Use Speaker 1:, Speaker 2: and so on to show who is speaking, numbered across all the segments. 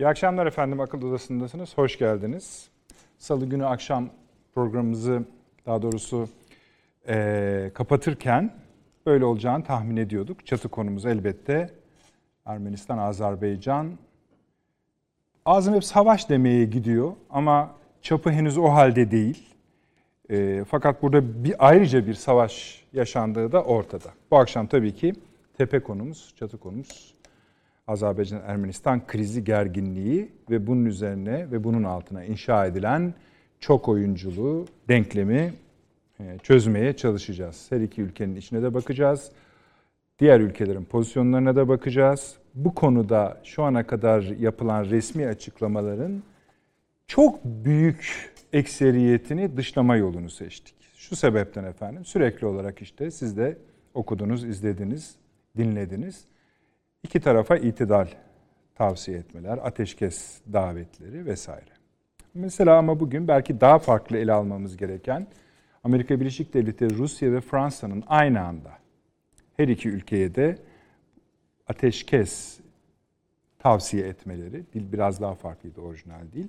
Speaker 1: İyi akşamlar efendim. Akıl Odası'ndasınız. Hoş geldiniz. Salı günü akşam programımızı daha doğrusu e, kapatırken böyle olacağını tahmin ediyorduk. Çatı konumuz elbette Ermenistan, Azerbaycan. Ağzım hep savaş demeye gidiyor ama çapı henüz o halde değil. E, fakat burada bir ayrıca bir savaş yaşandığı da ortada. Bu akşam tabii ki tepe konumuz, çatı konumuz Azerbaycan-Ermenistan krizi gerginliği ve bunun üzerine ve bunun altına inşa edilen çok oyunculuğu, denklemi e, çözmeye çalışacağız. Her iki ülkenin içine de bakacağız. Diğer ülkelerin pozisyonlarına da bakacağız. Bu konuda şu ana kadar yapılan resmi açıklamaların çok büyük ekseriyetini dışlama yolunu seçtik. Şu sebepten efendim sürekli olarak işte siz de okudunuz, izlediniz, dinlediniz. İki tarafa itidal tavsiye etmeler, ateşkes davetleri vesaire. Mesela ama bugün belki daha farklı ele almamız gereken Amerika Birleşik Devletleri, Rusya ve Fransa'nın aynı anda her iki ülkeye de ateşkes tavsiye etmeleri, dil biraz daha farklıydı orijinal değil.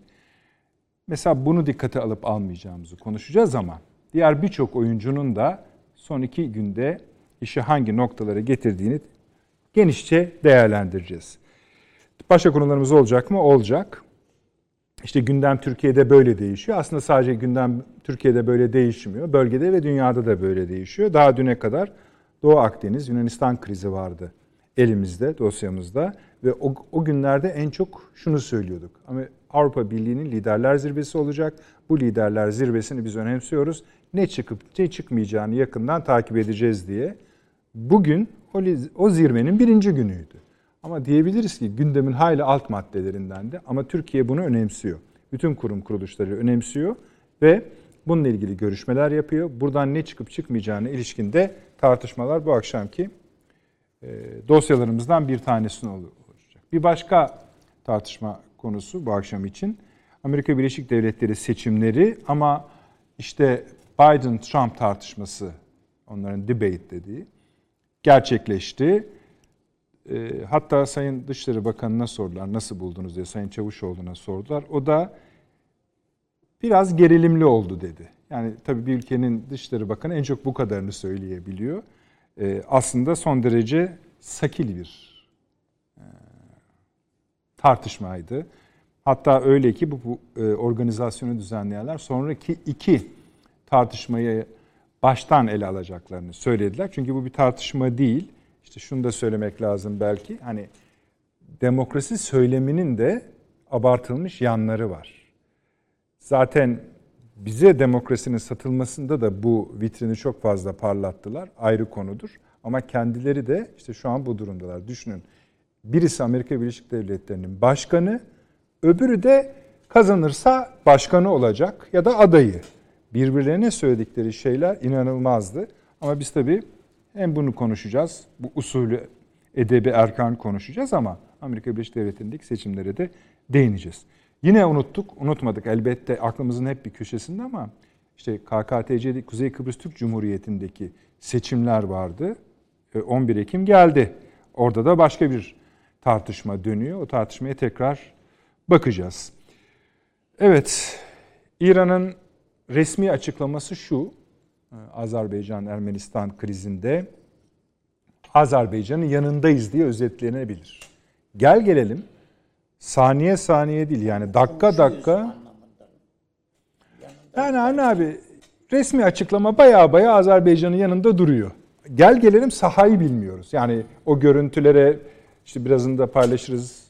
Speaker 1: Mesela bunu dikkate alıp almayacağımızı konuşacağız ama diğer birçok oyuncunun da son iki günde işi hangi noktalara getirdiğini genişçe değerlendireceğiz. Başka konularımız olacak mı? Olacak. İşte gündem Türkiye'de böyle değişiyor. Aslında sadece gündem Türkiye'de böyle değişmiyor. Bölgede ve dünyada da böyle değişiyor. Daha düne kadar Doğu Akdeniz, Yunanistan krizi vardı elimizde, dosyamızda. Ve o, o günlerde en çok şunu söylüyorduk. Ama Avrupa Birliği'nin liderler zirvesi olacak. Bu liderler zirvesini biz önemsiyoruz. Ne çıkıp ne çıkmayacağını yakından takip edeceğiz diye. Bugün o, zirvenin birinci günüydü. Ama diyebiliriz ki gündemin hayli alt maddelerinden de ama Türkiye bunu önemsiyor. Bütün kurum kuruluşları önemsiyor ve bununla ilgili görüşmeler yapıyor. Buradan ne çıkıp çıkmayacağına ilişkin de tartışmalar bu akşamki e, dosyalarımızdan bir tanesini olacak. Bir başka tartışma konusu bu akşam için Amerika Birleşik Devletleri seçimleri ama işte Biden-Trump tartışması onların debate dediği gerçekleşti. Ee, hatta Sayın Dışişleri Bakanı'na sordular nasıl buldunuz diye Sayın Çavuşoğlu'na sordular. O da biraz gerilimli oldu dedi. Yani tabii bir ülkenin Dışişleri Bakanı en çok bu kadarını söyleyebiliyor. Ee, aslında son derece sakil bir e, tartışmaydı. Hatta öyle ki bu, bu e, organizasyonu düzenleyenler sonraki iki tartışmayı baştan ele alacaklarını söylediler. Çünkü bu bir tartışma değil. İşte şunu da söylemek lazım belki. Hani demokrasi söyleminin de abartılmış yanları var. Zaten bize demokrasinin satılmasında da bu vitrini çok fazla parlattılar. Ayrı konudur. Ama kendileri de işte şu an bu durumdalar. Düşünün. Birisi Amerika Birleşik Devletleri'nin başkanı, öbürü de kazanırsa başkanı olacak ya da adayı birbirlerine söyledikleri şeyler inanılmazdı. Ama biz tabii hem bunu konuşacağız, bu usulü edebi erkan konuşacağız ama Amerika Birleşik Devletleri'ndeki seçimlere de değineceğiz. Yine unuttuk, unutmadık elbette aklımızın hep bir köşesinde ama işte KKTC Kuzey Kıbrıs Türk Cumhuriyeti'ndeki seçimler vardı. 11 e, Ekim geldi. Orada da başka bir tartışma dönüyor. O tartışmaya tekrar bakacağız. Evet, İran'ın resmi açıklaması şu. E, Azerbaycan-Ermenistan krizinde Azerbaycan'ın yanındayız diye özetlenebilir. Gel gelelim saniye saniye değil yani dakika dakika yani hani abi resmi açıklama baya baya Azerbaycan'ın yanında duruyor. Gel gelelim sahayı bilmiyoruz. Yani o görüntülere işte birazını paylaşırız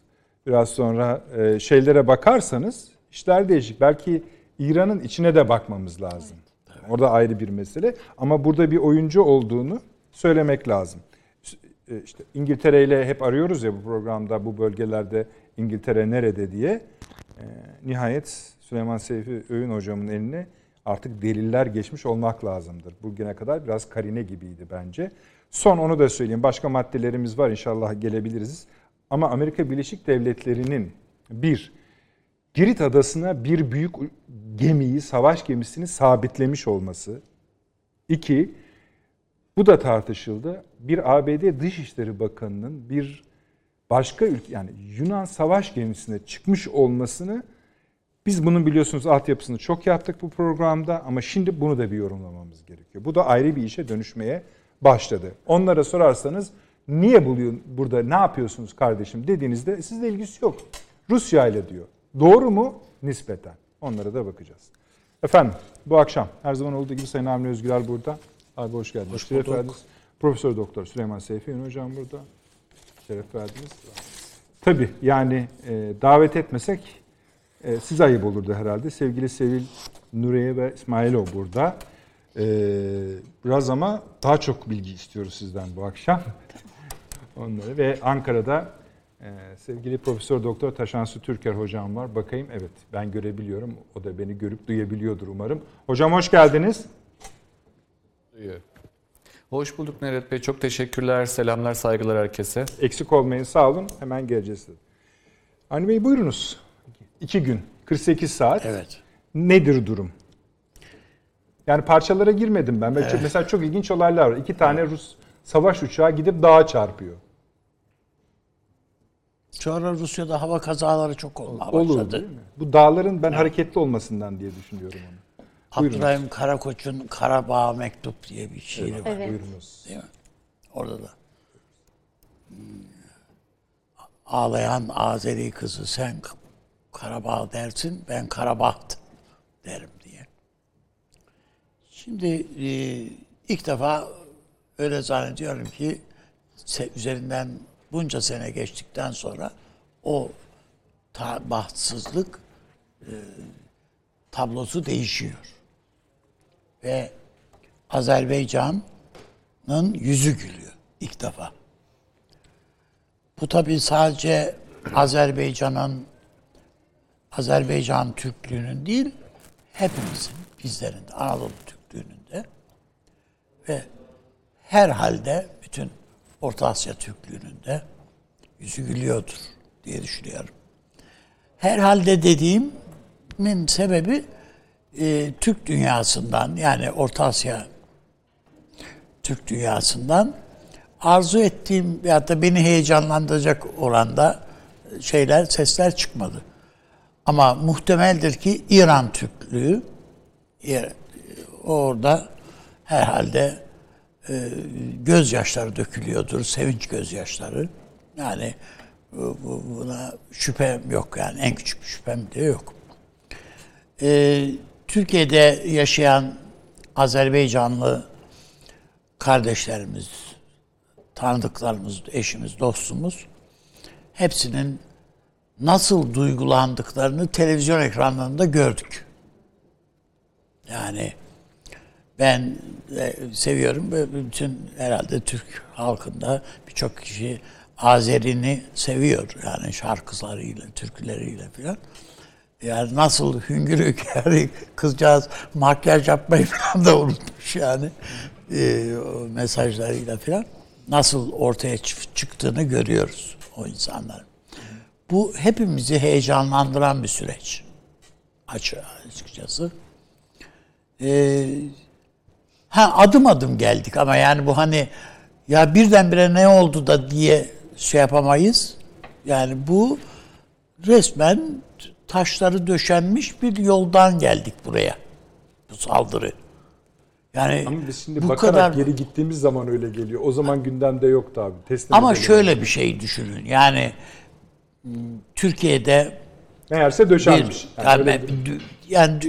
Speaker 1: biraz sonra e, şeylere bakarsanız işler değişik. Belki İran'ın içine de bakmamız lazım. Evet. Orada ayrı bir mesele. Ama burada bir oyuncu olduğunu söylemek lazım. E, işte İngiltere ile hep arıyoruz ya bu programda bu bölgelerde İngiltere nerede diye. E, nihayet Süleyman Seyfi Öğün hocamın eline artık deliller geçmiş olmak lazımdır. Bugüne kadar biraz karine gibiydi bence. Son onu da söyleyeyim. Başka maddelerimiz var inşallah gelebiliriz. Ama Amerika Birleşik Devletleri'nin bir Girit Adası'na bir büyük gemiyi, savaş gemisini sabitlemiş olması. İki, bu da tartışıldı. Bir ABD Dışişleri Bakanı'nın bir başka ülke yani Yunan savaş gemisine çıkmış olmasını biz bunun biliyorsunuz altyapısını çok yaptık bu programda ama şimdi bunu da bir yorumlamamız gerekiyor. Bu da ayrı bir işe dönüşmeye başladı. Onlara sorarsanız niye buluyor burada ne yapıyorsunuz kardeşim dediğinizde sizle ilgisi yok. Rusya ile diyor. Doğru mu? Nispeten. Onlara da bakacağız. Efendim bu akşam her zaman olduğu gibi Sayın Avni Özgüler burada. Abi hoş geldiniz.
Speaker 2: Hoş
Speaker 1: Şeref
Speaker 2: bulduk.
Speaker 1: verdiniz. Profesör Doktor Süleyman Seyfi Ünlü Hocam burada. Şeref verdiniz. Tabii yani e, davet etmesek e, size ayıp olurdu herhalde. Sevgili Sevil Nureye ve İsmailov burada. E, biraz ama daha çok bilgi istiyoruz sizden bu akşam. Onları ve Ankara'da e, sevgili Profesör Doktor Taşansı Türker hocam var. Bakayım evet ben görebiliyorum. O da beni görüp duyabiliyordur umarım. Hocam hoş geldiniz.
Speaker 2: Hoş bulduk Neret Bey. Çok teşekkürler. Selamlar, saygılar herkese.
Speaker 1: Eksik olmayın sağ olun. Hemen geleceğiz. Avni Bey buyurunuz. İki gün 48 saat.
Speaker 3: Evet.
Speaker 1: Nedir durum? Yani parçalara girmedim ben. Evet. Mesela çok ilginç olaylar var. İki tane Rus savaş uçağı gidip dağa çarpıyor.
Speaker 3: Sonra Rusya'da hava kazaları çok olmaya
Speaker 1: Olur
Speaker 3: başladı.
Speaker 1: değil mi? Bu dağların ben hareketli olmasından diye düşünüyorum onu.
Speaker 3: Abdurrahim Karakoç'un Karabağ Mektup diye bir şiiri var.
Speaker 4: Evet.
Speaker 1: Buyurunuz.
Speaker 3: Değil mi? Orada da. Hmm. Ağlayan Azeri kızı sen Karabağ dersin ben Karabaht derim diye. Şimdi e, ilk defa öyle zannediyorum ki üzerinden bunca sene geçtikten sonra o ta- bahtsızlık e, tablosu değişiyor. Ve Azerbaycan'ın yüzü gülüyor ilk defa. Bu tabii sadece Azerbaycan'ın Azerbaycan Türklüğünün değil, hepimizin, bizlerin de, Anadolu Türklüğünün de ve herhalde bütün Orta Asya Türklüğünün de yüzü gülüyordur diye düşünüyorum. Herhalde dediğimin sebebi e, Türk dünyasından yani Orta Asya Türk dünyasından arzu ettiğim veyahut da beni heyecanlandıracak oranda şeyler, sesler çıkmadı. Ama muhtemeldir ki İran Türklüğü yer- orada herhalde e, gözyaşları dökülüyordur, sevinç gözyaşları. Yani bu- bu- buna şüphem yok yani en küçük bir şüphem de yok. E, Türkiye'de yaşayan Azerbaycanlı kardeşlerimiz, tanıdıklarımız, eşimiz, dostumuz hepsinin nasıl duygulandıklarını televizyon ekranlarında gördük. Yani ben seviyorum ve bütün herhalde Türk halkında birçok kişi Azeri'ni seviyor. Yani şarkılarıyla, türküleriyle filan. Yani nasıl hüngür yani kızcağız makyaj yapmayı falan da unutmuş yani. O mesajlarıyla filan. Nasıl ortaya çı- çıktığını görüyoruz o insanların. Bu hepimizi heyecanlandıran bir süreç. Açı- Açıkçası. Ee, ha adım adım geldik ama yani bu hani ya birdenbire ne oldu da diye şey yapamayız. Yani bu resmen taşları döşenmiş bir yoldan geldik buraya. Bu saldırı. Yani
Speaker 1: Ama biz şimdi
Speaker 3: bu
Speaker 1: bakarak
Speaker 3: kadar
Speaker 1: geri gittiğimiz zaman öyle geliyor. O zaman gündemde yoktu abi. Teslim
Speaker 3: ama
Speaker 1: edelim.
Speaker 3: şöyle bir şey düşünün. Yani m, Türkiye'de
Speaker 1: Meğerse döşenmiş.
Speaker 3: bir,
Speaker 1: Yani
Speaker 3: yani, yani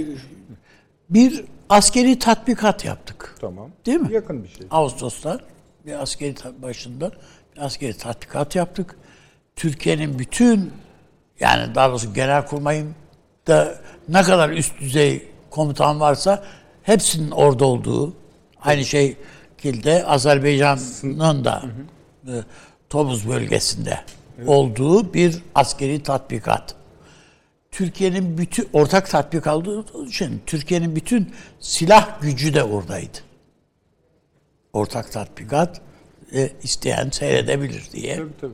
Speaker 3: bir askeri tatbikat yaptık.
Speaker 1: Tamam.
Speaker 3: Değil mi?
Speaker 1: Yakın bir şey.
Speaker 3: Ağustos'ta bir askeri başında bir askeri tatbikat yaptık. Türkiye'nin bütün yani daha doğrusu genelkurmayın da ne kadar üst düzey komutan varsa hepsinin orada olduğu aynı şey şekilde Azerbaycan'ın da e, Tobuz bölgesinde olduğu bir askeri tatbikat. Türkiye'nin bütün ortak tatbikat olduğu için Türkiye'nin bütün silah gücü de oradaydı ortak tatbikat e, isteyen seyredebilir diye.
Speaker 1: Tabii tabii.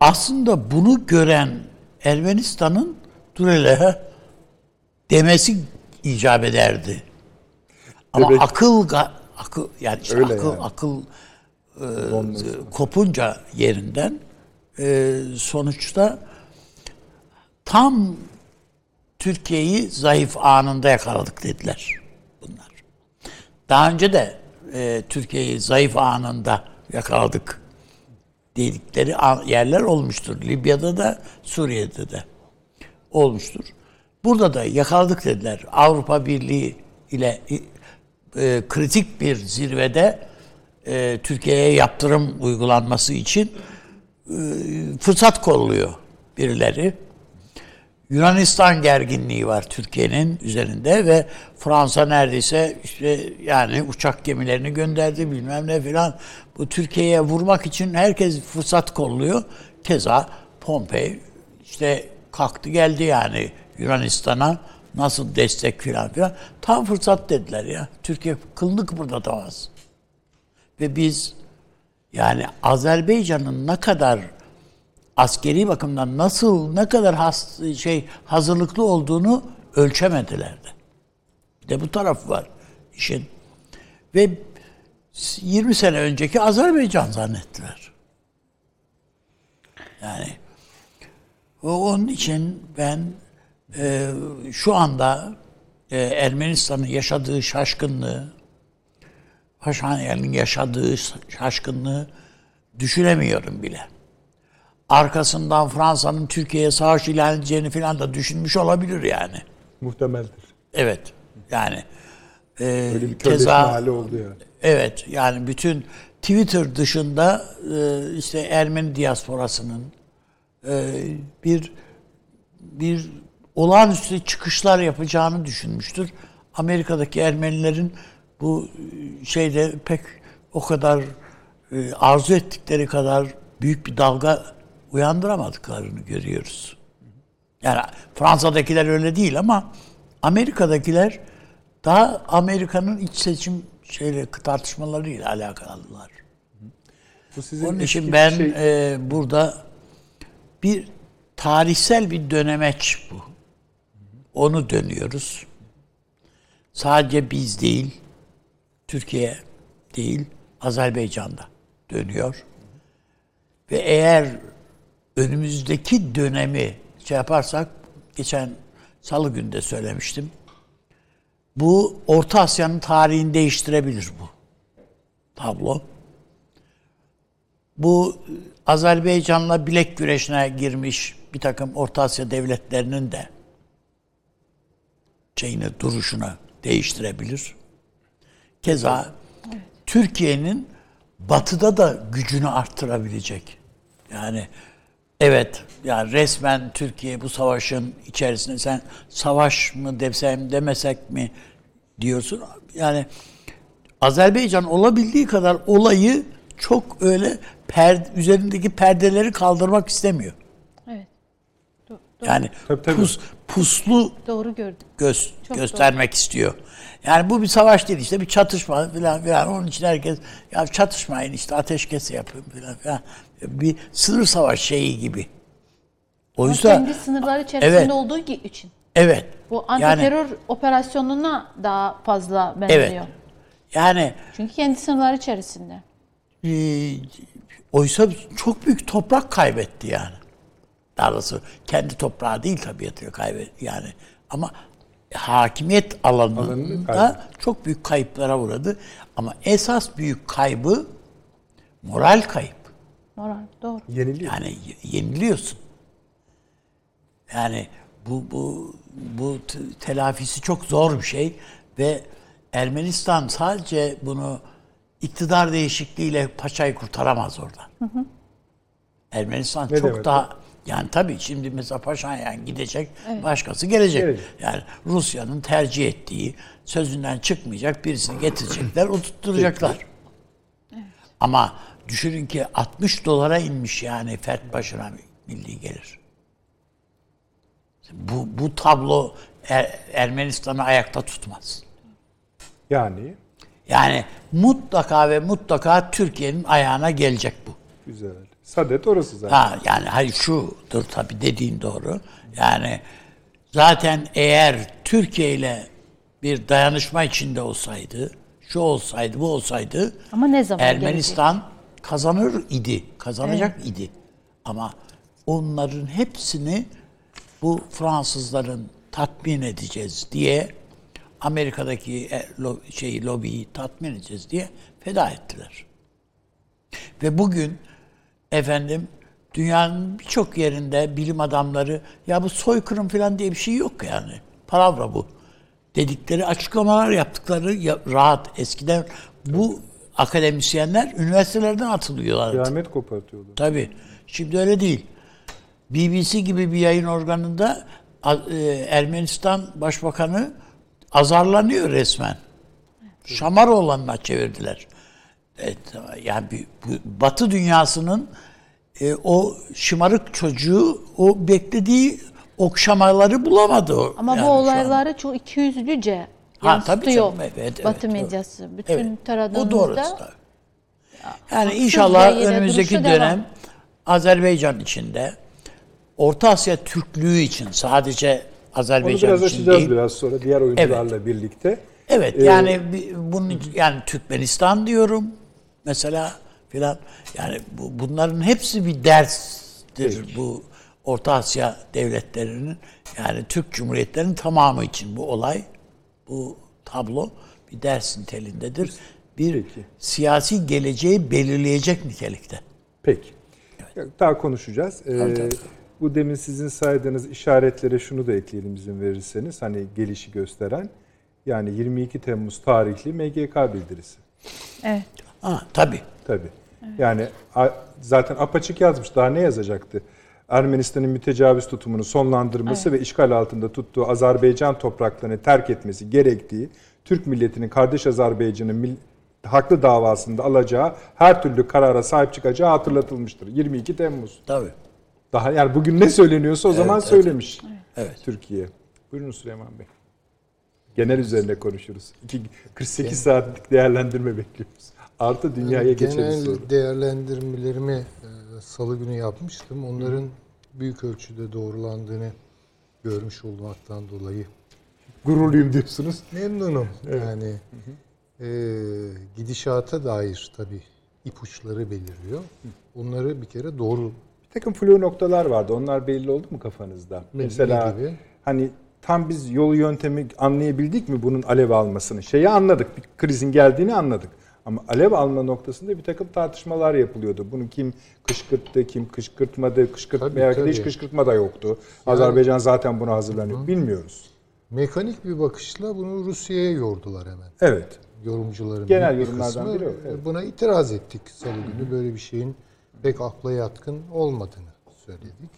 Speaker 3: Aslında bunu gören Ermenistan'ın dur hele demesi icap ederdi. Ama
Speaker 1: Demek-
Speaker 3: akıl akıl yani işte
Speaker 1: Öyle
Speaker 3: akıl
Speaker 1: yani.
Speaker 3: akıl
Speaker 1: Donması.
Speaker 3: kopunca yerinden e, sonuçta tam Türkiye'yi zayıf anında yakaladık dediler. Daha önce de e, Türkiye'yi zayıf anında yakaladık dedikleri yerler olmuştur. Libya'da da Suriye'de de olmuştur. Burada da yakaladık dediler. Avrupa Birliği ile e, kritik bir zirvede e, Türkiye'ye yaptırım uygulanması için e, fırsat kolluyor birileri. Yunanistan gerginliği var Türkiye'nin üzerinde ve Fransa neredeyse işte yani uçak gemilerini gönderdi bilmem ne filan. Bu Türkiye'ye vurmak için herkes fırsat kolluyor. Keza Pompei işte kalktı geldi yani Yunanistan'a nasıl destek filan filan. Tam fırsat dediler ya. Türkiye kılını kıpırdatamaz. Ve biz yani Azerbaycan'ın ne kadar askeri bakımdan nasıl ne kadar has, şey hazırlıklı olduğunu ölçemediler de. Bir de bu taraf var işin. Ve 20 sene önceki Azerbaycan zannettiler. Yani onun için ben e, şu anda e, Ermenistan'ın yaşadığı şaşkınlığı, Paşinyan'ın yaşadığı şaşkınlığı düşünemiyorum bile arkasından Fransa'nın Türkiye'ye savaş ilan edeceğini falan da düşünmüş olabilir yani.
Speaker 1: Muhtemeldir.
Speaker 3: Evet. Yani e,
Speaker 1: Öyle bir
Speaker 3: keza
Speaker 1: hali oldu yani.
Speaker 3: evet yani bütün Twitter dışında e, işte Ermeni diasporasının e, bir bir olağanüstü çıkışlar yapacağını düşünmüştür. Amerika'daki Ermenilerin bu e, şeyde pek o kadar e, arzu ettikleri kadar büyük bir dalga uyandıramadıklarını görüyoruz. Yani Fransa'dakiler öyle değil ama Amerika'dakiler daha Amerika'nın iç seçim şeyle tartışmalarıyla alakalılar.
Speaker 1: Bu sizin
Speaker 3: Onun için ben
Speaker 1: şey-
Speaker 3: e, burada bir tarihsel bir dönemeç bu. Onu dönüyoruz. Sadece biz değil, Türkiye değil, Azerbaycan'da dönüyor. Ve eğer önümüzdeki dönemi şey yaparsak, geçen salı günde söylemiştim. Bu Orta Asya'nın tarihini değiştirebilir bu tablo. Bu Azerbaycan'la bilek güreşine girmiş bir takım Orta Asya devletlerinin de şeyini, duruşunu değiştirebilir. Keza Türkiye'nin batıda da gücünü arttırabilecek. Yani evet yani resmen Türkiye bu savaşın içerisinde sen savaş mı desem demesek mi diyorsun. Yani Azerbaycan olabildiği kadar olayı çok öyle per, üzerindeki perdeleri kaldırmak istemiyor.
Speaker 4: Evet. Do- do-
Speaker 3: Yani
Speaker 1: Tabii, tabii.
Speaker 3: pus, puslu
Speaker 4: doğru gördüm.
Speaker 3: göz,
Speaker 4: Çok
Speaker 3: göstermek istiyor. Yani bu bir savaş değil işte bir çatışma falan filan. Onun için herkes ya çatışmayın işte ateşkes yapın falan filan. Bir sınır savaş şeyi gibi.
Speaker 4: Ama
Speaker 3: Oysa
Speaker 4: kendi sınırları içerisinde
Speaker 3: Evet.
Speaker 4: olduğu için.
Speaker 3: evet.
Speaker 4: Bu
Speaker 3: Yani-
Speaker 4: anti terör operasyonuna daha fazla benziyor.
Speaker 3: Evet. Yani
Speaker 4: Çünkü kendi sınırları içerisinde.
Speaker 3: e, oysa çok büyük toprak kaybetti yani. Daha doğrusu kendi toprağı değil tabiatıyla kaybetti yani. Ama hakimiyet alanında çok büyük kayıplara uğradı. Ama esas büyük kaybı moral kayıp.
Speaker 4: Moral doğru.
Speaker 1: yeniliyor.
Speaker 3: Yani yeniliyorsun. Yani bu bu bu telafisi çok zor bir şey ve Ermenistan sadece bunu iktidar değişikliğiyle paçayı kurtaramaz oradan. Ermenistan
Speaker 1: Ne
Speaker 3: çok
Speaker 1: demek
Speaker 3: daha yani tabii şimdi mesela Paşinyan gidecek, başkası gelecek.
Speaker 1: Gelecek.
Speaker 3: Yani Rusya'nın tercih ettiği, sözünden çıkmayacak birisini getirecekler, oturtturacaklar. Ama düşünün ki 60 dolara inmiş yani fert başına milli gelir. Bu, bu tablo Er- Ermenistan'ı ayakta tutmaz.
Speaker 1: Yani
Speaker 3: Yani mutlaka ve mutlaka Türkiye'nin ayağına gelecek bu.
Speaker 1: güzel. Sadet orası zaten.
Speaker 3: Ha yani hayır şudur tabii dediğin doğru. Yani zaten eğer Türkiye ile bir dayanışma içinde olsaydı, şu olsaydı, bu olsaydı
Speaker 4: Ama ne zaman
Speaker 3: Ermenistan kazanır idi, kazanacak idi. Ama onların hepsini bu Fransızların tatmin edeceğiz diye Amerika'daki e, şeyi lobiyi tatmin edeceğiz diye feda ettiler. Ve bugün efendim dünyanın birçok yerinde bilim adamları ya bu soykırım falan diye bir şey yok yani. Palavra bu. Dedikleri açıklamalar yaptıkları ya- rahat. Eskiden bu akademisyenler üniversitelerden atılıyorlardı.
Speaker 1: Kıyamet kopartıyordu.
Speaker 3: Tabii. Şimdi öyle değil. BBC gibi bir yayın organında e, Ermenistan Başbakanı azarlanıyor resmen. Şamaroğlan'ına çevirdiler. Evet, yani Batı dünyasının e, o şımarık çocuğu o beklediği okşamaları bulamadı. o.
Speaker 4: Ama
Speaker 3: Yani
Speaker 4: bu olayları çok ikiyüzlüce
Speaker 3: Ha, tabii canım, evet, evet,
Speaker 4: Batı
Speaker 3: doğru.
Speaker 4: medyası. Bütün
Speaker 3: Evet.
Speaker 4: taradığımızda
Speaker 3: O doğru. tabii. Yani inşallah önümüzdeki dönem
Speaker 4: devam.
Speaker 3: Azerbaycan içinde Orta Asya Türklüğü için sadece
Speaker 1: Onu
Speaker 3: Azerbaycan
Speaker 1: biraz
Speaker 3: için
Speaker 1: açacağız
Speaker 3: değil.
Speaker 1: biraz sonra diğer oyuncularla birlikte.
Speaker 3: Evet
Speaker 1: Ee,
Speaker 3: yani bunun yani Türkmenistan diyorum mesela filan yani bu, bunların hepsi bir derstir bu Orta Asya devletlerinin yani Türk Cumhuriyetlerinin tamamı için bu olay bu tablo bir ders nitelindedir. Bir
Speaker 1: Peki.
Speaker 3: siyasi geleceği belirleyecek nitelikte.
Speaker 1: Peki. Daha konuşacağız. Ee, bu demin sizin saydığınız işaretlere şunu da ekleyelim izin verirseniz. Hani gelişi gösteren. Yani 22 Temmuz tarihli MGK bildirisi.
Speaker 4: Evet.
Speaker 3: Ha tabii.
Speaker 1: Tabii. Yani a- zaten apaçık yazmış. Daha ne yazacaktı? Ermenistan'ın mütecavüz tutumunu sonlandırması ve işgal altında tuttuğu Azerbaycan topraklarını terk etmesi gerektiği, Türk milletinin kardeş Azerbaycan'ın mil- haklı davasında alacağı her türlü karara sahip çıkacağı hatırlatılmıştır. 22 Temmuz.
Speaker 3: Tabii.
Speaker 1: Daha yani bugün ne söyleniyorsa o zaman
Speaker 3: evet.
Speaker 1: söylemiş
Speaker 3: Evet.
Speaker 1: Türkiye. Buyurun Süleyman Bey. Genel üzerine konuşuruz. İki, 48 saatlik değerlendirme bekliyoruz. Artı dünyaya geçeriz
Speaker 5: Genel
Speaker 1: sonra.
Speaker 5: değerlendirmelerimi e, salı günü yapmıştım. Onların büyük ölçüde doğrulandığını görmüş olmaktan dolayı
Speaker 1: Gururluyum diyorsunuz.
Speaker 5: memnunum. Yani e, gidişata dair tabii ipuçları beliriyor. Onları bir kere doğru
Speaker 1: Bir takım flu noktalar vardı. Onlar belli oldu mu kafanızda? Mesela
Speaker 5: gibi?
Speaker 1: hani tam biz yolu yöntemi anlayabildik mi bunun alev almasını? Şeyi anladık. Bir krizin geldiğini anladık. Ama alev alma noktasında bir takım tartışmalar yapılıyordu. Bunu kim kışkırttı, kim kışkırtmadı, kışkırtma
Speaker 5: Tabii,
Speaker 1: de hiç
Speaker 5: tabii.
Speaker 1: kışkırtma da yoktu. Azerbaycan zaten buna hazırlanıyor. Bilmiyoruz.
Speaker 5: mekanik bir bakışla bunu Rusya'ya yordular hemen.
Speaker 1: Evet.
Speaker 5: yorumcuların
Speaker 1: Genel
Speaker 5: bir
Speaker 1: yorumlardan
Speaker 5: kısmı
Speaker 1: biri o, evet.
Speaker 5: buna itiraz ettik salı günü. Böyle bir şeyin pek akla yatkın olmadığını söyledik.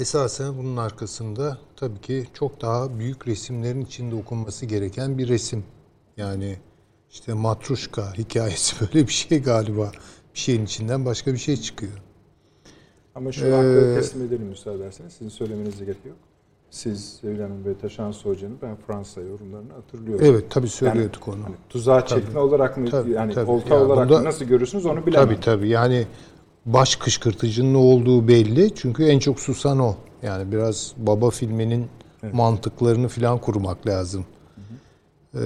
Speaker 5: Esasen bunun arkasında tabii ki çok daha büyük resimlerin içinde okunması gereken bir resim. Yani işte matruşka hikayesi böyle bir şey galiba. Bir şeyin içinden başka bir şey çıkıyor.
Speaker 1: Ama şu hakları teslim edelim müsaade ederseniz. Sizin söylemenize gerek yok. Siz Sevil Hanım ve Taşan Hoca'nın ben Fransa yorumlarını hatırlıyorum.
Speaker 5: Evet tabii söylüyorduk onu.
Speaker 1: Hani tuzağa çekme olarak mı
Speaker 5: tabii,
Speaker 1: yani
Speaker 5: tabii.
Speaker 1: olta
Speaker 5: Ya
Speaker 1: olarak
Speaker 5: bunda-
Speaker 1: mı nasıl görürsünüz onu bilemem.
Speaker 5: Tabii tabii yani baş kışkırtıcının ne olduğu belli. Çünkü en çok susan o. Yani biraz baba filminin mantıklarını falan kurmak lazım. Ee,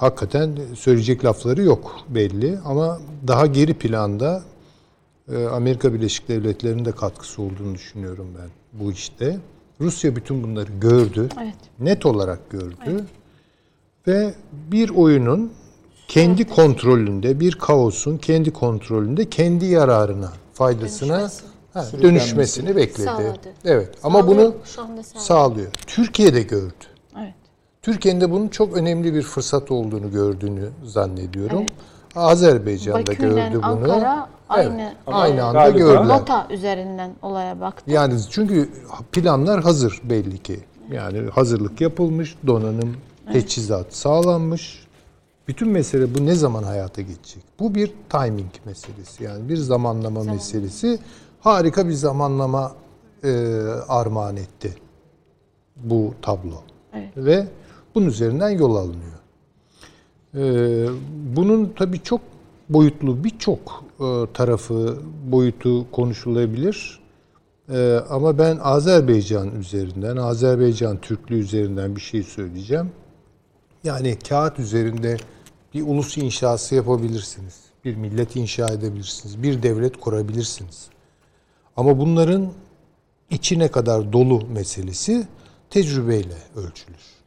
Speaker 5: hakikaten söyleyecek lafları yok belli. Ama daha geri planda e, Amerika Birleşik Devletleri'nin de katkısı olduğunu düşünüyorum ben bu işte. Rusya bütün bunları gördü.
Speaker 4: Evet.
Speaker 5: Net olarak gördü. Ve bir oyunun kendi kontrolünde, bir kaosun kendi kontrolünde, kendi yararına, faydasına
Speaker 4: Dönüşmesi.
Speaker 5: ha, dönüşmesini bekledi.
Speaker 4: Sağladı.
Speaker 5: Evet. Ama
Speaker 4: Sağlıyor,
Speaker 5: bunu
Speaker 4: şu anda sağlıyor.
Speaker 5: sağlıyor. Türkiye de gördü.
Speaker 4: Evet.
Speaker 5: Türkiye'nin de bunun çok önemli bir fırsat olduğunu gördüğünü zannediyorum. Azerbaycan da
Speaker 4: Bakü ile
Speaker 5: gördü bunu.
Speaker 4: Ankara aynı
Speaker 5: Evet, aynı anda
Speaker 1: Galiba-
Speaker 5: gördüler.
Speaker 4: rota üzerinden olaya baktı.
Speaker 5: Yani çünkü planlar hazır belli ki. Yani hazırlık yapılmış, donanım, teçhizat sağlanmış. Bütün mesele bu ne zaman hayata geçecek? Bu bir timing meselesi. Yani bir zamanlama meselesi. Harika bir zamanlama e, armağan etti bu tablo.
Speaker 4: Evet.
Speaker 5: Ve bunun üzerinden yol alınıyor. Ee, bunun tabii çok boyutlu birçok e, tarafı, boyutu konuşulabilir. Ee, ama ben Azerbaycan üzerinden, Azerbaycan Türklüğü üzerinden bir şey söyleyeceğim. Yani kağıt üzerinde bir ulus inşası yapabilirsiniz. Bir millet inşa edebilirsiniz. Bir devlet kurabilirsiniz. Ama bunların içine kadar dolu meselesi tecrübeyle ölçülür.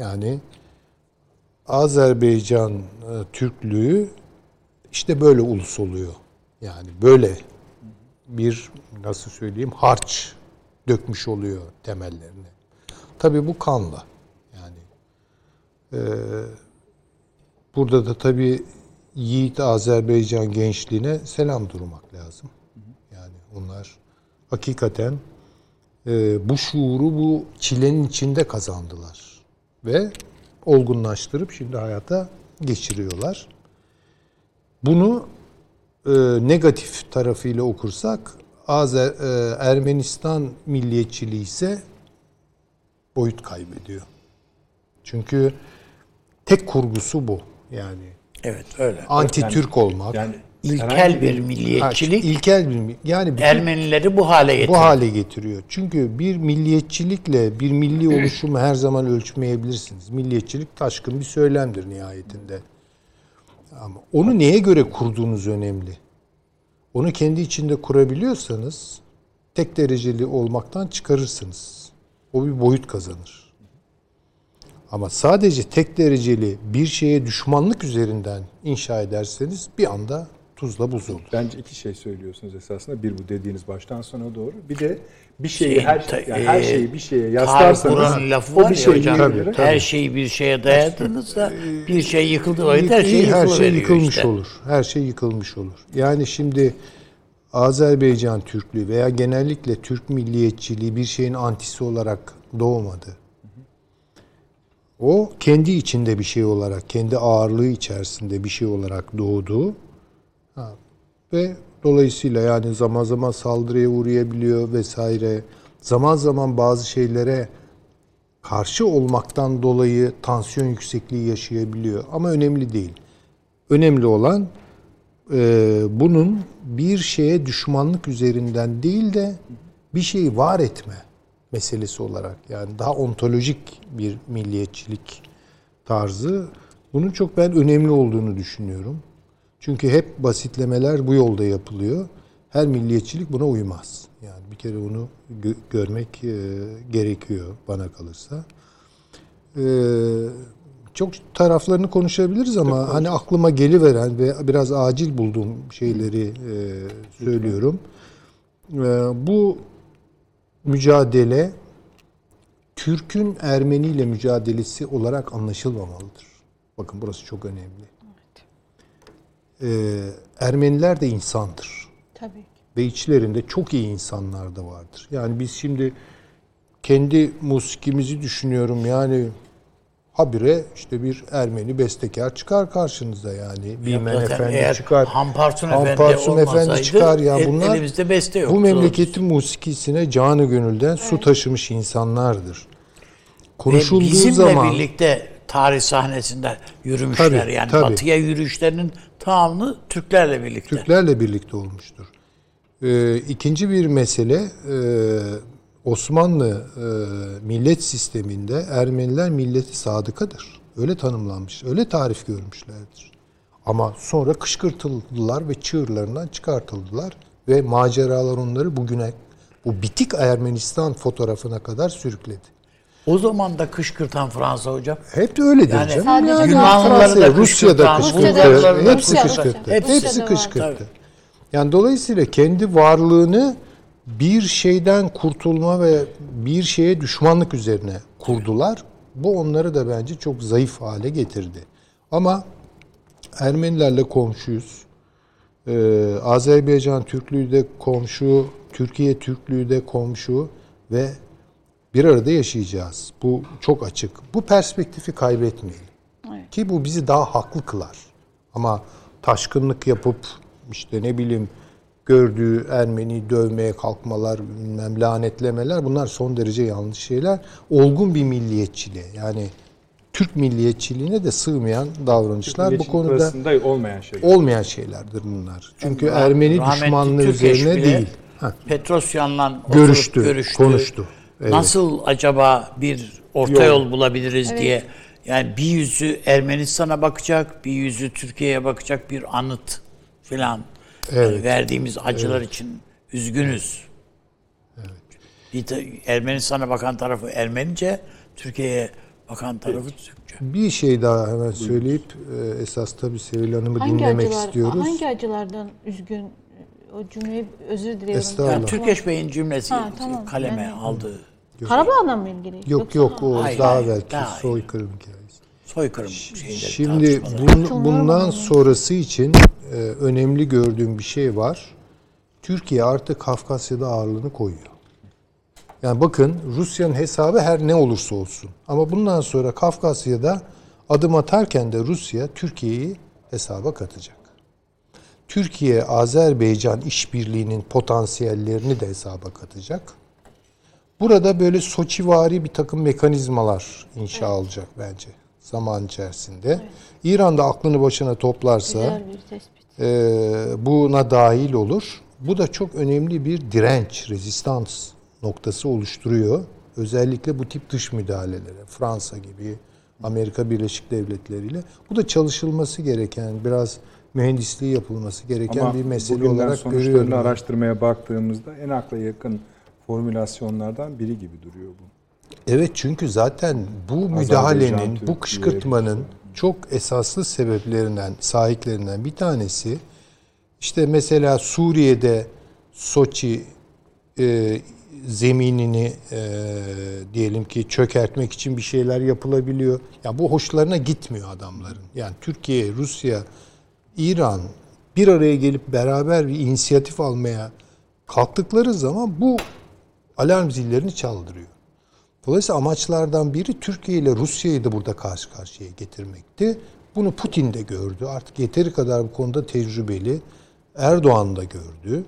Speaker 5: Yani Azerbaycan e, Türklüğü işte böyle ulus oluyor. Yani böyle bir nasıl söyleyeyim harç dökmüş oluyor temellerini. Tabii bu kanla. Yani e, burada da tabii yiğit Azerbaycan gençliğine selam durmak lazım. Yani onlar hakikaten e, bu şuuru bu çilenin içinde kazandılar ve olgunlaştırıp şimdi hayata geçiriyorlar. Bunu e, negatif tarafıyla okursak Azer, e, Ermenistan milliyetçiliği ise boyut kaybediyor. Çünkü tek kurgusu bu. Yani
Speaker 3: Evet öyle.
Speaker 5: anti-Türk olmak.
Speaker 1: Yani
Speaker 3: İlkel bir milliyetçilik
Speaker 5: ilkel bir yani
Speaker 3: Ermenileri bu hale getirdi.
Speaker 5: bu hale getiriyor. Çünkü bir milliyetçilikle bir milli oluşumu her zaman ölçmeyebilirsiniz. Milliyetçilik taşkın bir söylemdir nihayetinde. Ama onu neye göre kurduğunuz önemli. Onu kendi içinde kurabiliyorsanız tek dereceli olmaktan çıkarırsınız. O bir boyut kazanır. Ama sadece tek dereceli bir şeye düşmanlık üzerinden inşa ederseniz bir anda tuzla buz olur.
Speaker 1: Bence iki şey söylüyorsunuz esasında. Bir bu dediğiniz baştan sona doğru. Bir de bir şeyi
Speaker 3: Şeyin
Speaker 1: her,
Speaker 3: ta-
Speaker 1: yani her
Speaker 3: e,
Speaker 1: şeyi bir şeye yaslarsanız
Speaker 3: lafı
Speaker 1: o bir şey
Speaker 3: hocam.
Speaker 1: yürüyebilir.
Speaker 3: Her şeyi bir şeye dayadığınızda bir şey yıkıldığı vakit her şey
Speaker 5: her şey yıkılmış
Speaker 3: işte.
Speaker 5: olur. Her şey yıkılmış olur. Yani şimdi Azerbaycan Türklüğü veya genellikle Türk milliyetçiliği bir şeyin antisi olarak doğmadı. O kendi içinde bir şey olarak, kendi ağırlığı içerisinde bir şey olarak doğdu. Ve dolayısıyla yani zaman zaman saldırıya uğrayabiliyor vesaire. Zaman zaman bazı şeylere karşı olmaktan dolayı tansiyon yüksekliği yaşayabiliyor. Ama önemli değil. Önemli olan e, bunun bir şeye düşmanlık üzerinden değil de bir şeyi var etme meselesi olarak yani daha ontolojik bir milliyetçilik tarzı bunun çok ben önemli olduğunu düşünüyorum. Çünkü hep basitlemeler bu yolda yapılıyor. Her milliyetçilik buna uymaz. Yani bir kere onu gö- görmek e, gerekiyor bana kalırsa. E, çok taraflarını konuşabiliriz ama hani aklıma geliveren ve biraz acil bulduğum şeyleri e, söylüyorum. E, bu mücadele Türk'ün Ermeni ile mücadelesi olarak anlaşılmamalıdır. Bakın burası çok önemli. Ee, Ermeniler de insandır
Speaker 4: Tabii ki.
Speaker 5: ve içlerinde çok iyi insanlar da vardır. Yani biz şimdi kendi musikimizi düşünüyorum yani habire işte bir Ermeni bestekar çıkar karşınıza yani. Bilmen Efendi
Speaker 3: eğer
Speaker 5: çıkar.
Speaker 3: Hamparsun Efendi
Speaker 5: Hamparsun Efendi
Speaker 3: olmasaydı,
Speaker 5: çıkar ya
Speaker 3: el-
Speaker 5: bunlar.
Speaker 3: elimizde beste yoktu.
Speaker 5: Bu memleketin musikisine canı gönülden su taşımış insanlardır.
Speaker 3: Ve
Speaker 5: Konuşulduğu
Speaker 3: bizimle
Speaker 5: zaman
Speaker 3: birlikte tarih sahnesinde yürümüşler.
Speaker 5: Tabii,
Speaker 3: yani
Speaker 5: tabii.
Speaker 3: batıya yürüyüşlerinin tamamı Türklerle birlikte.
Speaker 5: Türklerle birlikte olmuştur. Ee, ikinci bir mesele e, Osmanlı e, millet sisteminde Ermeniler milleti sadıkadır. Öyle tanımlanmış, öyle tarif görmüşlerdir. Ama sonra kışkırtıldılar ve çığırlarından çıkartıldılar ve maceralar onları bugüne bu bitik Ermenistan fotoğrafına kadar sürükledi.
Speaker 3: O zaman da kışkırtan Fransa hocam.
Speaker 5: Hep öyledir
Speaker 3: Yani
Speaker 5: canım. Yani
Speaker 3: Yunanlıları da
Speaker 5: Rusya'da kışkırttı. Hepsi
Speaker 4: kışkırttı. Hepsi
Speaker 5: kışkırttı. Yani dolayısıyla kendi varlığını bir şeyden kurtulma ve bir şeye düşmanlık üzerine kurdular. Bu onları da bence çok zayıf hale getirdi. Ama Ermenilerle komşuyuz. Ee, Azerbaycan Türklüğü de komşu, Türkiye Türklüğü de komşu ve bir arada yaşayacağız. Bu çok açık. Bu perspektifi kaybetmeyelim. Ki bu bizi daha haklı kılar. Ama taşkınlık yapıp işte ne bileyim gördüğü Ermeni dövmeye kalkmalar, bilmem lanetlemeler bunlar son derece yanlış şeyler. Olgun bir milliyetçiliğe yani Türk milliyetçiliğine de sığmayan davranışlar bu konuda
Speaker 1: olmayan şey.
Speaker 5: olmayan şeylerdir bunlar. Çünkü Ermeni
Speaker 3: Rahmetli
Speaker 5: düşmanlığı
Speaker 3: Türkeş
Speaker 5: üzerine değil.
Speaker 3: Petrosyan'la
Speaker 5: Görüştü,
Speaker 3: görüştü.
Speaker 5: konuştu. Evet.
Speaker 3: Nasıl acaba bir orta yol, bulabiliriz diye. Yani bir yüzü Ermenistan'a bakacak, bir yüzü Türkiye'ye bakacak bir anıt filan
Speaker 5: Evet.
Speaker 3: yani verdiğimiz acılar için üzgünüz. Bir de Ermenistan'a bakan tarafı Ermenice, Türkiye'ye bakan tarafı Türkçe.
Speaker 5: Bir şey daha hemen söyleyip e, esas tabii Sevil Hanım'ı
Speaker 4: Hangi
Speaker 5: dinlemek
Speaker 4: acılar,
Speaker 5: istiyoruz.
Speaker 4: hangi acılardan üzgün o cümleyi özür diliyorum.
Speaker 5: Estağfurullah.
Speaker 3: Yani Türkeş Bey'in cümlesi
Speaker 4: Ha, tamam.
Speaker 3: kaleme
Speaker 4: Yani-
Speaker 3: aldığı
Speaker 4: Karabağ'la mı ilgili?
Speaker 5: Yok
Speaker 4: Yoksa-
Speaker 5: yok o
Speaker 3: Hayır,
Speaker 5: daha
Speaker 3: hayır,
Speaker 5: belki
Speaker 3: daha
Speaker 5: soykırım hikayesi.
Speaker 3: soykırım şeyleri
Speaker 5: Şimdi bun- bundan sonrası için e, önemli gördüğüm bir şey var. Türkiye artık Kafkasya'da ağırlığını koyuyor. Yani bakın Rusya'nın hesabı her ne olursa olsun. Ama bundan sonra Kafkasya'da adım atarken de Rusya Türkiye'yi hesaba katacak. Türkiye Azerbaycan işbirliğinin potansiyellerini de hesaba katacak. Burada böyle Soçivari bir takım mekanizmalar inşa olacak bence zaman içerisinde. İran da aklını başına toplarsa e, buna dahil olur. Bu da çok önemli bir direnç, rezistans noktası oluşturuyor. Özellikle bu tip dış müdahalelere, Fransa gibi, Amerika Birleşik Devletleri ile. Bu da çalışılması gereken, biraz mühendisliği yapılması gereken
Speaker 1: Ama
Speaker 5: bir mesele olarak
Speaker 1: sonuçlarını
Speaker 5: görüyorum.
Speaker 1: araştırmaya baktığımızda en akla yakın formülasyonlardan biri gibi duruyor bu.
Speaker 5: Evet çünkü zaten bu müdahalenin, bu kışkırtmanın çok esaslı sebeplerinden, sahiklerinden bir tanesi işte mesela Suriye'de Soçi e, zeminini e, diyelim ki çökertmek için bir şeyler yapılabiliyor. Ya bu hoşlarına gitmiyor adamların. Yani Türkiye, Rusya, İran bir araya gelip beraber bir inisiyatif almaya kalktıkları zaman bu alarm zillerini çaldırıyor. Dolayısıyla amaçlardan biri Türkiye ile Rusya'yı da burada karşı karşıya getirmekti. Bunu Putin de gördü. Artık yeteri kadar bu konuda tecrübeli. Erdoğan da gördü.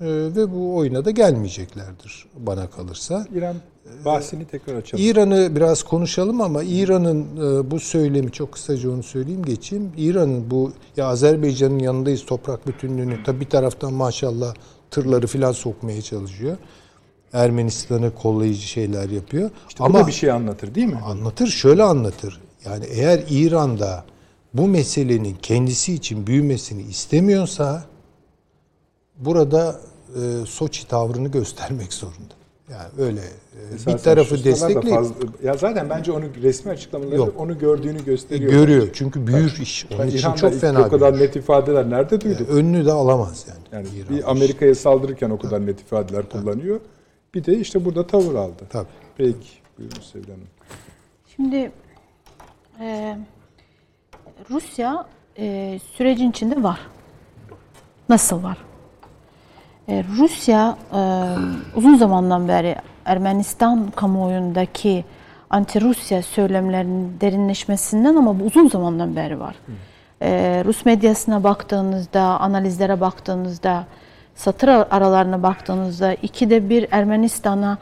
Speaker 5: Ee, ve bu oyuna da gelmeyeceklerdir bana kalırsa.
Speaker 1: İran bahsini tekrar açalım.
Speaker 5: İran'ı biraz konuşalım ama İran'ın e, bu söylemi çok kısaca onu söyleyeyim geçeyim. İran'ın bu ya Azerbaycan'ın yanındayız toprak bütünlüğünü tabi bir taraftan maşallah tırları filan sokmaya çalışıyor. Ermenistan'ı kollayıcı şeyler yapıyor.
Speaker 1: İşte da bir şey anlatır değil mi?
Speaker 5: Anlatır, şöyle anlatır. Yani eğer İran'da bu meselenin kendisi için büyümesini istemiyorsa burada e, Soçi tavrını göstermek zorunda. Yani öyle e,
Speaker 1: Esasen
Speaker 5: bir tarafı destekleyip
Speaker 1: fazla- ya zaten bence onu resmi açıklamaları
Speaker 5: Yok.
Speaker 1: onu gördüğünü gösteriyor.
Speaker 5: görüyor. Çünkü büyür iş. Onun
Speaker 1: Ben
Speaker 5: için
Speaker 1: İran'da
Speaker 5: çok fena
Speaker 1: o kadar
Speaker 5: büyür.
Speaker 1: net ifadeler nerede duyduk?
Speaker 5: Önünü de alamaz yani.
Speaker 1: Yani
Speaker 5: İran.
Speaker 1: bir Amerika'ya saldırırken o kadar net ifadeler kullanıyor. Bir de işte burada tavır aldı.
Speaker 5: Tabii.
Speaker 1: Peki. Buyurun Sevil Hanım.
Speaker 4: Şimdi e, Rusya e, sürecin içinde var. Nasıl var? E, Rusya e, uzun zamandan beri Ermenistan kamuoyundaki anti-Rusya söylemlerinin derinleşmesinden ama bu uzun zamandan beri var. E, Rus medyasına baktığınızda, analizlere baktığınızda, satır aralarına baktığınızda ikide bir Ermenistan'a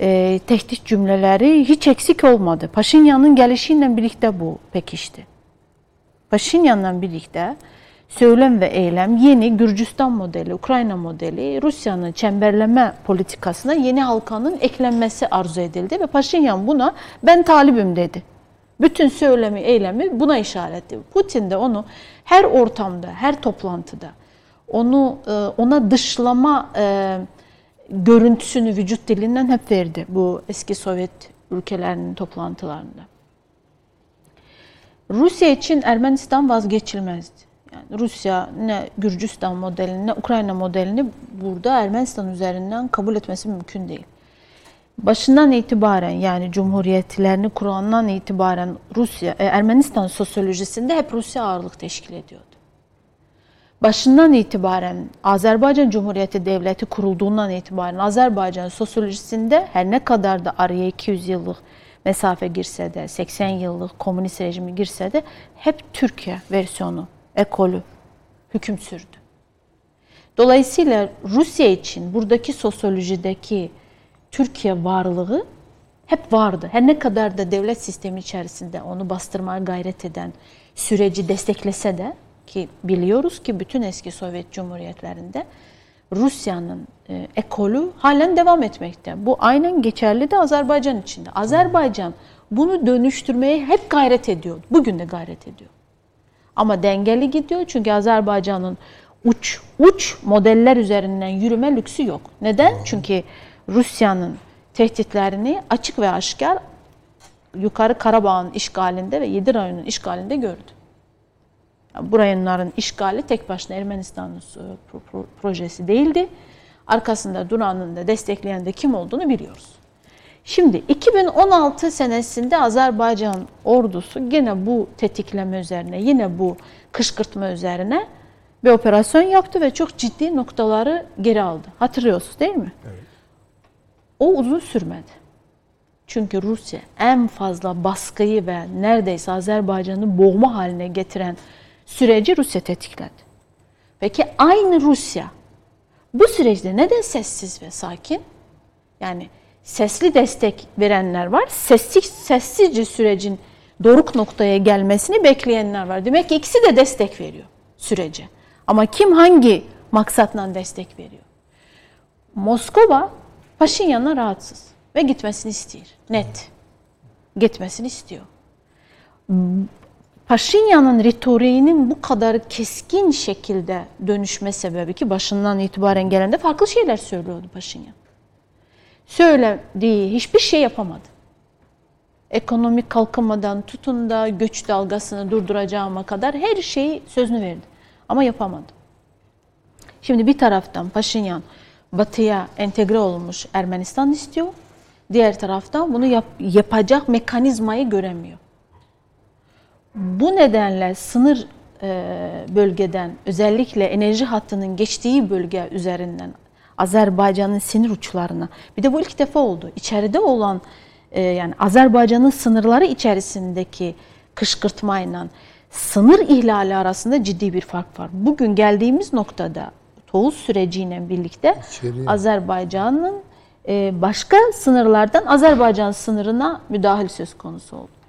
Speaker 4: e, tehdit cümleleri hiç eksik olmadı. Paşinyan'ın gelişiyle birlikte bu pekişti. Paşinyan'la birlikte söylem ve eylem yeni Gürcistan modeli, Ukrayna modeli, Rusya'nın çemberleme politikasına yeni halkanın eklenmesi arzu edildi ve Paşinyan buna ben talibim dedi. Bütün söylemi, eylemi buna işaret ediyor. Putin de onu her ortamda, her toplantıda onu e, ona dışlama e, görüntüsünü vücut dilinden hep verdi bu eski Sovyet ülkelerinin toplantılarında. Rusya için Ermenistan vazgeçilmezdi. Yani Rusya ne Gürcistan modelini ne Ukrayna modelini burada Ermenistan üzerinden kabul etmesi mümkün değil. Başından itibaren yani cumhuriyetlerini kurandan itibaren Rusya, e, Ermenistan sosyolojisinde hep Rusya ağırlık teşkil ediyordu. Başından itibaren Azerbaycan Cumhuriyeti Devleti kurulduğundan itibaren Azerbaycan sosyolojisinde her ne kadar da araya 200 yıllık mesafe girse de 80 yıllık komünist rejimi girse de hep Türkiye versiyonu, ekolü hüküm sürdü. Dolayısıyla Rusya için buradaki sosyolojideki Türkiye varlığı hep vardı. Her ne kadar da devlet sistemi içerisinde onu bastırmaya gayret eden süreci desteklese de ki biliyoruz ki bütün eski Sovyet Cumhuriyetlerinde Rusya'nın e, ekolü halen devam etmekte. Bu aynen geçerli de Azerbaycan içinde. Azerbaycan bunu dönüştürmeye hep gayret ediyor. Bugün de gayret ediyor. Ama dengeli gidiyor çünkü Azerbaycan'ın uç uç modeller üzerinden yürüme lüksü yok. Neden? Çünkü Rusya'nın tehditlerini açık ve aşikar yukarı Karabağ'ın işgalinde ve 7 rayonun işgalinde gördü. Yani bu rayonların işgali tek başına Ermenistan'ın e, pro- pro- projesi değildi. Arkasında duranın da destekleyen de kim olduğunu biliyoruz. Şimdi 2016 senesinde Azerbaycan ordusu yine bu tetikleme üzerine, yine bu kışkırtma üzerine bir operasyon yaptı ve çok ciddi noktaları geri aldı. Hatırlıyorsunuz değil mi? O uzun sürmedi. Çünkü Rusya en fazla baskıyı ve neredeyse Azerbaycan'ı boğma haline getiren süreci Rusya tetikledi. Peki aynı Rusya bu süreçte neden sessiz ve sakin? Yani sesli destek verenler var. Sessiz, sessizce sürecin doruk noktaya gelmesini bekleyenler var. Demek ki ikisi de destek veriyor sürece. Ama kim hangi maksatla destek veriyor? Moskova Paşinyan'la rahatsız ve gitmesini istiyor. Net. Gitmesini istiyor. Paşinyan'ın retoriğinin bu kadar keskin şekilde dönüşme sebebi ki başından itibaren gelen de farklı şeyler söylüyordu Paşinyan. Söylediği hiçbir şey yapamadı. Ekonomik kalkınmadan tutun da göç dalgasını durduracağıma kadar her şeyi sözünü verdi. Ama yapamadı. Şimdi bir taraftan Paşinyan batıya entegre olmuş Ermenistan istiyor. Diğer taraftan bunu yap- yapacak mekanizmayı göremiyor. Bu nedenle sınır e, bölgeden özellikle enerji hattının geçtiği bölge üzerinden Azerbaycan'ın sinir uçlarına bir de bu ilk defa oldu. İçeride olan e, yani Azerbaycan'ın sınırları içerisindeki kışkırtmayla sınır ihlali arasında ciddi bir fark var. Bugün geldiğimiz noktada Toğuz süreciyle birlikte. Azerbaycan'ın e, başka sınırlardan Azerbaycan sınırına müdahil söz konusu oldu.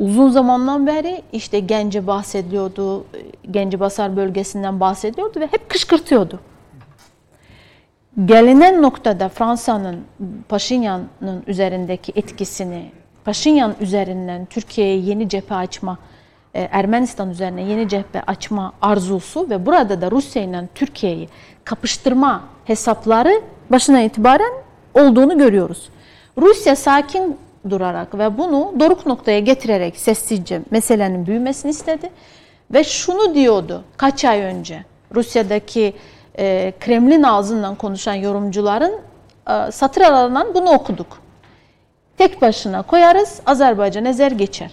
Speaker 4: Uzun zamandan beri işte Gence bahsediliyordu, Gence Basar bölgesinden bahsediyordu ve hep kışkırtıyordu. Gelinen noktada Fransa'nın Paşinyan'ın üzerindeki etkisini, Paşinyan üzerinden Türkiye'ye yeni cephe açma, e, Ermenistan üzerine yeni cephe açma arzusu ve burada da Rusya ile Türkiye'yi kapıştırma hesapları başına itibaren olduğunu görüyoruz. Rusya sakin durarak ve bunu doruk noktaya getirerek sessizce meselenin büyümesini istedi. Ve şunu diyordu kaç ay önce Rusya'daki e, Kremlin ağzından konuşan yorumcuların e, satır aralarından bunu okuduk. Tek başına koyarız Azerbaycan ezer geçer.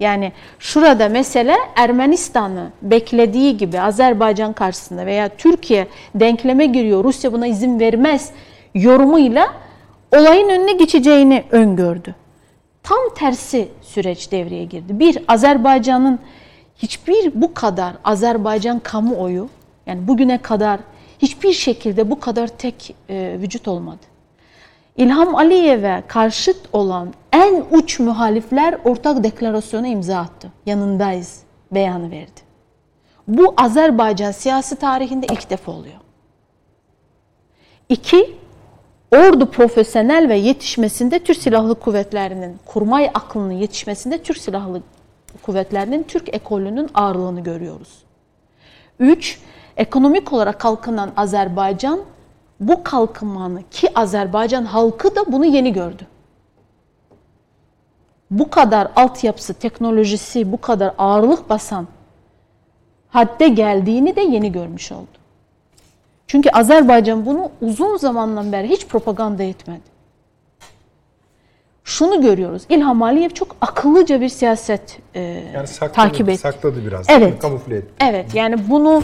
Speaker 4: Yani şurada mesele Ermenistan'ı beklediği gibi Azerbaycan karşısında veya Türkiye denkleme giriyor, Rusya buna izin vermez yorumuyla olayın önüne geçeceğini öngördü. Tam tersi süreç devreye girdi. Bir, Azerbaycan'ın hiçbir bu kadar Azerbaycan kamuoyu yani bugüne kadar hiçbir şekilde bu kadar tek e, vücut olmadı. İlham Aliyev'e karşıt olan en uç muhalifler ortak deklarasyona imza attı. Yanındayız beyanı verdi. Bu Azerbaycan siyasi tarihinde ilk defa oluyor. İki, ordu profesyonel ve yetişmesinde Türk Silahlı Kuvvetleri'nin, kurmay aklının yetişmesinde Türk Silahlı Kuvvetleri'nin, Türk ekolünün ağırlığını görüyoruz. Üç, ekonomik olarak kalkınan Azerbaycan bu kalkınmanı ki Azerbaycan halkı da bunu yeni gördü. Bu kadar altyapısı, teknolojisi, bu kadar ağırlık basan hadde geldiğini de yeni görmüş oldu. Çünkü Azerbaycan bunu uzun zamandan beri hiç propaganda etmedi. Şunu görüyoruz. İlham Aliyev çok akıllıca bir siyaset e,
Speaker 1: Yani sakladı,
Speaker 4: takip etti.
Speaker 1: sakladı biraz.
Speaker 4: Evet.
Speaker 1: Kamufle etti.
Speaker 4: Evet yani bunu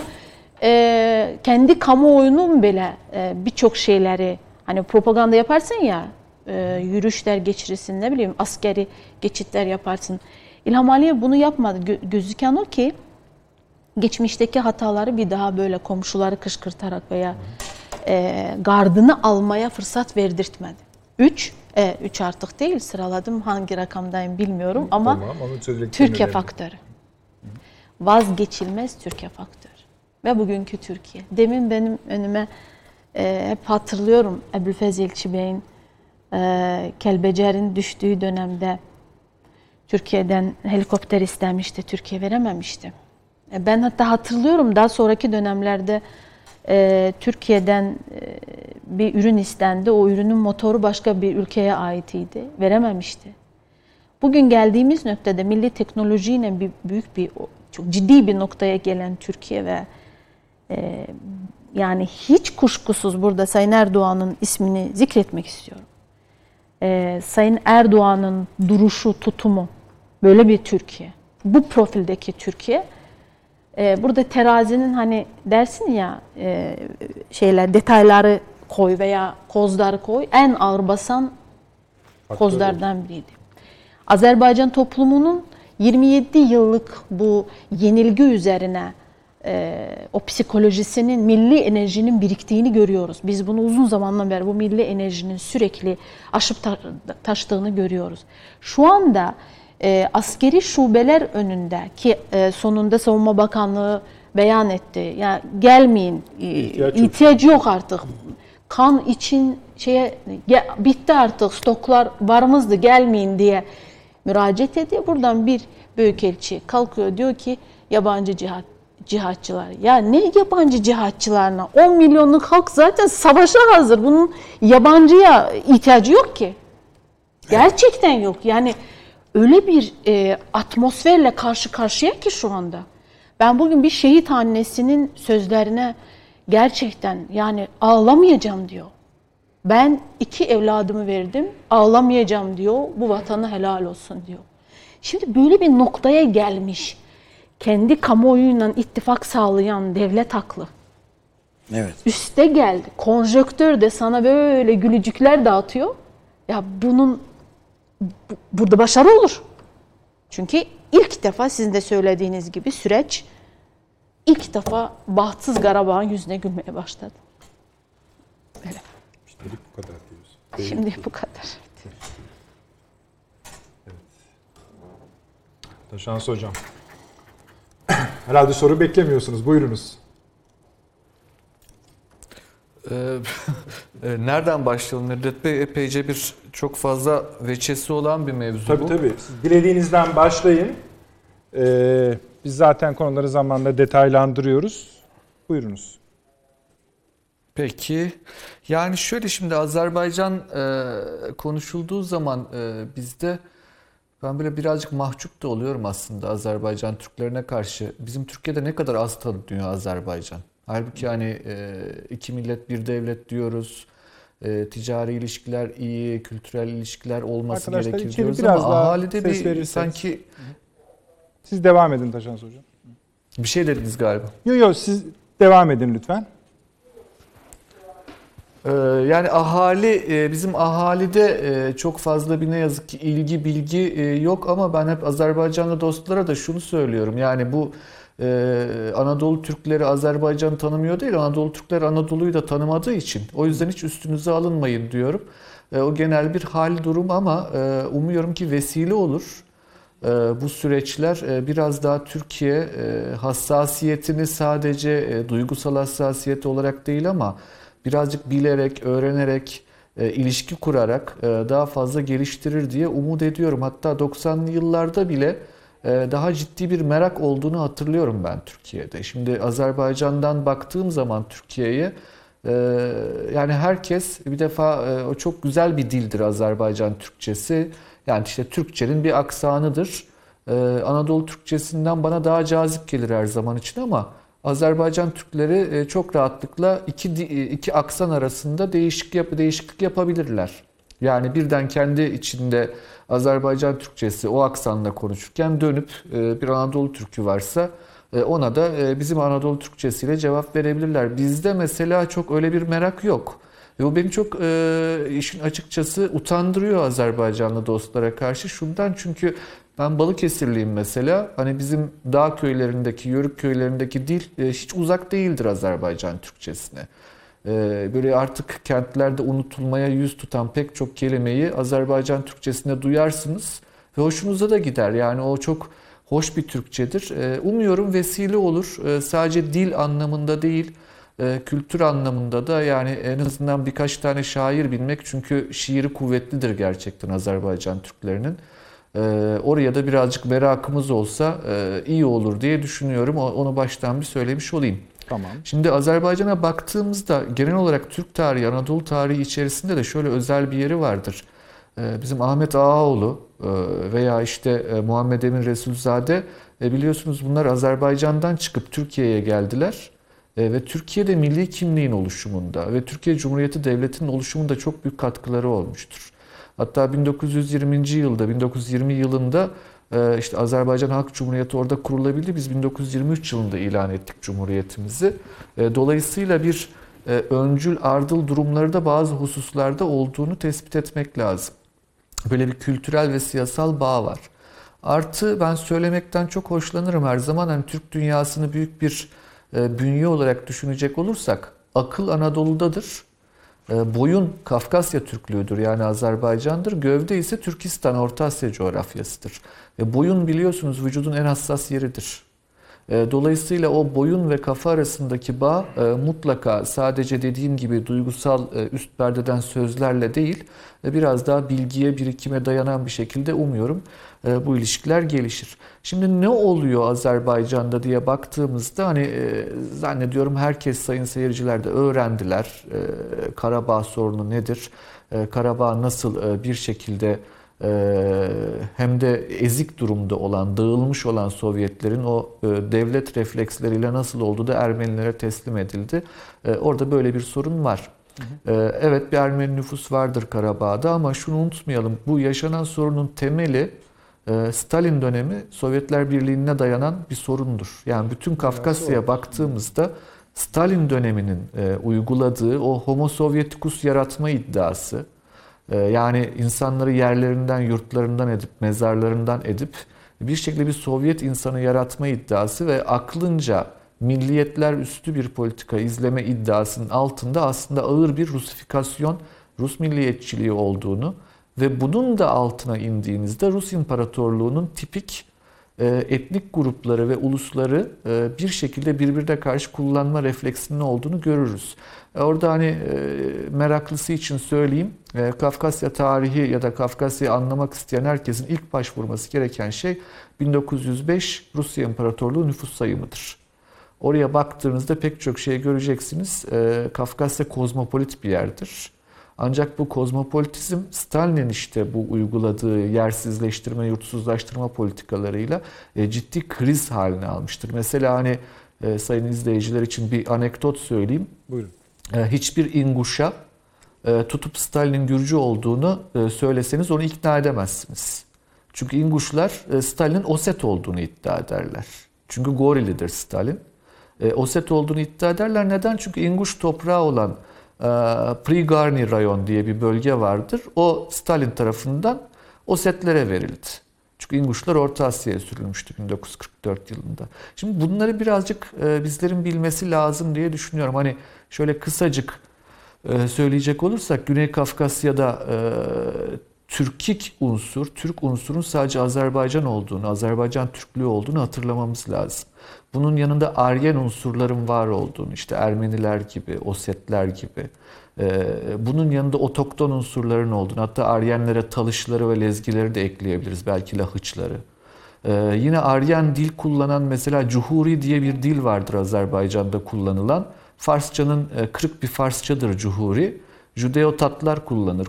Speaker 4: e, kendi kamuoyunun bile e, birçok şeyleri hani propaganda yaparsın ya e, yürüyüşler geçirirsin ne bileyim askeri geçitler yaparsın. İlham Aliyev bunu yapmadı. Gö- gözüken o ki geçmişteki hataları bir daha böyle komşuları kışkırtarak veya e, gardını almaya fırsat verdirtmedi. Üç, e, üç artık değil sıraladım hangi rakamdayım bilmiyorum ama
Speaker 1: Tamam,
Speaker 4: Türkiye
Speaker 1: önemli.
Speaker 4: faktörü. Vazgeçilmez Türkiye faktörü. Ve bugünkü Türkiye. Demin benim önüme e, hep hatırlıyorum Ebu'l-Fez İlçi Bey'in e, Kelbecer'in düştüğü dönemde Türkiye'den helikopter istemişti. Türkiye verememişti. E, Ben hatta hatırlıyorum daha sonraki dönemlerde e, Türkiye'den e, bir ürün istendi. O ürünün motoru başka bir ülkeye aitiydi. Verememişti. Bugün geldiğimiz noktada milli teknolojiyle bir büyük bir çok ciddi bir noktaya gelen Türkiye ve e, yani hiç kuşkusuz burada Sayın Erdoğan'ın ismini zikretmek istiyorum. E, Sayın Erdoğan'ın duruşu, tutumu böyle bir Türkiye. Bu profildeki Türkiye. E, burada terazinin hani dersin ya e, şeyler detayları koy veya kozları koy en ağır basan kozlardan biriydi. Azerbaycan toplumunun 27 yıllık bu yenilgi üzerine e, o psikolojisinin, milli enerjinin biriktiğini görüyoruz. Biz bunu uzun zamandan beri bu milli enerjinin sürekli aşıp ta- taştığını görüyoruz. Şu anda e, askeri şubeler önünde ki e, sonunda Savunma Bakanlığı beyan etti. Ya gelmeyin, e,
Speaker 1: İhtiyaç yok.
Speaker 4: ihtiyacı yok artık. Kan için şeye ge- bitti artık stoklar varımızdı gelmeyin diye müracaat ediyor. Buradan bir büyükelçi kalkıyor diyor ki yabancı cihat cihatçılar. Ya ne yabancı cihatçılarına? 10 milyonluk halk zaten savaşa hazır. Bunun yabancıya ihtiyacı yok ki. Gerçekten yok. Yani öyle bir e, atmosferle karşı karşıya ki şu anda. Ben bugün bir şehit annesinin sözlerine gerçekten yani ağlamayacağım diyor. Ben iki evladımı verdim, ağlamayacağım diyor. Bu vatana helal olsun diyor. Şimdi böyle bir noktaya gelmiş. Kendi kamuoyuyla ittifak sağlayan devlet haklı.
Speaker 3: Evet.
Speaker 4: Üste geldi. Konjöktör de sana böyle gülücükler dağıtıyor. Ya bunun bu- burada başarı olur. Çünkü ilk defa sizin de söylediğiniz gibi süreç ilk defa bahtsız Karabağ'ın yüzüne gülmeye başladı. Böyle.
Speaker 1: Üstelik bu kadar diyoruz.
Speaker 4: Şimdi bu kadar.
Speaker 1: Taşans Hocam. Herhalde soru beklemiyorsunuz. Buyurunuz.
Speaker 2: Ee, e, Nereden başlayalım Nedret Bey? Epeyce bir çok fazla veçesi olan bir mevzu
Speaker 1: Tabii
Speaker 2: bu.
Speaker 1: tabii. Siz dilediğinizden başlayın. Ee, biz zaten konuları zamanla detaylandırıyoruz. Buyurunuz.
Speaker 2: Peki. Yani şöyle şimdi Azerbaycan e, konuşulduğu zaman e, bizde ben böyle birazcık mahcup da oluyorum aslında Azerbaycan Türklerine karşı. Bizim Türkiye'de ne kadar az tanınıyor Azerbaycan. Halbuki hani e, iki millet bir devlet diyoruz. E, ticari ilişkiler iyi, kültürel ilişkiler olması
Speaker 1: Arkadaşlar
Speaker 2: gerekir diyoruz
Speaker 1: biraz
Speaker 2: ama
Speaker 1: daha
Speaker 2: ahalide bir
Speaker 1: verirseniz.
Speaker 2: sanki
Speaker 1: Siz devam edin Taşans Hocam.
Speaker 2: bir şey dediniz galiba.
Speaker 1: Yok yok siz devam edin lütfen.
Speaker 2: Ee, Yani ahali e, bizim ahalide e, çok fazla bir ne yazık ki ilgi bilgi yok ama ben hep Azerbaycanlı dostlara da şunu söylüyorum. Yani bu e, Anadolu Türkleri Azerbaycan'ı tanımıyor değil Anadolu Türkleri Anadolu'yu da tanımadığı için o yüzden hiç üstünüze alınmayın diyorum. E, O genel bir hal durum ama e, umuyorum ki vesile olur. E, Bu süreçler e, biraz daha Türkiye e, hassasiyetini sadece e, duygusal hassasiyet olarak değil ama birazcık bilerek, öğrenerek, e, ilişki kurarak e, daha fazla geliştirir diye umut ediyorum. Hatta 90'lı yıllarda bile daha ciddi bir merak olduğunu hatırlıyorum ben Türkiye'de. Şimdi Azerbaycan'dan baktığım zaman Türkiye'ye e, yani herkes bir defa e, o çok güzel bir dildir Azerbaycan Türkçesi. Yani işte Türkçenin bir aksanıdır. Ee, Anadolu Türkçesinden bana daha cazip gelir her zaman için ama Azerbaycan Türkleri e, çok rahatlıkla iki e, iki aksan arasında değişik yap değişiklik yapabilirler. Yani birden kendi içinde Azerbaycan Türkçesi o aksanla konuşurken dönüp e, bir Anadolu Türkü varsa e, ona da e, bizim Anadolu Türkçesiyle cevap verebilirler. Bizde mesela çok öyle bir merak yok. Ve o beni çok e, işin açıkçası utandırıyor Azerbaycanlı dostlara karşı. Şundan çünkü ben Balıkesirliyim mesela. Hani bizim dağ köylerindeki, yörük köylerindeki dil e, hiç uzak değildir Azerbaycan Türkçesine. E, böyle artık kentlerde unutulmaya yüz tutan pek çok kelimeyi Azerbaycan Türkçesinde duyarsınız ve hoşunuza da gider. Yani o çok hoş bir Türkçedir. E, umuyorum vesile olur. E, sadece dil anlamında değil, e, kültür anlamında da yani en azından birkaç tane şair bilmek çünkü şiiri kuvvetlidir gerçekten Azerbaycan Türklerinin. Oraya da birazcık merakımız olsa e, iyi olur diye düşünüyorum. Onu baştan bir söylemiş olayım.
Speaker 1: Tamam.
Speaker 2: Şimdi Azerbaycan'a baktığımızda genel olarak Türk tarihi, Anadolu tarihi içerisinde de şöyle özel bir yeri vardır. Ee, Bizim Ahmet Ağaoğlu e, veya işte e, Muhammed Emin Resulzade e, biliyorsunuz bunlar Azerbaycan'dan çıkıp Türkiye'ye geldiler. Ve Türkiye'de milli kimliğin oluşumunda ve Türkiye Cumhuriyeti Devleti'nin oluşumunda çok büyük katkıları olmuştur. Hatta 1920. yılda, 1920 yılında işte Azerbaycan Halk Cumhuriyeti orada kurulabildi. Biz 1923 yılında ilan ettik Cumhuriyetimizi. E, Dolayısıyla bir e, öncül, ardıl durumları da bazı hususlarda olduğunu tespit etmek lazım. Böyle bir kültürel ve siyasal bağ var. Artı ben söylemekten çok hoşlanırım her zaman. Hani Türk dünyasını büyük bir e, bünye olarak düşünecek olursak akıl Anadolu'dadır. E, boyun Kafkasya Türklüğüdür yani Azerbaycan'dır. Gövde ise Türkistan, Orta Asya coğrafyasıdır. Ve boyun biliyorsunuz vücudun en hassas yeridir. E, Dolayısıyla o boyun ve kafa arasındaki bağ e, mutlaka sadece dediğim gibi duygusal e, üst perdeden sözlerle değil, e, biraz daha bilgiye, birikime dayanan bir şekilde umuyorum e, bu ilişkiler gelişir. Şimdi ne oluyor Azerbaycan'da diye baktığımızda hani e, zannediyorum herkes sayın seyirciler de öğrendiler. E, Karabağ sorunu nedir? E, Karabağ nasıl e, bir şekilde hem de ezik durumda olan, dağılmış olan Sovyetlerin o e, devlet refleksleriyle nasıl olduğu da Ermenilere teslim edildi. Ee, Orada böyle bir sorun var. Ee, Evet bir Ermeni nüfus vardır Karabağ'da ama şunu unutmayalım. Bu yaşanan sorunun temeli e, Stalin dönemi Sovyetler Birliği'ne dayanan bir sorundur. Yani bütün Kafkasya'ya baktığımızda Stalin döneminin e, uyguladığı o homo sovyeticus yaratma iddiası, ee, Yani insanları yerlerinden, yurtlarından edip, mezarlarından edip bir şekilde bir Sovyet insanı yaratma iddiası ve aklınca milliyetler üstü bir politika izleme iddiasının altında aslında ağır bir Rusifikasyon, Rus milliyetçiliği olduğunu ve bunun da altına indiğinizde Rus İmparatorluğu'nun tipik e, etnik grupları ve ulusları e, bir şekilde birbirine karşı kullanma refleksinin olduğunu görürüz. E, Orada hani e, meraklısı için söyleyeyim, e, Kafkasya tarihi ya da Kafkasya'yı anlamak isteyen herkesin ilk başvurması gereken şey 1905 Rusya İmparatorluğu nüfus sayımıdır. Oraya baktığınızda pek çok şey göreceksiniz. Kafkasya kozmopolit bir yerdir. Ancak bu kozmopolitizm Stalin'in işte bu uyguladığı yersizleştirme, yurtsuzlaştırma politikalarıyla ciddi kriz haline almıştır. Mesela hani sayın izleyiciler için bir anekdot söyleyeyim.
Speaker 1: Buyurun.
Speaker 2: E, hiçbir inguşa e, tutup Stalin'in Gürcü olduğunu e, söyleseniz onu ikna edemezsiniz. Çünkü inguşlar Stalin'in Oset olduğunu iddia ederler. Çünkü Gorilidir Stalin. Oset olduğunu iddia ederler. Neden? Çünkü inguş toprağı olan Prigarny rayon diye bir bölge vardır. O Stalin tarafından Osetlere verildi. Çünkü inguşlar Orta Asya'ya sürülmüştü 1944 yılında. Şimdi bunları birazcık bizlerin bilmesi lazım diye düşünüyorum. Hani şöyle kısacık e, söyleyecek olursak Güney Kafkasya'da e, Türkik unsur, Türk unsurun sadece Azerbaycan olduğunu, Azerbaycan Türklüğü olduğunu hatırlamamız lazım. Bunun yanında Aryen unsurların var olduğunu, işte Ermeniler gibi, Osetler gibi, e, bunun yanında otokton unsurların olduğunu, hatta Aryenlere Talışları ve Lezgileri de ekleyebiliriz, belki Lahıçları. Yine Aryen dil kullanan mesela Cuhuri diye bir dil vardır Azerbaycan'da kullanılan. Farsçanın e, kırık bir Farsçadır Cuhuri. Judeo-Tatlar kullanır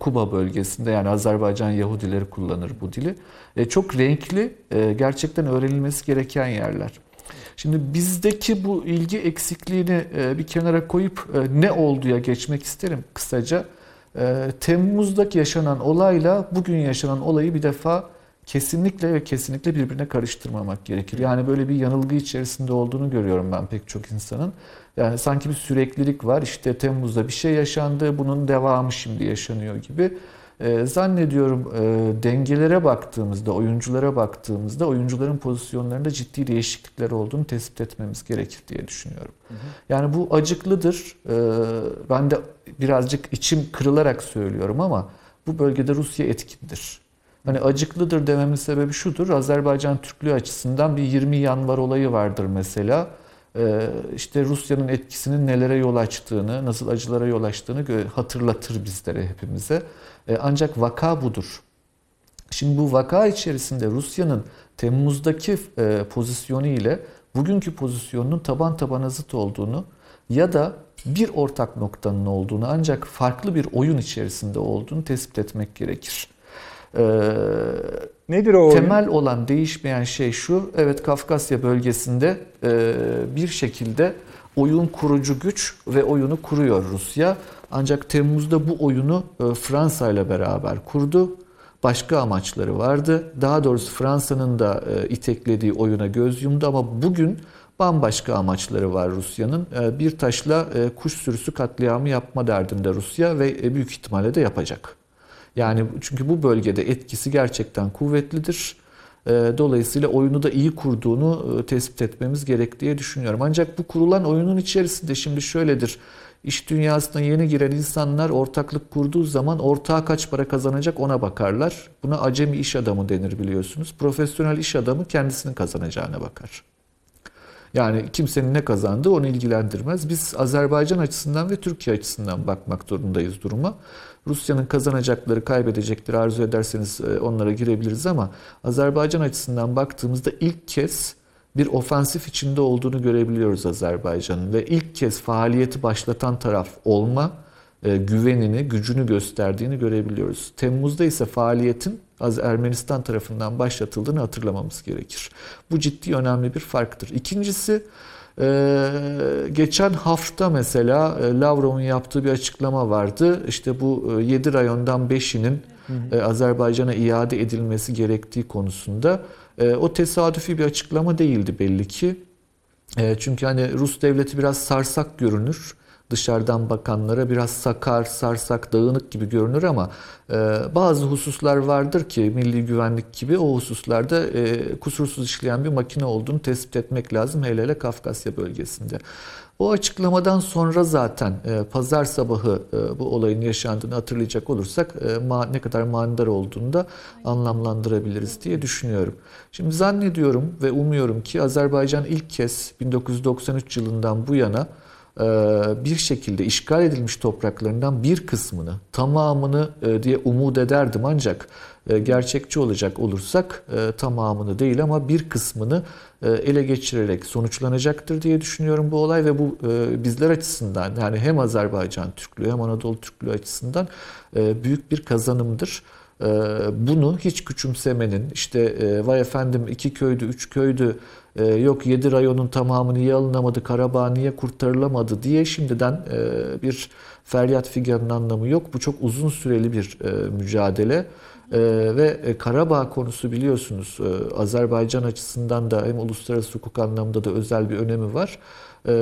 Speaker 2: Kuba, bölgesinde yani Azerbaycan Yahudileri kullanır bu dili. E, çok renkli, e, gerçekten öğrenilmesi gereken yerler. Şimdi bizdeki bu ilgi eksikliğini bir kenara koyup ne olduya geçmek isterim kısaca. Temmuz'daki yaşanan olayla bugün yaşanan olayı bir defa kesinlikle ve kesinlikle birbirine karıştırmamak gerekir. Yani böyle bir yanılgı içerisinde olduğunu görüyorum ben pek çok insanın. Yani sanki bir süreklilik var. İşte Temmuz'da bir şey yaşandı, bunun devamı şimdi yaşanıyor gibi. Ee, zannediyorum e, dengelere baktığımızda, oyunculara baktığımızda oyuncuların pozisyonlarında ciddi değişiklikler olduğunu tespit etmemiz gerekir diye düşünüyorum. Yani bu acıklıdır. Ee, ben de birazcık içim kırılarak söylüyorum ama bu bölgede Rusya etkindir. Hani acıklıdır dememin sebebi şudur. Azerbaycan Türklüğü açısından bir 20 yanvar olayı vardır mesela. Ee, işte Rusya'nın etkisinin nelere yol açtığını, nasıl acılara yol açtığını hatırlatır bizlere hepimize. Ee, ancak vaka budur. Şimdi bu vaka içerisinde Rusya'nın Temmuz'daki e, pozisyonu ile bugünkü pozisyonunun taban tabana zıt olduğunu ya da bir ortak noktanın olduğunu ancak farklı bir oyun içerisinde olduğunu tespit etmek gerekir. Ee,
Speaker 1: Nedir o oyun?
Speaker 2: Temel olan değişmeyen şey şu, evet Kafkasya bölgesinde e, bir şekilde oyun kurucu güç ve oyunu kuruyor Rusya. Ancak Temmuz'da bu oyunu e, Fransa ile beraber kurdu. Başka amaçları vardı. Daha doğrusu Fransa'nın da e, iteklediği oyuna göz yumdu ama bugün bambaşka amaçları var Rusya'nın. Bir taşla kuş sürüsü katliamı yapma derdinde Rusya ve büyük ihtimalle de yapacak. Yani çünkü bu bölgede etkisi gerçekten kuvvetlidir. E, Dolayısıyla oyunu da iyi kurduğunu e, tespit etmemiz gerek diye düşünüyorum. Ancak bu kurulan oyunun içerisinde şimdi şöyledir. İş dünyasına yeni giren insanlar ortaklık kurduğu zaman ortağa kaç para kazanacak ona bakarlar. Buna acemi iş adamı denir biliyorsunuz. Profesyonel iş adamı kendisinin kazanacağına bakar. Yani kimsenin ne kazandığı onu ilgilendirmez. Biz Azerbaycan açısından ve Türkiye açısından bakmak zorundayız duruma. Rusya'nın kazanacakları, kaybedecekleri arzu ederseniz e, onlara girebiliriz ama Azerbaycan açısından baktığımızda ilk kez bir ofansif içinde olduğunu görebiliyoruz Azerbaycan'ın ve ilk kez faaliyeti başlatan taraf olma e, güvenini, gücünü gösterdiğini görebiliyoruz. Temmuz'da ise faaliyetin Ermenistan tarafından başlatıldığını hatırlamamız gerekir. Bu ciddi önemli bir farktır. İkincisi e, geçen hafta mesela e, Lavrov'un yaptığı bir açıklama vardı. İşte bu 7 rayondan 5'inin Azerbaycan'a iade edilmesi gerektiği konusunda. O tesadüfi bir açıklama değildi belli ki. Çünkü hani Rus devleti biraz sarsak görünür dışarıdan bakanlara biraz sakar, sarsak, dağınık gibi görünür ama e, bazı hususlar vardır ki milli güvenlik gibi o hususlarda e, kusursuz işleyen bir makine olduğunu tespit etmek lazım hele hele Kafkasya bölgesinde. O açıklamadan sonra zaten e, pazar sabahı e, bu olayın yaşandığını hatırlayacak olursak e, ma, ne kadar manidar olduğunu da anlamlandırabiliriz diye düşünüyorum. Şimdi zannediyorum ve umuyorum ki Azerbaycan ilk kez 1993 yılından bu yana bir şekilde işgal edilmiş topraklarından bir kısmını, tamamını e, diye umut ederdim ancak e, gerçekçi olacak olursak tamamını değil ama bir kısmını ele geçirerek sonuçlanacaktır diye düşünüyorum bu olay ve bu bizler açısından yani hem Azerbaycan Türklüğü hem Anadolu Türklüğü açısından büyük bir kazanımdır. Bunu hiç küçümsemenin işte vay efendim iki köydü, üç köydü e, yok 7 rayonun tamamı niye alınamadı, Karabağ niye kurtarılamadı diye şimdiden e, bir feryat figanın anlamı yok. Bu çok uzun süreli bir e, mücadele. Ee, ve e, Karabağ konusu biliyorsunuz e, Azerbaycan açısından da hem uluslararası hukuk anlamında da özel bir önemi var. Ee,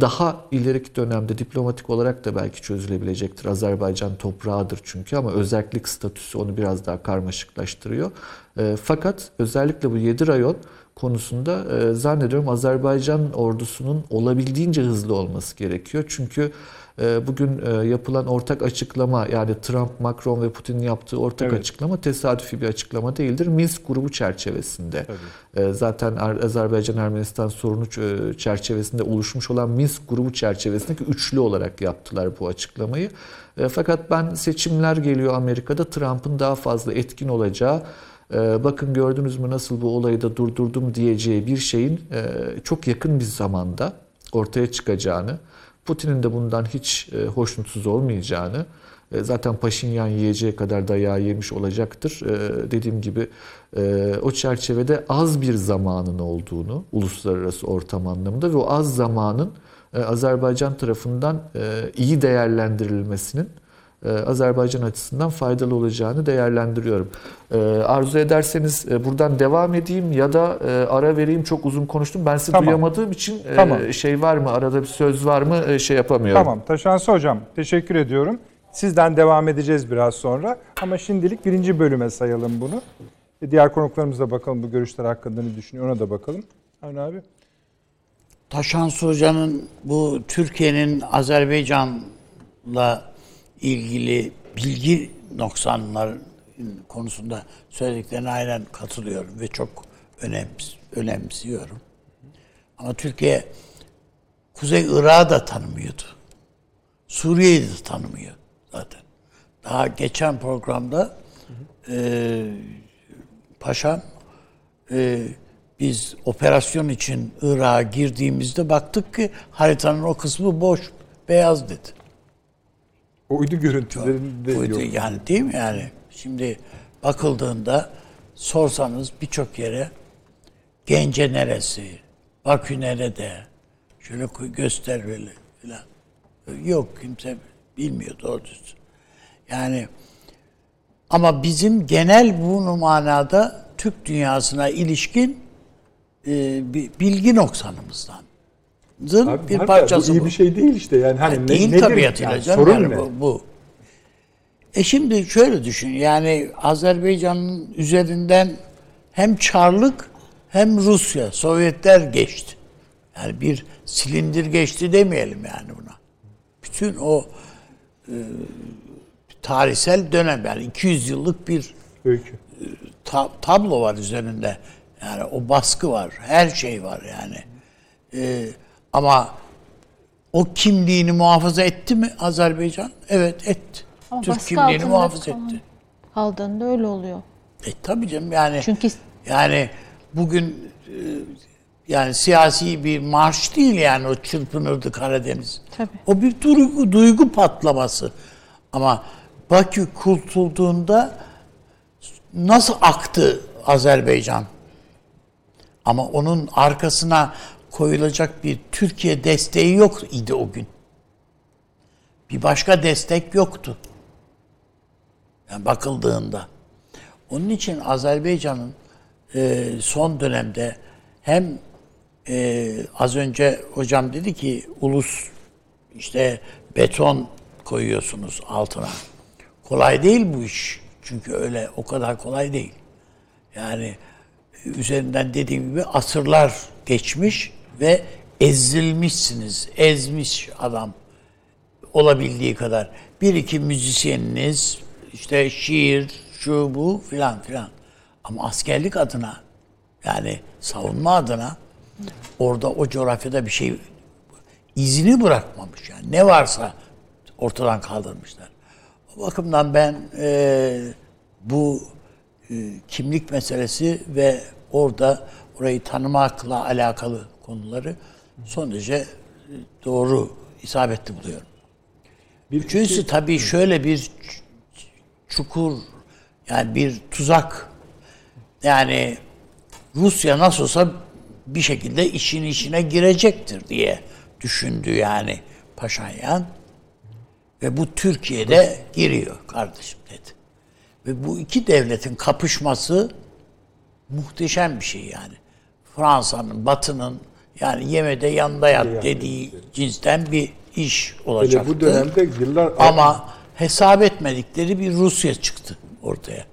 Speaker 2: daha ileriki dönemde diplomatik olarak da belki çözülebilecektir. Azerbaycan toprağıdır çünkü ama özellik statüsü onu biraz daha karmaşıklaştırıyor. Ee, fakat özellikle bu 7 rayon konusunda e, zannediyorum Azerbaycan ordusunun olabildiğince hızlı olması gerekiyor. Çünkü e, bugün e, yapılan ortak açıklama yani Trump, Macron ve Putin'in yaptığı ortak evet. açıklama tesadüfi bir açıklama değildir. Minsk grubu çerçevesinde. E, zaten Azerbaycan-Ermenistan sorunu çerçevesinde oluşmuş olan Minsk grubu çerçevesindeki üçlü olarak yaptılar bu açıklamayı. E, fakat ben seçimler geliyor Amerika'da Trump'ın daha fazla etkin olacağı bakın gördünüz mü nasıl bu olayı da durdurdum diyeceği bir şeyin e, çok yakın bir zamanda ortaya çıkacağını, Putin'in de bundan hiç e, hoşnutsuz olmayacağını, e, zaten Paşinyan yiyeceği kadar dayağı yemiş olacaktır. Dediğim gibi o çerçevede az bir zamanın olduğunu uluslararası ortam anlamında ve o az zamanın Azerbaycan tarafından iyi değerlendirilmesinin Azerbaycan açısından faydalı olacağını değerlendiriyorum. E, arzu ederseniz e, buradan devam edeyim ya da ara vereyim. Çok uzun konuştum. Ben sizi tamam. duyamadığım için tamam. şey var mı? Arada bir söz var mı? Şey yapamıyorum.
Speaker 1: Tamam. Taşansı Hocam teşekkür ediyorum. Sizden devam edeceğiz biraz sonra. Ama şimdilik birinci bölüme sayalım bunu. Diğer konuklarımıza bakalım bu görüşler hakkında ne düşünüyor ona da bakalım. Avni abi.
Speaker 3: Taşansı Hoca'nın bu Türkiye'nin Azerbaycan'la ilgili bilgi noksanlar konusunda söylediklerine aynen katılıyorum ve çok önems önemsiyorum. Ama Türkiye Kuzey Irak'ı da tanımıyordu. Suriye'yi de tanımıyor zaten. Daha geçen programda e, paşam e, biz operasyon için Irak'a girdiğimizde baktık ki haritanın o kısmı boş, beyaz dedi.
Speaker 1: Uydu görüntülerinde
Speaker 3: Buydu
Speaker 1: yok.
Speaker 3: yani değil mi yani? Şimdi bakıldığında sorsanız birçok yere Gence neresi, Bakü nerede, şöyle göster böyle filan. Yok kimse bilmiyor doğru. Yani ama bizim genel bu manada Türk dünyasına ilişkin e, bir bilgi noksanımızdan.
Speaker 1: Abi
Speaker 3: bir parçası
Speaker 1: bu iyi bir şey değil işte yani hani ne,
Speaker 3: Değil
Speaker 1: nedir?
Speaker 3: tabiatıyla
Speaker 1: Yani
Speaker 3: canım.
Speaker 1: sorun
Speaker 3: yani
Speaker 1: ne?
Speaker 3: bu, bu. E şimdi şöyle düşün. Yani Azerbaycan'ın üzerinden hem Çarlık hem Rusya, Sovyetler geçti. Yani bir silindir geçti demeyelim yani buna. Bütün o e, tarihsel dönem yani 200 yıllık bir
Speaker 1: Öykü.
Speaker 3: ta- tablo var üzerinde. Yani o baskı var. Her şey var yani. Ee, ama o kimliğini muhafaza etti mi Azerbaycan? Evet etti.
Speaker 4: Ama
Speaker 3: Türk kimliğini muhafaza etti.
Speaker 4: Kaldığında öyle oluyor.
Speaker 3: E tabii canım yani
Speaker 4: Çünkü
Speaker 3: yani bugün e, yani siyasi bir marş değil yani o çırpınırdı Karadeniz.
Speaker 4: Tabii.
Speaker 3: O bir duygu, duygu patlaması. Ama Bakü kurtulduğunda nasıl aktı Azerbaycan? Ama onun arkasına koyulacak bir Türkiye desteği yok idi o gün. Bir başka destek yoktu. Yani bakıldığında. Onun için Azerbaycan'ın e, son dönemde hem e, az önce hocam dedi ki ulus işte beton koyuyorsunuz altına. Kolay değil bu iş. Çünkü öyle o kadar kolay değil. Yani üzerinden dediğim gibi asırlar geçmiş ve ezilmişsiniz. Ezmiş adam olabildiği kadar. Bir iki müzisyeniniz, işte şiir, şu bu filan filan. Ama askerlik adına yani savunma adına orada o coğrafyada bir şey izini bırakmamış yani. Ne varsa ortadan kaldırmışlar. O bakımdan ben e, bu e, kimlik meselesi ve orada orayı tanımakla alakalı konuları son derece e, doğru isabetli buluyorum.
Speaker 1: Bir
Speaker 3: Üçüncüsü tabii şöyle bir çukur yani bir tuzak. Yani Rusya nasıl olsa bir şekilde işin içine girecektir diye düşündü yani Paşinyan. Ve bu Türkiye'de giriyor kardeşim dedi. Ve bu iki devletin kapışması muhteşem bir şey yani. Fransa'nın, Batı'nın yani yemede yanında yat dediği cinsten bir iş olacaktı.
Speaker 1: bu dönemde yıllar
Speaker 3: Ama hesap etmedikleri bir Rusya çıktı ortaya.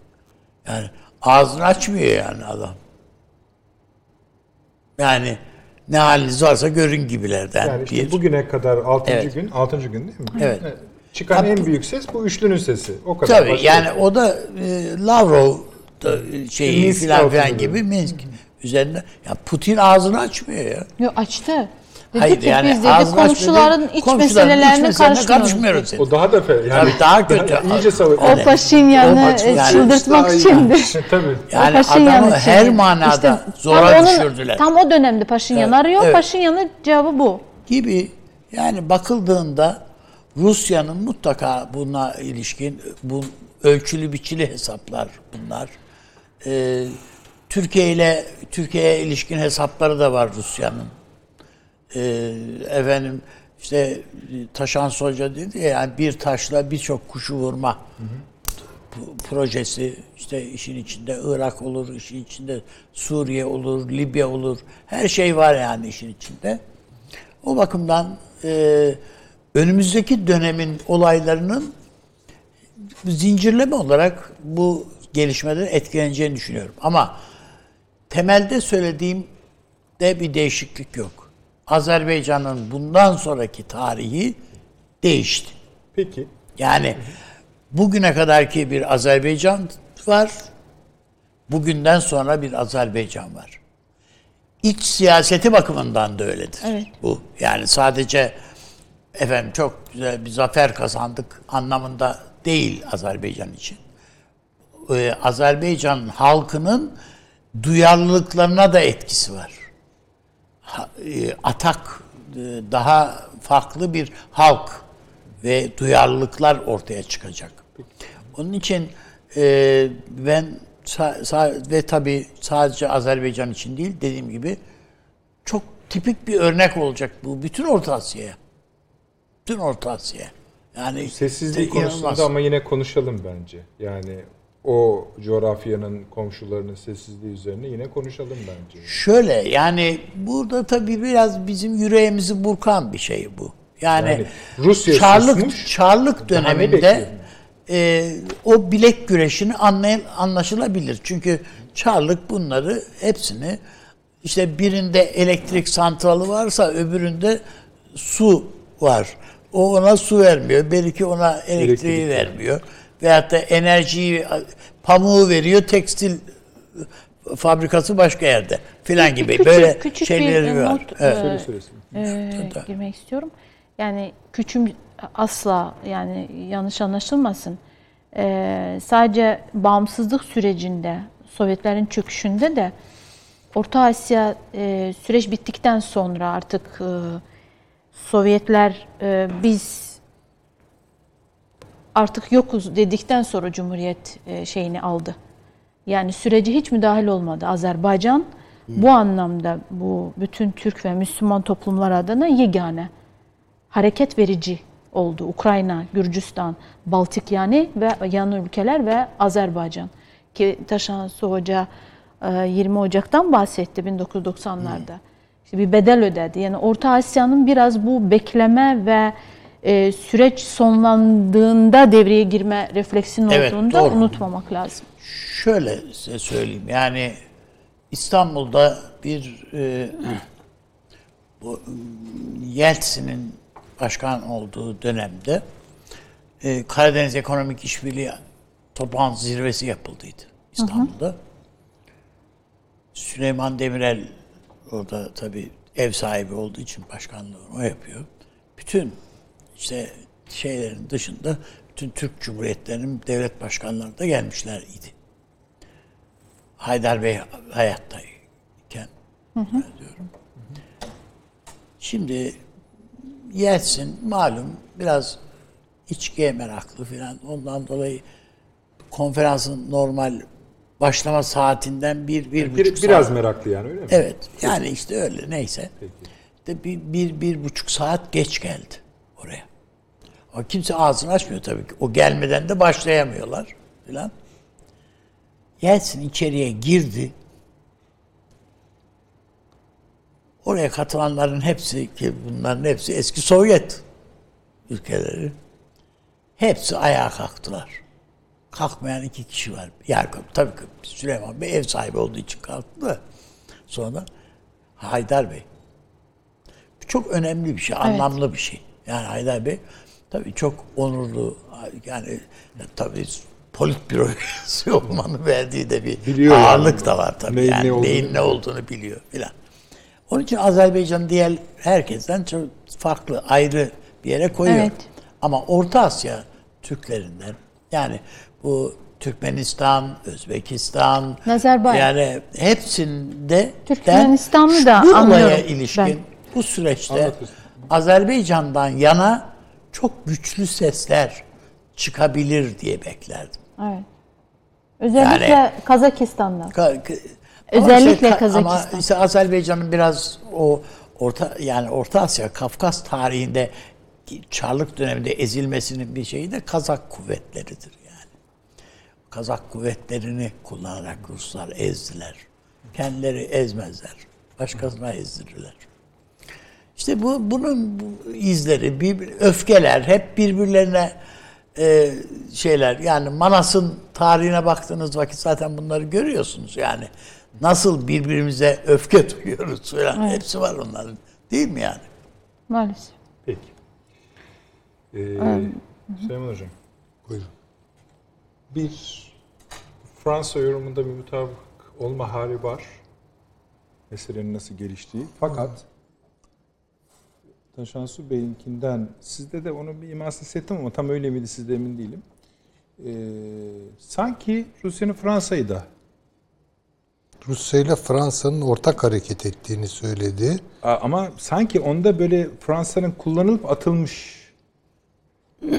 Speaker 3: Yani ağzını açmıyor yani adam. Yani ne haliniz varsa görün gibilerden
Speaker 1: yani işte
Speaker 3: bir.
Speaker 1: bugüne kadar 6.
Speaker 3: Evet.
Speaker 1: gün 6. gün değil mi?
Speaker 3: Evet.
Speaker 1: Çıkan
Speaker 3: Tabii.
Speaker 1: en büyük ses bu üçlünün sesi. O kadar.
Speaker 3: Tabii yani
Speaker 1: yok.
Speaker 3: o da e, Lavrov da, şeyi
Speaker 1: Minsk
Speaker 3: filan filan gibi Minsk üzerinde. Ya Putin ağzını açmıyor ya.
Speaker 4: Yok açtı. Dedi
Speaker 3: Hayır
Speaker 4: ki
Speaker 3: yani
Speaker 4: biz dedi komşuların
Speaker 3: açmıyor.
Speaker 4: iç meselelerine karışmıyoruz.
Speaker 1: o daha da fe, yani
Speaker 3: Tabii daha kötü.
Speaker 1: iyice savaş.
Speaker 4: O Paşinyan'ı
Speaker 3: O-
Speaker 4: e,
Speaker 3: yani-
Speaker 4: çıldırtmak içindi.
Speaker 1: Tabii.
Speaker 3: Yani adamı her manada
Speaker 4: İşte
Speaker 3: zora
Speaker 4: tam onun-
Speaker 3: düşürdüler.
Speaker 4: Tam o dönemde Paşinyan arıyor.
Speaker 3: evet.
Speaker 4: Paşinyan'ın cevabı bu.
Speaker 3: gibi yani bakıldığında Rusya'nın mutlaka buna ilişkin bu ölçülü biçili hesaplar bunlar. Ee, Türkiye ile Türkiye'ye ilişkin hesapları da var Rusya'nın. Ee, efendim işte Taşan Hoca dedi ya yani bir taşla birçok kuşu vurma p- projesi işte işin içinde Irak olur, işin içinde Suriye olur, Libya olur. Her şey var yani işin içinde. O bakımdan e, önümüzdeki dönemin olaylarının zincirleme olarak bu gelişmelerin etkileneceğini düşünüyorum. Ama temelde söylediğimde bir değişiklik yok. Azerbaycan'ın bundan sonraki tarihi değişti.
Speaker 1: Peki.
Speaker 3: Yani bugüne kadarki bir Azerbaycan var. Bugünden sonra bir Azerbaycan var. İç siyaseti bakımından da öyledir.
Speaker 4: Evet.
Speaker 3: Bu yani sadece efendim çok güzel bir zafer kazandık anlamında değil Azerbaycan için. e, Azerbaycan halkının duyarlılıklarına da etkisi var. E, Atak e, daha farklı bir halk ve duyarlılıklar ortaya çıkacak. Onun için e, ben ve tabii sadece Azerbaycan için değil dediğim gibi çok tipik bir örnek olacak bu bütün Orta Asya'ya. Bütün Orta Asya'ya. Yani inanılmaz.
Speaker 1: konusunda ama yine konuşalım bence. Yani o coğrafyanın komşularının sessizliği üzerine yine konuşalım bence.
Speaker 3: Şöyle yani burada tabii biraz bizim yüreğimizi burkan bir şey bu. Yani,
Speaker 1: Yani Rusya
Speaker 3: Çarlık
Speaker 1: susmuş,
Speaker 3: Çarlık döneminde e, o bilek güreşini anlay anlaşılabilir. Çünkü Çarlık bunları hepsini işte birinde elektrik santralı varsa öbüründe su var. O ona su vermiyor. Belki ona elektriği
Speaker 1: Elektrik
Speaker 3: vermiyor. Veyahut da enerjiyi pamuğu veriyor. Tekstil fabrikası başka yerde filan gibi
Speaker 4: Küçük-
Speaker 3: böyle
Speaker 4: küçük
Speaker 3: şeyleri
Speaker 4: bir
Speaker 3: var.
Speaker 4: not,
Speaker 3: Evet.
Speaker 4: e, e, girmek istiyorum. Yani küçüm asla yani yanlış anlaşılmasın. E, sadece bağımsızlık sürecinde Sovyetlerin çöküşünde de Orta Asya e, süreç bittikten sonra artık e, Sovyetler e, biz artık yokuz dedikten sonra Cumhuriyet e, şeyini aldı. Yani sürece hiç müdahil olmadı. Azerbaycan bu anlamda bu bütün Türk ve Müslüman toplumlar adına yegane hareket verici oldu. Ukrayna, Gürcistan, Baltık yani ve yan ülkeler ve Azerbaycan. Ki Taşan Hoca e, 20 Ocak'tan bahsetti 1990'larda. İşte bir bedel ödedi. Yani Orta Asya'nın biraz bu bekleme ve e, süreç sonlandığında devreye girme refleksinin
Speaker 3: Evet,
Speaker 4: olduğunu da unutmamak lazım.
Speaker 3: Şöyle size söyleyeyim yani İstanbul'da bir e, bu Yeltsin'in başkan olduğu dönemde e, Karadeniz Ekonomik İşbirliği toplantı zirvesi yapıldıydı İstanbul'da. Süleyman Demirel orada tabii ev sahibi olduğu için başkanlığı o yapıyor. Bütün işte şeylerin dışında bütün Türk Cumhuriyetlerinin devlet başkanları da gelmişler idi. Haydar Bey hayattayken ben diyorum. Şimdi Yeltsin malum biraz içkiye meraklı filan. Ondan dolayı konferansın normal başlama saatinden bir, bir
Speaker 1: Bir,
Speaker 3: buçuk
Speaker 1: biraz
Speaker 3: saat.
Speaker 1: meraklı yani öyle mi?
Speaker 3: Evet. Yani işte öyle neyse. İşte bir, bir, bir buçuk saat geç geldi oraya. Ama kimse ağzını açmıyor tabii ki. O gelmeden de başlayamıyorlar filan. Yeltsin içeriye girdi. Oraya katılanların hepsi ki bunların hepsi eski Sovyet ülkeleri. Hepsi ayağa kalktılar. Kalkmayan iki kişi var. Yani tabii ki Süleyman Bey ev sahibi olduğu için kalktı da. Sonra Haydar Bey. Bu çok önemli bir şey, anlamlı bir şey. Yani Haydar Bey tabii çok onurlu, yani tabii politbüro üyesi olmanın verdiği de bir
Speaker 1: Biliyor
Speaker 3: ağırlık
Speaker 1: yani.
Speaker 3: da var tabii.
Speaker 1: Neyin
Speaker 3: yani
Speaker 1: ne olduğunu
Speaker 3: neyin ne olduğunu biliyor filan. Onun için Azerbaycan diğer herkesten çok farklı, ayrı bir yere koyuyor.
Speaker 4: Evet.
Speaker 3: Ama Orta Asya Türklerinden yani bu Türkmenistan, Özbekistan,
Speaker 4: Nazarbayev.
Speaker 3: yani hepsinde
Speaker 4: Türkmenistan'ı da
Speaker 3: olaya
Speaker 4: anlıyorum
Speaker 3: ilişkin
Speaker 4: ben.
Speaker 3: bu süreçte
Speaker 1: Anlatıyorsun.
Speaker 3: Azerbaycan'dan yana çok güçlü sesler çıkabilir diye beklerdim.
Speaker 4: Evet. Özellikle
Speaker 3: Yani-
Speaker 4: Kazakistan'da.
Speaker 3: Ka- ama
Speaker 4: Özellikle
Speaker 3: ka-
Speaker 4: Kazakistan.
Speaker 3: Ama işte Azerbaycan'ın biraz o orta yani Orta Asya, Kafkas tarihinde Çarlık döneminde ezilmesinin bir şeyi de Kazak kuvvetleridir yani. Kazak kuvvetlerini kullanarak Ruslar ezdiler. Kendileri ezmezler. Başkasına ezdirirler. İşte bu bunun bu izleri, bir, öfkeler hep birbirlerine e, şeyler. Yani Manas'ın tarihine baktığınız vakit zaten bunları görüyorsunuz. Yani nasıl birbirimize öfke duyuyoruz falan. Hepsi var onların. Değil mi yani?
Speaker 4: Maalesef.
Speaker 1: Peki. Ee, Süleyman Hocam.
Speaker 5: Buyurun.
Speaker 1: Bir Fransa yorumunda bir mutabık olma hali var. Meselenin nasıl geliştiği. Fakat Taşansu Bey'inkinden sizde de onu bir imasını hissettim ama tam öyle miydi sizde emin değilim. Ee, sanki Rusya'nın Fransa'yı da
Speaker 5: Rusya ile Fransa'nın ortak hareket ettiğini söyledi.
Speaker 1: Ama sanki onda böyle Fransa'nın kullanılıp atılmış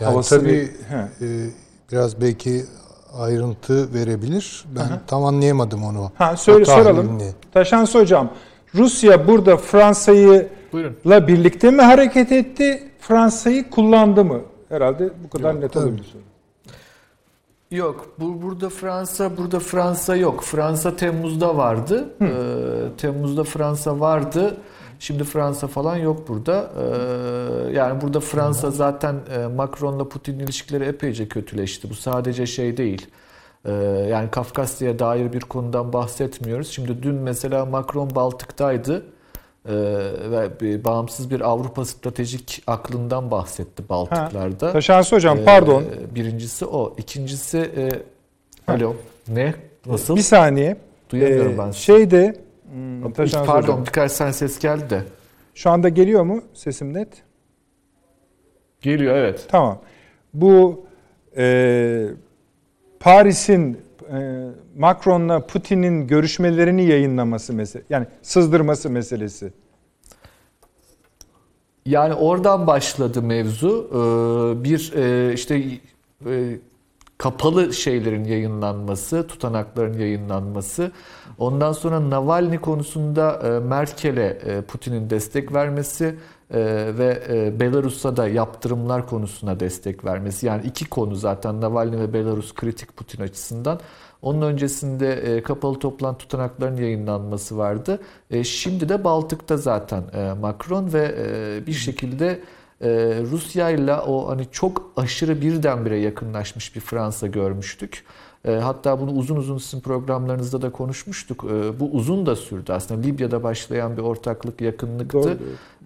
Speaker 5: Yani
Speaker 1: havası
Speaker 5: tabii
Speaker 1: bir- he.
Speaker 5: e, biraz belki ayrıntı verebilir. Ben tam anlayamadım onu.
Speaker 1: Ha söyle soralım. Taşansı hocam Rusya burada Fransa'yı la birlikte mi hareket etti? Fransa'yı kullandı mı? Herhalde bu kadar net
Speaker 5: tabii.
Speaker 1: olabilir.
Speaker 2: Yok, bu burada Fransa, burada Fransa yok. Fransa Temmuz'da vardı. Ee, Temmuz'da Fransa vardı. Şimdi Fransa falan yok burada. Ee, yani burada Fransa zaten e, Macron'la Putin ilişkileri epeyce kötüleşti. Bu sadece şey değil. Ee, yani Kafkasya'ya dair bir konudan bahsetmiyoruz. Şimdi dün mesela Macron Baltık'taydı. Ee, ve bir bağımsız bir Avrupa stratejik aklından bahsetti Baltıklarda.
Speaker 1: Taşansı hocam
Speaker 2: Ee,
Speaker 1: pardon.
Speaker 2: Birincisi o. İkincisi e, alo. Ne? Nasıl?
Speaker 1: Bir saniye.
Speaker 2: Duyamıyorum
Speaker 1: Ee,
Speaker 2: ben sizi.
Speaker 1: Şeyde hmm, Taşansı
Speaker 2: Pardon
Speaker 1: hocam.
Speaker 2: birkaç sen ses geldi de.
Speaker 1: Şu anda geliyor mu sesim net?
Speaker 2: Geliyor evet.
Speaker 1: Tamam. Bu e, Paris'in e, Macron'la Putin'in görüşmelerini yayınlaması mesela yani sızdırması meselesi.
Speaker 2: Yani oradan başladı mevzu. Ee, Bir e, işte e, kapalı şeylerin yayınlanması, tutanakların yayınlanması. Ondan sonra Navalny konusunda Merkel'e Putin'in destek vermesi ve e, Belarus'a da yaptırımlar konusuna destek vermesi. Yani iki konu zaten Navalny ve Belarus kritik Putin açısından. Onun öncesinde e, kapalı toplantı tutanaklarının yayınlanması vardı. E, Şimdi de Baltık'ta zaten Macron ve bir şekilde Rusya ile o hani çok aşırı birdenbire yakınlaşmış bir Fransa görmüştük. E, Hatta bunu uzun uzun sizin programlarınızda da konuşmuştuk. E, Bu uzun da sürdü aslında. Libya'da başlayan bir ortaklık, yakınlıktı.
Speaker 1: Doğru.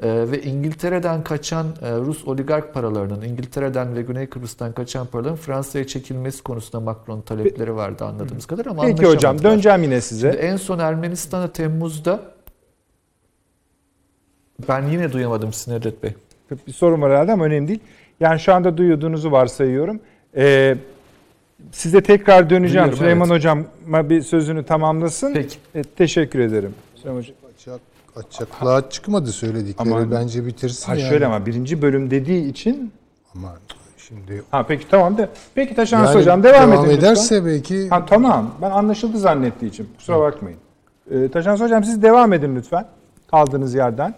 Speaker 2: E, Ve İngiltere'den kaçan Rus oligark paralarının, İngiltere'den ve Güney Kıbrıs'tan kaçan paraların Fransa'ya çekilmesi konusunda Macron talepleri vardı anladığımız kadar ama
Speaker 1: Peki hocam döneceğim yine size.
Speaker 2: Şimdi en son Ermenistan'a Temmuz'da ben yine duyamadım sizin Nedret Bey.
Speaker 1: Bir sorun var herhalde ama önemli değil. Yani şu anda duyduğunuzu varsayıyorum. Ee, size tekrar döneceğim.
Speaker 2: Duyuyorum,
Speaker 1: Süleyman
Speaker 2: evet.
Speaker 1: Hocam'a bir sözünü tamamlasın.
Speaker 2: Peki.
Speaker 1: E, teşekkür ederim. Süleyman Hocam.
Speaker 5: Açık, açıklığa çıkmadı söyledikleri.
Speaker 1: Ama-
Speaker 5: Bence bitirsin
Speaker 1: Ha,
Speaker 5: yani.
Speaker 1: şöyle ama birinci bölüm dediği için
Speaker 5: Ama şimdi
Speaker 1: ha peki tamam da peki Taşans
Speaker 5: yani
Speaker 1: hocam devam, edin lütfen.
Speaker 5: ederse belki
Speaker 1: Ha, tamam ben anlaşıldı zannettiği için kusura bakmayın. Ee, Taşans hocam siz devam edin lütfen kaldığınız yerden.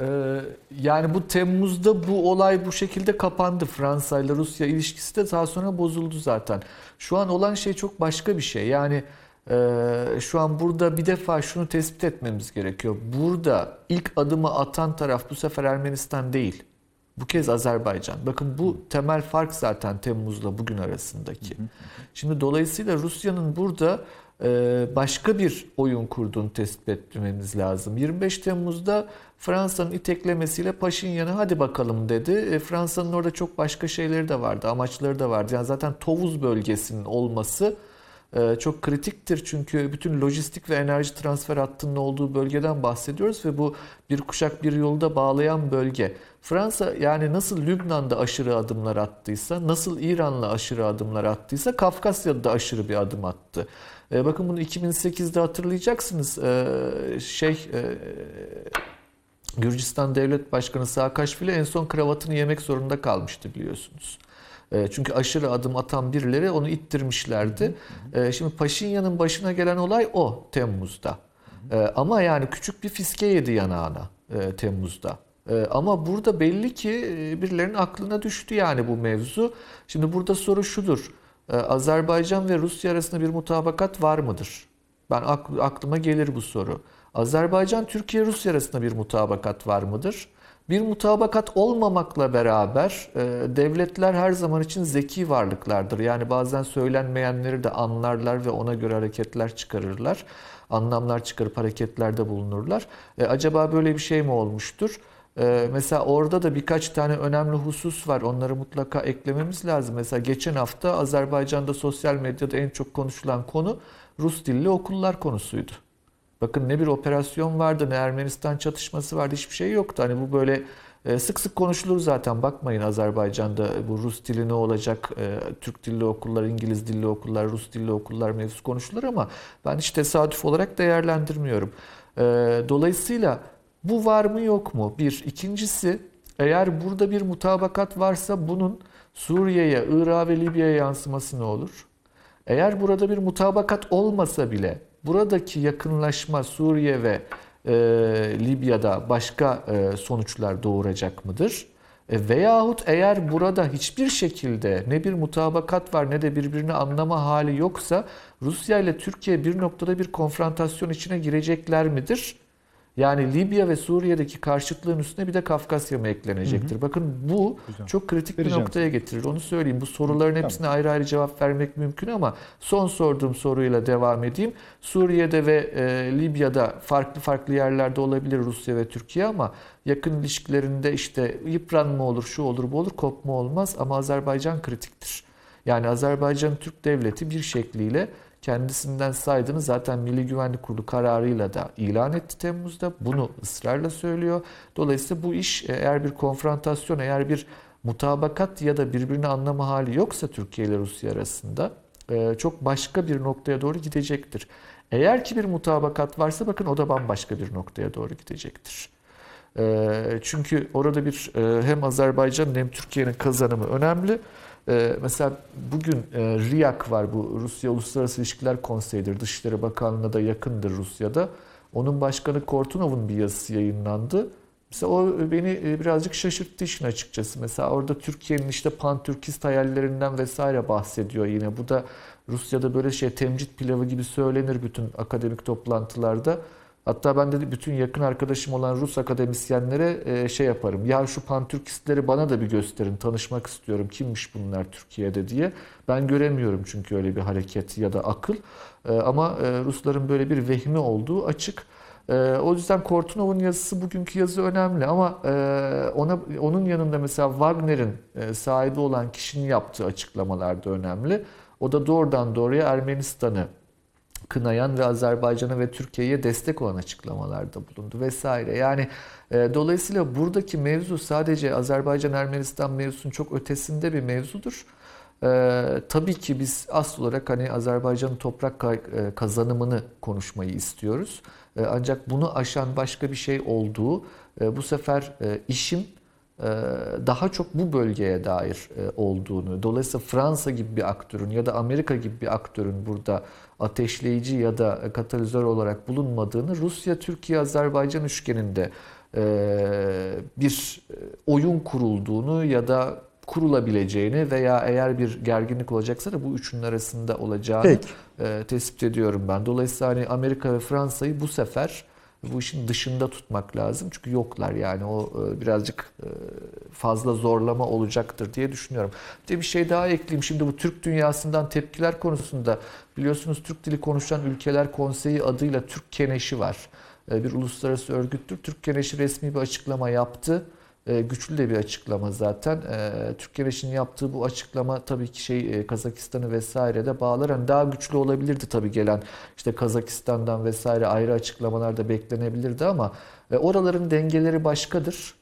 Speaker 2: Ee, yani bu Temmuz'da bu olay bu şekilde kapandı. Fransa ile Rusya ilişkisi de daha sonra bozuldu zaten. Şu an olan şey çok başka bir şey. Yani e, şu an burada bir defa şunu tespit etmemiz gerekiyor. Burada ilk adımı atan taraf bu sefer Ermenistan değil. Bu kez Azerbaycan. Bakın bu temel fark zaten Temmuz'la bugün arasındaki. Şimdi dolayısıyla Rusya'nın burada başka bir oyun kurduğunu tespit etmemiz lazım. 25 Temmuz'da Fransa'nın iteklemesiyle Paşinyan'a hadi bakalım dedi. E, Fransa'nın orada çok başka şeyleri de vardı, amaçları da vardı. Yani zaten Tovuz bölgesinin olması e, çok kritiktir çünkü bütün lojistik ve enerji transfer hattının olduğu bölgeden bahsediyoruz ve bu bir kuşak bir yolda bağlayan bölge. Fransa yani nasıl Lübnan'da aşırı adımlar attıysa, nasıl İran'la aşırı adımlar attıysa Kafkasya'da da aşırı bir adım attı. E, bakın bunu 2008'de hatırlayacaksınız. E, şey e, Gürcistan Devlet Başkanı Saakashvili en son kravatını yemek zorunda kalmıştı biliyorsunuz. E, Çünkü aşırı adım atan birileri onu ittirmişlerdi. Şimdi Paşinyan'ın başına gelen olay o Temmuz'da. Ama yani küçük bir fiske yedi yanağına e, Temmuz'da. Ama burada belli ki e, birilerinin aklına düştü yani bu mevzu. Şimdi burada soru şudur. E, Azerbaycan ve Rusya arasında bir mutabakat var mıdır? Ben akl- aklıma gelir bu soru. Azerbaycan Türkiye Rusya arasında bir mutabakat var mıdır? Bir mutabakat olmamakla beraber e, devletler her zaman için zeki varlıklardır. Yani bazen söylenmeyenleri de anlarlar ve ona göre hareketler çıkarırlar. Anlamlar çıkarıp hareketlerde bulunurlar. E, acaba böyle bir şey mi olmuştur? E, mesela orada da birkaç tane önemli husus var. Onları mutlaka eklememiz lazım. Mesela geçen hafta Azerbaycan'da sosyal medyada en çok konuşulan konu Rus dilli okullar konusuydu. Bakın ne bir operasyon vardı, ne Ermenistan çatışması vardı, hiçbir şey yoktu. Hani bu böyle E, sık sık konuşulur zaten bakmayın Azerbaycan'da bu Rus dili ne olacak, e, Türk dilli okullar, İngiliz dilli okullar, Rus dilli okullar mevzusu konuşulur ama ben hiç tesadüf olarak değerlendirmiyorum. E, dolayısıyla bu var mı yok mu? Bir. İkincisi eğer burada bir mutabakat varsa bunun Suriye'ye, Irak'a ve Libya'ya yansıması ne olur? Eğer burada bir mutabakat olmasa bile buradaki yakınlaşma Suriye ve e, Libya'da başka e, sonuçlar doğuracak mıdır? E, veyahut eğer burada hiçbir şekilde ne bir mutabakat var ne de birbirini anlama hali yoksa Rusya ile Türkiye bir noktada bir konfrontasyon içine girecekler midir? Yani Libya ve Suriye'deki karşıtlığın üstüne bir de Kafkasya mı eklenecektir? Bakın bu
Speaker 1: Güzel.
Speaker 2: çok kritik bir
Speaker 1: Vereceğim.
Speaker 2: noktaya getirir. Onu söyleyeyim. Bu soruların
Speaker 1: Tamam.
Speaker 2: hepsine ayrı ayrı cevap vermek mümkün ama son sorduğum soruyla devam edeyim. Suriye'de ve e, Libya'da farklı farklı yerlerde olabilir Rusya ve Türkiye ama yakın ilişkilerinde işte yıpranma olur, şu olur, bu olur, kopma olmaz ama Azerbaycan kritiktir. Yani Azerbaycan Türk Devleti bir şekliyle kendisinden saydığını zaten Milli Güvenlik Kurulu kararıyla da ilan etti Temmuz'da. Bunu ısrarla söylüyor. Dolayısıyla bu iş eğer bir konfrontasyon, eğer bir mutabakat ya da birbirini anlama hali yoksa Türkiye ile Rusya arasında e, çok başka bir noktaya doğru gidecektir. Eğer ki bir mutabakat varsa bakın o da bambaşka bir noktaya doğru gidecektir. E, Çünkü orada bir e, hem Azerbaycan'ın hem Türkiye'nin kazanımı önemli. E, Mesela bugün e, RIAK var bu Rusya Uluslararası İlişkiler Konseyi'dir. Dışişleri Bakanlığı'na da yakındır Rusya'da. Onun başkanı Kortunov'un bir yazısı yayınlandı. Mesela o beni e, birazcık şaşırttı işin açıkçası. Mesela orada Türkiye'nin işte pan-Türkist hayallerinden vesaire bahsediyor yine. Bu da Rusya'da böyle şey temcit pilavı gibi söylenir bütün akademik toplantılarda. Hatta ben de bütün yakın arkadaşım olan Rus akademisyenlere e, şey yaparım. Ya şu pan-Türkistleri bana da bir gösterin. Tanışmak istiyorum. Kimmiş bunlar Türkiye'de diye. Ben göremiyorum çünkü öyle bir hareket ya da akıl. E, Ama e, Rusların böyle bir vehmi olduğu açık. O yüzden Kortunov'un yazısı bugünkü yazı önemli ama ona onun yanında mesela Wagner'in sahibi olan kişinin yaptığı açıklamalar da önemli. O da doğrudan doğruya Ermenistan'ı kınayan ve Azerbaycan'a ve Türkiye'ye destek olan açıklamalarda bulundu vesaire. Yani e, dolayısıyla buradaki mevzu sadece Azerbaycan-Ermenistan mevzusunun çok ötesinde bir mevzudur. Ee, tabii ki biz asıl olarak hani Azerbaycan'ın toprak e, kazanımını konuşmayı istiyoruz. Ee, ancak bunu aşan başka bir şey olduğu e, bu sefer e, işin e, daha çok bu bölgeye dair e, olduğunu, dolayısıyla Fransa gibi bir aktörün ya da Amerika gibi bir aktörün burada ateşleyici ya da katalizör olarak bulunmadığını Rusya, Türkiye, Azerbaycan üçgeninde e, bir e, oyun kurulduğunu ya da kurulabileceğini veya eğer bir gerginlik olacaksa da bu üçünün arasında olacağını
Speaker 1: Peki.
Speaker 2: e, tespit ediyorum ben. Dolayısıyla hani Amerika ve Fransa'yı bu sefer bu işin dışında tutmak lazım. Çünkü yoklar yani o e, birazcık e, fazla zorlama olacaktır diye düşünüyorum. Bir bir şey daha ekleyeyim. Şimdi bu Türk dünyasından tepkiler konusunda biliyorsunuz Türk dili konuşan ülkeler konseyi adıyla Türk Keneşi var. E, Bir uluslararası örgüttür. Türk Keneşi resmi bir açıklama yaptı. E, güçlü de bir açıklama zaten. E, Türk Keneşi'nin yaptığı bu açıklama tabii ki şey e, Kazakistan'ı vesaire de bağlar. Hani daha güçlü olabilirdi tabii gelen işte Kazakistan'dan vesaire ayrı açıklamalar da beklenebilirdi ama oraların dengeleri başkadır.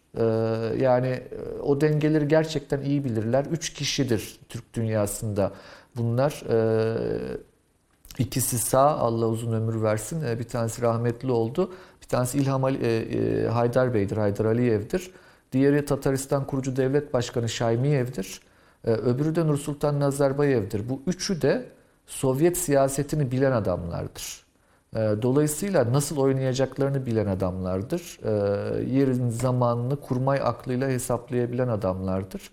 Speaker 2: Yani o dengeleri gerçekten iyi bilirler. Üç kişidir Türk dünyasında bunlar. İkisi sağ, Allah uzun ömür versin. Bir tanesi rahmetli oldu. Bir tanesi İlham Ali, Haydar Bey'dir, Haydar Aliyev'dir. Diğeri Tataristan kurucu devlet başkanı Şaymiyev'dir. E, Öbürü de Nursultan Nazarbayev'dir. Bu üçü de Sovyet siyasetini bilen adamlardır. E, Dolayısıyla nasıl oynayacaklarını bilen adamlardır. E, Yerin zamanını kurmay aklıyla hesaplayabilen adamlardır.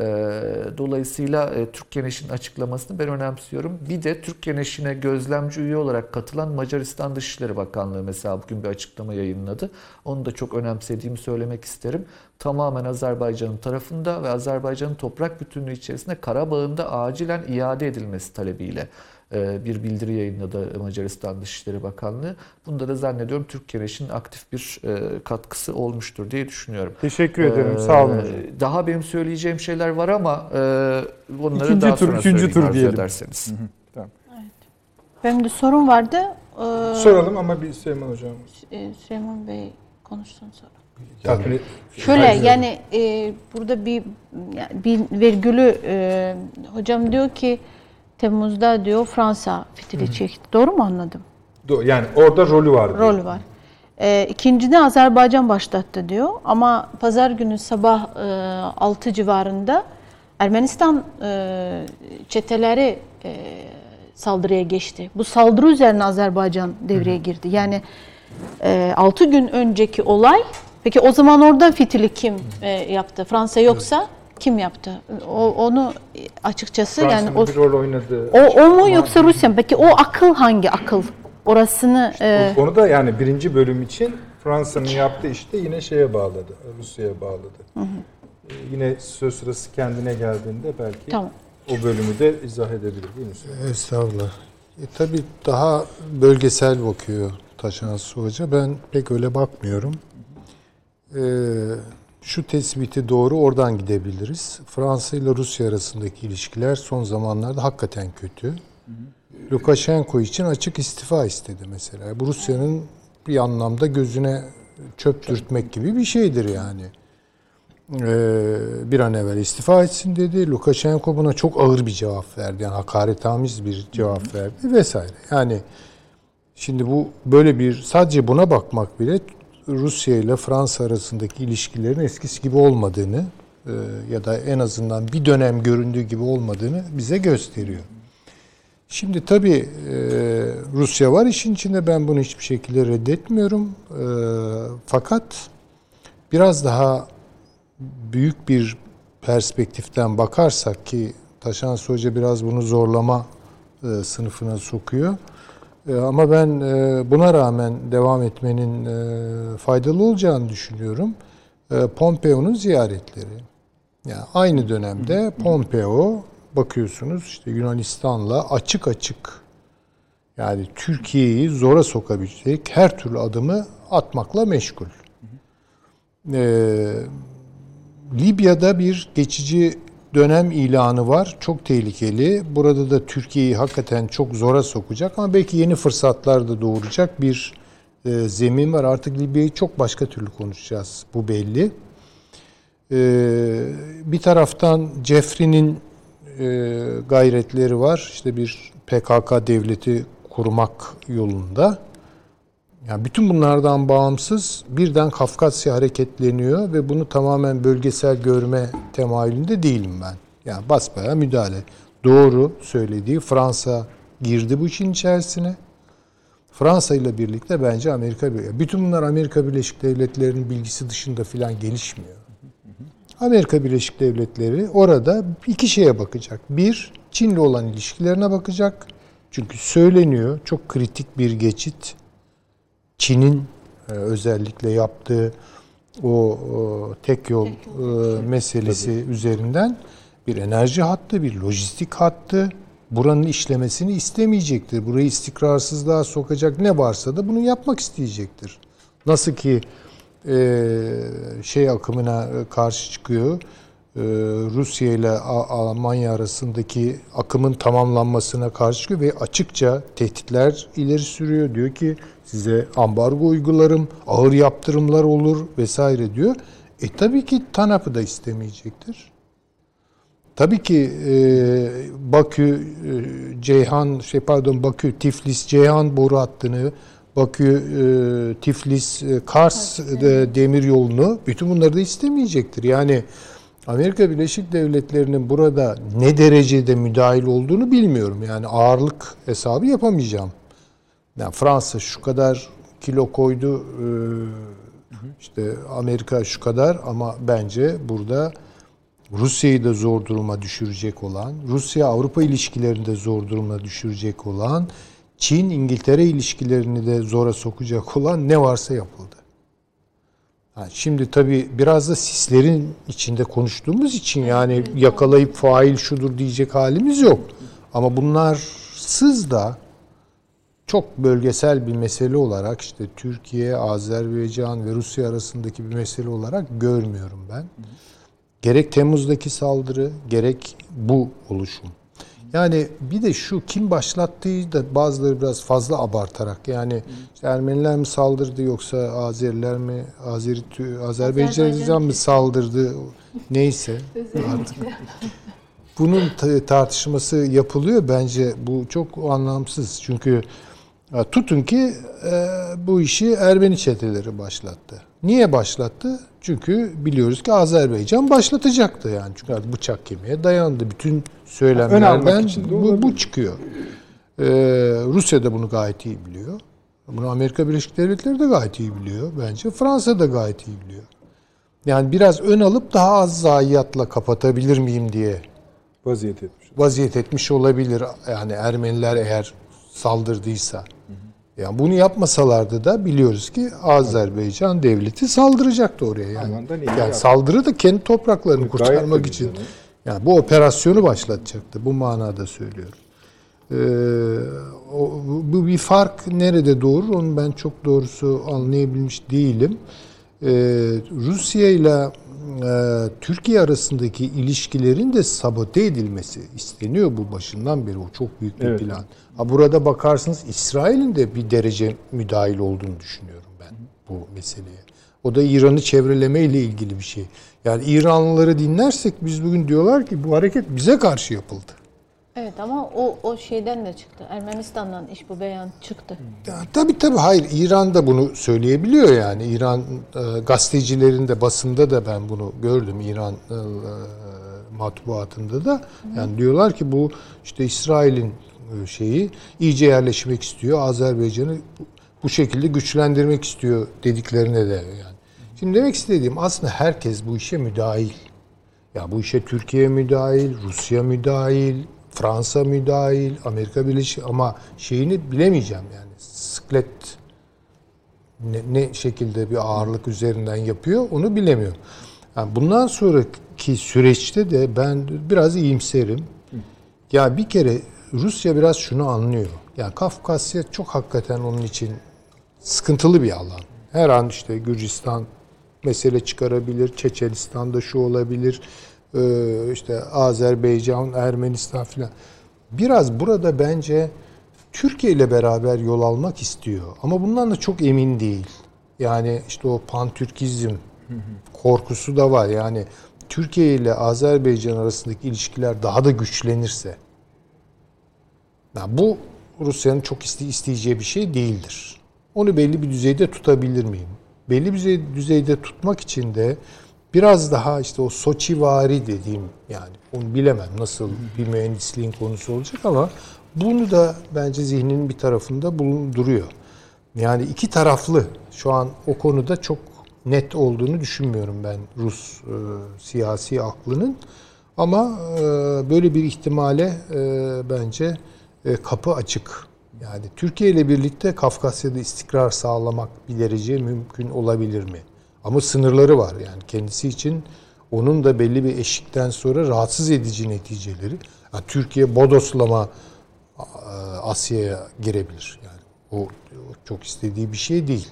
Speaker 2: Ee, Dolayısıyla e, Türk Keneş'in açıklamasını ben önemsiyorum. Bir de Türk Keneş'ine gözlemci üye olarak katılan Macaristan Dışişleri Bakanlığı mesela bugün bir açıklama yayınladı. Onu da çok önemsediğimi söylemek isterim. Tamamen Azerbaycan'ın tarafında ve Azerbaycan'ın toprak bütünlüğü içerisinde Karabağ'ın da acilen iade edilmesi talebiyle bir bildiri yayınladı Macaristan Dışişleri Bakanlığı. Bunda da zannediyorum Türk Keneş'in aktif bir e, katkısı olmuştur diye düşünüyorum.
Speaker 1: Teşekkür ederim.
Speaker 2: Ee,
Speaker 1: Sağ olun.
Speaker 2: Daha benim söyleyeceğim şeyler var ama e, bunları
Speaker 1: İkinci
Speaker 2: daha
Speaker 1: tur,
Speaker 2: sonra söyleyeyim
Speaker 1: tur
Speaker 2: arzu
Speaker 1: diyelim.
Speaker 2: ederseniz.
Speaker 4: Benim de sorum vardı. Ee,
Speaker 1: Soralım ama bir Süleyman hocam.
Speaker 4: e, Süleyman Bey konuşsun sonra.
Speaker 1: Et-
Speaker 4: Şöyle yani e, burada bir yani bir virgülü e, hocam diyor ki Temmuz'da diyor Fransa fitili çekti. Doğru mu anladım?
Speaker 1: Yani orada rolü var. diyor.
Speaker 4: Rol var. E, ikincide Azerbaycan başlattı diyor ama pazar günü sabah e, 6 civarında Ermenistan e, çeteleri e, saldırıya geçti. Bu saldırı üzerine Azerbaycan devreye girdi. Yani e, 6 gün önceki olay peki o zaman orada fitili kim e, yaptı? Fransa yoksa kim yaptı? O, onu açıkçası yani
Speaker 1: Fransa'nın
Speaker 4: o,
Speaker 1: bir rol oynadığı.
Speaker 4: o, o mu yoksa Rusya mı? Peki o akıl hangi akıl? Orasını e,
Speaker 1: Onu da yani birinci bölüm için Fransa'nın yaptığı işte yine şeye bağladı. Rusya'ya bağladı. Ee, Yine söz sırası kendine geldiğinde belki
Speaker 4: tamam.
Speaker 1: o bölümü de izah edebilir değil mi?
Speaker 5: Estağfurullah. E, tabii daha bölgesel bakıyor Taşansı Hoca. Ben pek öyle bakmıyorum. E, şu tespiti doğru oradan gidebiliriz. Fransa ile Rusya arasındaki ilişkiler son zamanlarda hakikaten kötü. Lukashenko için açık istifa istedi mesela. Bu Rusya'nın bir anlamda gözüne çöp dürtmek gibi bir şeydir yani. Ee, bir an evvel istifa etsin dedi. Lukashenko buna çok ağır bir cevap verdi. Yani hakaretamiz bir cevap verdi vesaire. Yani şimdi bu böyle bir sadece buna bakmak bile Rusya ile Fransa arasındaki ilişkilerin eskisi gibi olmadığını e, ya da en azından bir dönem göründüğü gibi olmadığını bize gösteriyor. Şimdi tabii e, Rusya var işin içinde ben bunu hiçbir şekilde reddetmiyorum. E, fakat biraz daha büyük bir perspektiften bakarsak ki Taşan Hoca biraz bunu zorlama sınıfına sokuyor. E, ama ben e, buna rağmen devam etmenin e, faydalı olacağını düşünüyorum. E, Pompeo'nun ziyaretleri. Yani aynı dönemde Pompeo bakıyorsunuz işte Yunanistan'la açık açık yani Türkiye'yi zora sokabilecek her türlü adımı atmakla meşgul. Ee, Libya'da bir geçici dönem ilanı var. Çok tehlikeli. Burada da Türkiye'yi hakikaten çok zora sokacak ama belki yeni fırsatlar da doğuracak bir e, zemin var. Artık Libya'yı çok başka türlü konuşacağız. Bu belli. Ee, bir taraftan Cefri'nin e, gayretleri var. İşte bir PKK devleti kurmak yolunda. Yani bütün bunlardan bağımsız birden Kafkasya hareketleniyor ve bunu tamamen bölgesel görme temayülünde değilim ben. Yani basbaya müdahale. Doğru söylediği Fransa girdi bu işin içerisine. Fransa ile birlikte bence Amerika bütün bunlar Amerika Birleşik Devletleri'nin bilgisi dışında filan gelişmiyor. Amerika Birleşik Devletleri orada iki şeye bakacak. Bir, Çin'le olan ilişkilerine bakacak. Çünkü söyleniyor çok kritik bir geçit. Çin'in e, özellikle yaptığı o, tek yol e, meselesi üzerinden bir enerji hattı, bir lojistik hattı. Buranın işlemesini istemeyecektir. Burayı istikrarsızlığa sokacak ne varsa da bunu yapmak isteyecektir. Nasıl ki e, şey akımına karşı çıkıyor. E, Rusya ile Almanya arasındaki akımın tamamlanmasına karşı çıkıyor ve açıkça tehditler ileri sürüyor. Diyor ki size ambargo uygularım, ağır yaptırımlar olur vesaire diyor. E tabii ki TANAP'ı da istemeyecektir. Tabii ki e, Bakü, e, Ceyhan, şey pardon Bakü, Tiflis, Ceyhan boru hattını, Bakü, e, Tiflis, e, Kars e, demir yolunu bütün bunları da istemeyecektir. Yani Amerika Birleşik Devletleri'nin burada ne derecede müdahil olduğunu bilmiyorum. Yani ağırlık hesabı yapamayacağım. Yani Fransa şu kadar kilo koydu, e, işte Amerika şu kadar ama bence burada Rusya'yı da zor duruma düşürecek olan, Rusya-Avrupa ilişkilerini de zor duruma düşürecek olan, Çin-İngiltere ilişkilerini de zora sokacak olan ne varsa yapıldı. Yani şimdi tabii biraz da sislerin içinde konuştuğumuz için yani yakalayıp fail şudur diyecek halimiz yok. Ama bunlarsız da çok bölgesel bir mesele olarak işte Türkiye, Azerbaycan ve Rusya arasındaki bir mesele olarak görmüyorum ben. Gerek Temmuz'daki saldırı, gerek bu oluşum. Yani bir de şu kim başlattığı da bazıları biraz fazla abartarak yani işte Ermeniler mi saldırdı yoksa Azeriler mi Azeri Azerbaycan mı saldırdı neyse artık. Bunun ta- tartışması yapılıyor bence bu çok anlamsız çünkü ya tutun ki e, bu işi Ermeni çeteleri başlattı. Niye başlattı? Çünkü biliyoruz ki Azerbaycan başlatacaktı yani. Çünkü artık bıçak kemiğe dayandı. Bütün söylemlerden bu, bu çıkıyor. Ee, Rusya da bunu gayet iyi biliyor. Bunu Amerika Birleşik Devletleri de gayet iyi biliyor bence. Fransa da gayet iyi biliyor. Yani biraz ön alıp daha az zayiatla kapatabilir miyim diye
Speaker 1: Vaziyet etmiş.
Speaker 5: vaziyet etmiş olabilir. Yani Ermeniler eğer saldırdıysa. Yani bunu yapmasalardı da biliyoruz ki Azerbaycan devleti saldıracaktı oraya. Yani, yani
Speaker 1: yaptı.
Speaker 5: saldırı da kendi topraklarını
Speaker 1: Gayet
Speaker 5: kurtarmak için.
Speaker 1: canım.
Speaker 5: Yani bu operasyonu başlatacaktı. Bu manada söylüyorum. Ee, o, bu bir fark nerede doğurur onu ben çok doğrusu anlayabilmiş değilim. Ee, Rusya ile Türkiye arasındaki ilişkilerin de sabote edilmesi isteniyor bu başından beri. O çok büyük bir
Speaker 1: Evet.
Speaker 5: plan. Ha burada bakarsınız İsrail'in de bir derece müdahil olduğunu düşünüyorum ben bu meseleye. O da İran'ı çevreleme ile ilgili bir şey. Yani İranlıları dinlersek biz bugün diyorlar ki bu hareket bize karşı yapıldı.
Speaker 4: Evet ama o o şeyden de çıktı. Ermenistan'dan iş bu beyan çıktı.
Speaker 5: Ya, tabii tabii hayır İran da bunu söyleyebiliyor yani İran e, gazetecilerinde basında da ben bunu gördüm İran e, matbuatında da yani diyorlar ki bu işte İsrail'in e, şeyi iyice yerleşmek istiyor Azerbaycan'ı bu şekilde güçlendirmek istiyor dediklerine de yani. Şimdi demek istediğim aslında herkes bu işe müdahil. Ya bu işe Türkiye müdahil, Rusya müdahil, Fransa müdahil, Amerika Birleşik ama şeyini bilemeyeceğim yani. Sıklet ne, ne şekilde bir ağırlık üzerinden yapıyor onu bilemiyorum. Yani bundan sonraki süreçte de ben biraz iyimserim. Ya bir kere Rusya biraz şunu anlıyor. Yani Kafkasya çok hakikaten onun için sıkıntılı bir alan. Her an işte Gürcistan mesele çıkarabilir, Çeçenistan'da şu olabilir, işte Azerbaycan, Ermenistan filan. Biraz burada bence Türkiye ile beraber yol almak istiyor. Ama bundan da çok emin değil. Yani işte o pantürkizm korkusu da var. Yani Türkiye ile Azerbaycan arasındaki ilişkiler daha da güçlenirse yani bu Rusya'nın çok iste- isteyeceği bir şey değildir. Onu belli bir düzeyde tutabilir miyim? Belli bir düzey- düzeyde tutmak için de biraz daha işte o Soçivari dediğim yani onu bilemem nasıl bir mühendisliğin konusu olacak ama bunu da bence zihninin bir tarafında bulunduruyor. Yani iki taraflı şu an o konuda çok net olduğunu düşünmüyorum ben Rus e, siyasi aklının. Ama e, böyle bir ihtimale e, bence e, kapı açık. Yani Türkiye ile birlikte Kafkasya'da istikrar sağlamak bir derece mümkün olabilir mi? Ama sınırları var yani kendisi için onun da belli bir eşikten sonra rahatsız edici neticeleri. Yani Türkiye bodoslama Asya'ya girebilir. Yani o, o çok istediği bir şey değil.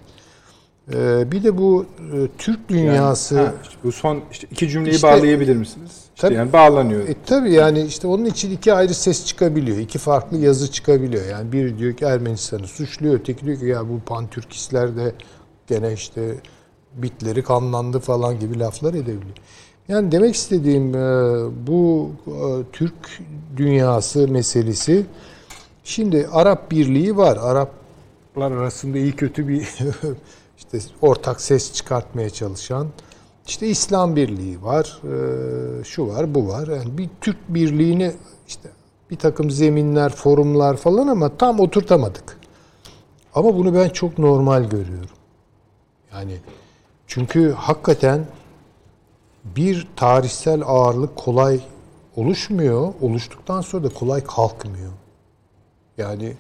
Speaker 5: E, bir de bu e, Türk dünyası
Speaker 1: Yani, ha, işte bu son işte iki cümleyi
Speaker 5: İşte-
Speaker 1: bağlayabilir misiniz? İşte
Speaker 5: Tabii.
Speaker 1: yani bağlanıyor.
Speaker 5: E tabii yani işte onun için iki ayrı ses çıkabiliyor. iki farklı yazı çıkabiliyor. Yani biri diyor ki Ermenistan'ı suçluyor. Öteki diyor ki ya bu pantürkistler de gene işte bitleri kanlandı falan gibi laflar edebiliyor. Yani demek istediğim e, bu e, Türk dünyası meselesi şimdi Arap Birliği var. Araplar arasında iyi kötü bir işte ortak ses çıkartmaya çalışan işte İslam Birliği var, e, şu var, bu var. Yani bir Türk Birliği'ni işte bir takım zeminler, forumlar falan ama tam oturtamadık. Ama bunu ben çok normal görüyorum. Yani çünkü hakikaten bir tarihsel ağırlık kolay oluşmuyor. Oluştuktan sonra da kolay kalkmıyor. Yani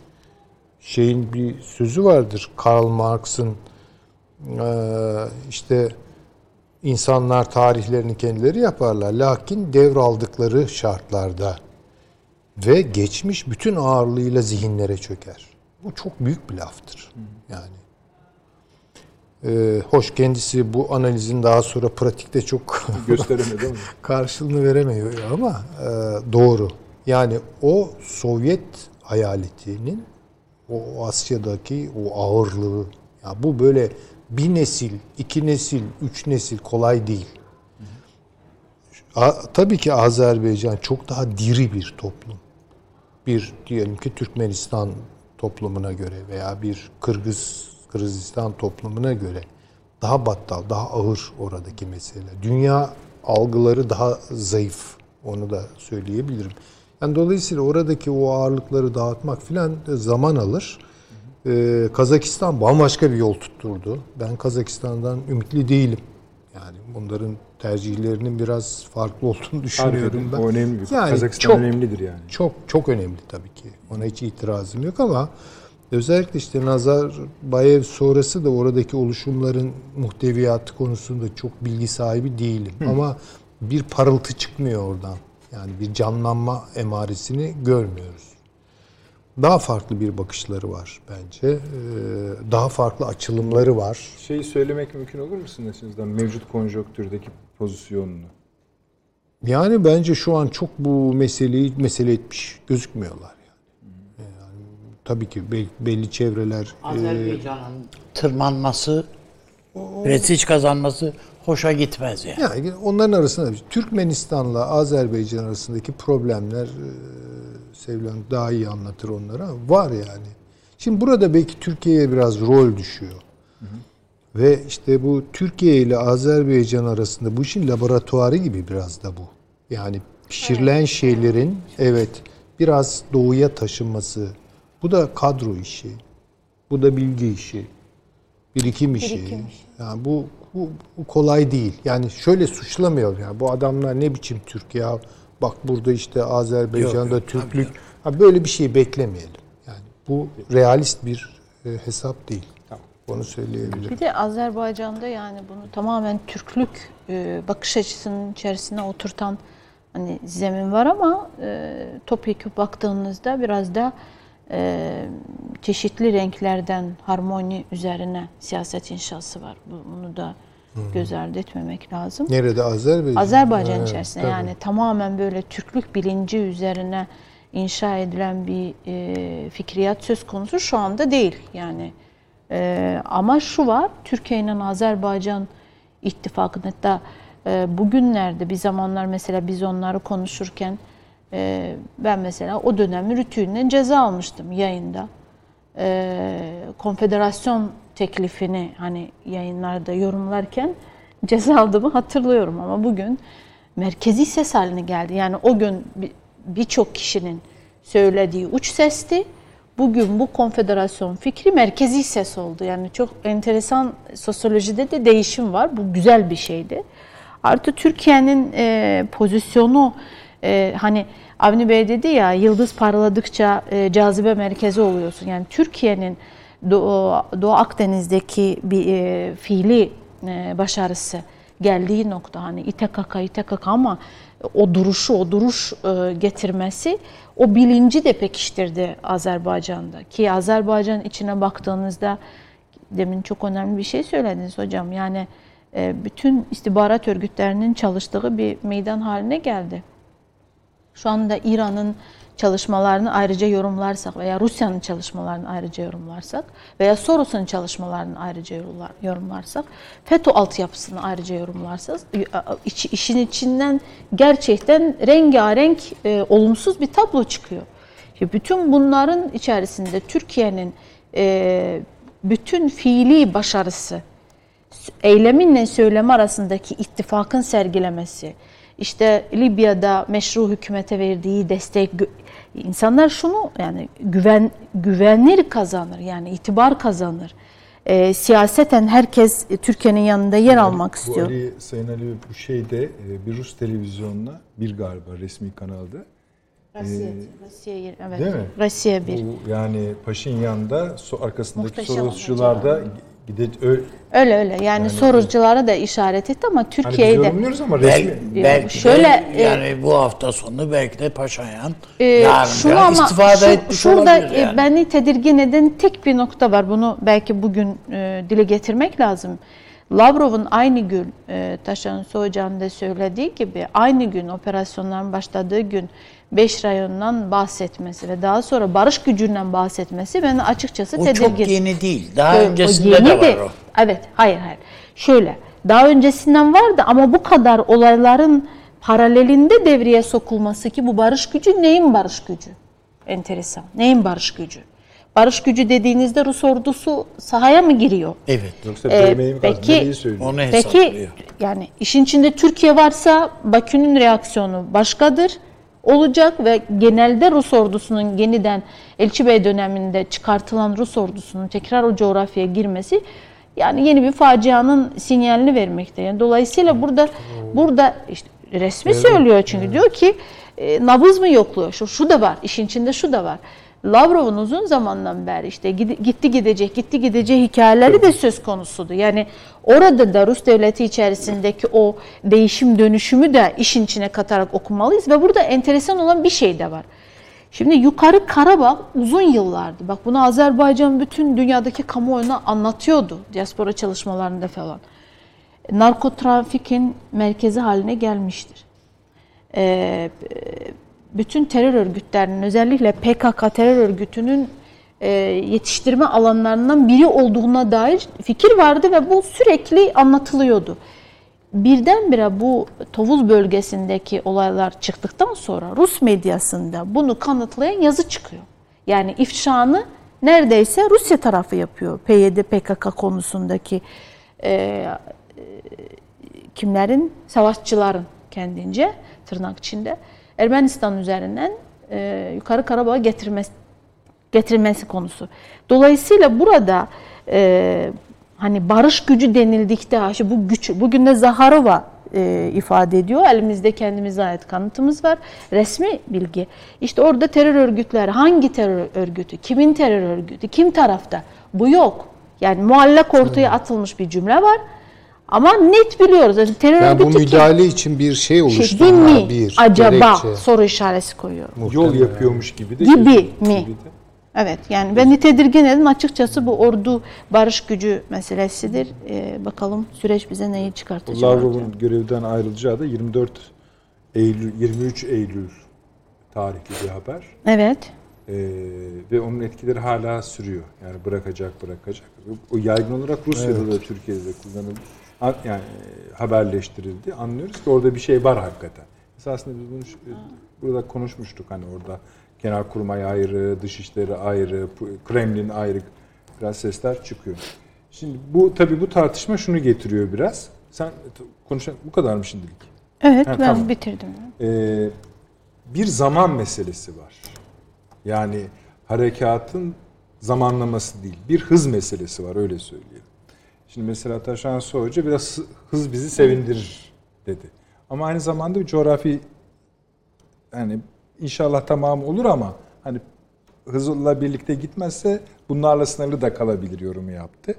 Speaker 5: şeyin bir sözü vardır. Karl Marx'ın işte insanlar tarihlerini kendileri yaparlar. Lakin devraldıkları şartlarda ve geçmiş bütün ağırlığıyla zihinlere çöker. Bu çok büyük bir laftır. Yani. Ee, hoş kendisi bu analizin daha sonra pratikte çok
Speaker 1: Gösteremedi ama.
Speaker 5: karşılığını veremiyor ama e, doğru. Yani o Sovyet hayaletinin o Asya'daki o ağırlığı ya bu böyle bir nesil, iki nesil, üç nesil kolay değil. A, tabii ki Azerbaycan çok daha diri bir toplum. Bir diyelim ki Türkmenistan toplumuna göre veya bir Kırgız Kırgızistan toplumuna göre daha battal, daha ağır oradaki mesele. Dünya algıları daha zayıf. Onu da söyleyebilirim. Yani dolayısıyla oradaki o ağırlıkları dağıtmak filan zaman alır. Ee, Kazakistan bambaşka bir yol tutturdu. Ben Kazakistan'dan ümitli değilim. Yani bunların tercihlerinin biraz farklı olduğunu düşünüyorum ben.
Speaker 1: O önemli.
Speaker 5: Yani
Speaker 1: Kazakistan
Speaker 5: çok-
Speaker 1: önemlidir yani.
Speaker 5: Çok çok önemli tabii ki. Ona hiç itirazım yok ama özellikle işte Nazarbayev sonrası da oradaki oluşumların muhteviyatı konusunda çok bilgi sahibi değilim. Ama bir parıltı çıkmıyor oradan. Yani bir canlanma emaresini görmüyoruz. Daha farklı bir bakışları var bence. Ee, Daha farklı açılımları var.
Speaker 1: Şeyi söylemek mümkün olur mu sizin açınızdan mevcut konjonktürdeki pozisyonunu?
Speaker 5: Yani bence şu an çok bu meseleyi mesele etmiş gözükmüyorlar tabii ki bel- belli çevreler e,
Speaker 3: Azerbaycan'ın tırmanması, prestij kazanması hoşa gitmez yani.
Speaker 5: yani onların arasında Türkmenistan'la Azerbaycan arasındaki problemler e, Sevil Hanım daha iyi anlatır onları ama var yani. Şimdi burada belki Türkiye'ye biraz rol düşüyor. Ve işte bu Türkiye ile Azerbaycan arasında bu işin laboratuvarı gibi biraz da bu. Yani pişirilen şeylerin evet biraz doğuya taşınması. Bu da kadro işi. Bu da bilgi işi. Birikim işi.
Speaker 4: Birikim işi.
Speaker 5: Yani bu, bu, bu kolay değil. Yani şöyle suçlamayalım yani bu adamlar ne biçim Türk ya. Bak burada işte Azerbaycan'da
Speaker 3: Yok, yok,
Speaker 5: Türklük. Ha, böyle bir şey beklemeyelim. Yani bu realist bir e, hesap değil. Onu söyleyebilirim.
Speaker 4: Bir de Azerbaycan'da yani bunu tamamen Türklük e, bakış açısının içerisine oturtan hani zemin var ama e, topyekun baktığınızda biraz da e, çeşitli renklerden harmoni üzerine siyaset inşası var. Bu- Bunu da göz ardı etmemek lazım.
Speaker 5: Nerede Azerbaycan?
Speaker 4: Azerbaycan
Speaker 5: Evet,
Speaker 4: içerisinde
Speaker 5: tabii.
Speaker 4: yani tamamen böyle Türklük bilinci üzerine inşa edilen bir e, fikriyat söz konusu şu anda değil. Yani e, ama şu var Türkiye ile Azerbaycan ittifakı hatta e, bugünlerde bir zamanlar mesela biz onları konuşurken e, ben mesela o dönem rütüğünden ceza almıştım yayında e, konfederasyon teklifini hani yayınlarda yorumlarken ceza aldığımı hatırlıyorum ama bugün merkezi ses haline geldi. Yani o gün bir- birçok kişinin söylediği uç sesti. Bugün bu konfederasyon fikri merkezi ses oldu. Yani çok enteresan sosyolojide de değişim var. Bu güzel bir şeydi. Artı Türkiye'nin e, pozisyonu e, hani Avni Bey dedi ya yıldız parladıkça e, cazibe merkezi oluyorsun. Yani Türkiye'nin Doğu, Doğu Akdeniz'deki bir e, fiili e, başarısı geldiği nokta hani ite kaka ama o duruşu o duruş e, getirmesi o bilinci de pekiştirdi Azerbaycan'da ki Azerbaycan içine baktığınızda demin çok önemli bir şey söylediniz hocam yani e, bütün istihbarat örgütlerinin çalıştığı bir meydan haline geldi. Şu anda İran'ın çalışmalarını ayrıca yorumlarsak veya Rusya'nın çalışmalarını ayrıca yorumlarsak veya Soros'un çalışmalarını ayrıca yorumlar- yorumlarsak, FETÖ altyapısını ayrıca yorumlarsak iç- işin içinden gerçekten rengarenk e, olumsuz bir tablo çıkıyor. Bütün bunların içerisinde Türkiye'nin e, bütün fiili başarısı, eyleminle söylemi arasındaki ittifakın sergilemesi, işte Libya'da meşru hükümete verdiği destek, insanlar şunu yani güven güvenir kazanır yani itibar kazanır. Ee, siyaseten herkes e, Türkiye'nin yanında yer almak
Speaker 1: Bu
Speaker 4: istiyor.
Speaker 1: Ali, Sayın Ali bu şeyde e, bir Rus televizyonuna bir galiba resmi kanalda
Speaker 4: Rusya, Rusya yeri- evet.
Speaker 1: Değil mi?
Speaker 4: Rusya bir.
Speaker 1: bu yani Paşinyan'da so, arkasındaki
Speaker 4: Muhteşem
Speaker 1: Sorosçular da gide ö,
Speaker 4: Öyle öyle yani, soruculara da işaret etti ama
Speaker 1: hani biz
Speaker 4: Türkiye'de
Speaker 1: yorumluyoruz ama resmi
Speaker 3: belki
Speaker 4: Şöyle,
Speaker 3: de
Speaker 4: e,
Speaker 3: yani bu hafta sonu belki de Paşayan
Speaker 4: Ee,
Speaker 3: yarın
Speaker 4: şunu ama
Speaker 3: istifade
Speaker 4: şu-
Speaker 3: etmiş
Speaker 4: şurada
Speaker 3: olabilir
Speaker 4: e,
Speaker 3: yani.
Speaker 4: beni tedirgin eden tek bir nokta var. Bunu belki bugün e, dile getirmek lazım. Lavrov'un aynı gün e, Taşan Soğucan da söylediği gibi aynı gün operasyonların başladığı gün beş rayondan bahsetmesi ve daha sonra barış gücünden bahsetmesi beni açıkçası
Speaker 3: O
Speaker 4: tedirgin.
Speaker 3: çok yeni değil. Daha
Speaker 4: o
Speaker 3: öncesinde
Speaker 4: yeni
Speaker 3: de var o.
Speaker 4: Evet, hayır hayır. Şöyle, daha öncesinden vardı ama bu kadar olayların paralelinde devreye sokulması ki bu barış gücü neyin barış gücü? Enteresan. Neyin barış gücü? Barış gücü dediğinizde Rus ordusu sahaya mı giriyor?
Speaker 3: Evet.
Speaker 1: Yoksa
Speaker 4: Ee, peki-?
Speaker 3: Onu
Speaker 4: Peki
Speaker 3: hesaplıyor.
Speaker 4: yani işin içinde Türkiye varsa Bakü'nün reaksiyonu başkadır olacak ve genelde Rus ordusunun yeniden Elçi Bey döneminde çıkartılan Rus ordusunun tekrar o coğrafyaya girmesi yani yeni bir facianın sinyalini vermekte. Yani dolayısıyla burada burada işte resmi söylüyor çünkü diyor ki e, nabız mı yokluyor? Şu, şu da var. işin içinde şu da var. Lavrov'un uzun zamandan beri işte gitti gidecek gitti gidecek hikayeleri de söz konusudu. Yani orada da Rus devleti içerisindeki o değişim dönüşümü de işin içine katarak okumalıyız ve burada enteresan olan bir şey de var. Şimdi yukarı Karabağ uzun yıllardı. Bak bunu Azerbaycan bütün dünyadaki kamuoyuna anlatıyordu diaspora çalışmalarında falan. Narkotrafikin merkezi haline gelmiştir. Ee, bütün terör örgütlerinin özellikle PKK terör örgütünün e, yetiştirme alanlarından biri olduğuna dair fikir vardı ve bu sürekli anlatılıyordu. Birdenbire bu Tovuz bölgesindeki olaylar çıktıktan sonra Rus medyasında bunu kanıtlayan yazı çıkıyor. Yani ifşanı neredeyse Rusya tarafı yapıyor. PYD PKK konusundaki e, kimlerin? Savaşçıların kendince tırnak içinde Ermenistan üzerinden e, yukarı Karabağ'a getirmesi getirilmesi konusu. Dolayısıyla burada e, hani barış gücü denildikte işte bu güç bugün de Zaharova e, ifade ediyor. Elimizde kendimize ait kanıtımız var. Resmi bilgi. İşte orada terör örgütleri hangi terör örgütü, kimin terör örgütü, kim tarafta? Bu yok. Yani muallak ortaya atılmış bir cümle var. Ama net biliyoruz. Yani terör
Speaker 5: Yani bu müdahale için bir şey
Speaker 4: Şey,
Speaker 5: oluştu. Ha,
Speaker 4: mi?
Speaker 5: Bir
Speaker 4: Acaba
Speaker 5: gerekçe.
Speaker 4: soru işareti koyuyor.
Speaker 1: Yol yapıyormuş gibi de.
Speaker 4: Gibi mi?
Speaker 1: gibi de.
Speaker 4: Evet yani beni tedirgin edin açıkçası bu ordu barış gücü meselesidir. Ee, bakalım süreç bize neyi çıkartacak.
Speaker 1: Lavrov'un görevden ayrılacağı da 24 Eylül, 23 Eylül tarihli bir haber.
Speaker 4: Evet.
Speaker 1: Ee, ve onun etkileri hala sürüyor. Yani bırakacak bırakacak. O yaygın olarak Rusya'da da Türkiye'de de kullanıldı. Ha- Yani e, haberleştirildi. Anlıyoruz ki orada bir şey var hakikaten. Esasında biz bunu şu- burada konuşmuştuk hani orada Genelkurmay ayrı, Dışişleri ayrı, Kremlin ayrı biraz sesler çıkıyor. Şimdi bu tabii bu tartışma şunu getiriyor biraz. Sen konuşan bu kadar mı şimdilik?
Speaker 4: Evet
Speaker 1: Ha,
Speaker 4: ben
Speaker 1: tamam.
Speaker 4: bitirdim.
Speaker 1: Ee, bir zaman meselesi var. Yani harekatın zamanlaması değil, bir hız meselesi var öyle söyleyelim. Şimdi mesela Taşan Hoca biraz hız bizi sevindirir dedi. Ama aynı zamanda bir coğrafi yani inşallah tamamı olur ama hani hızla birlikte gitmezse bunlarla sınırlı da kalabilir yorumu yaptı.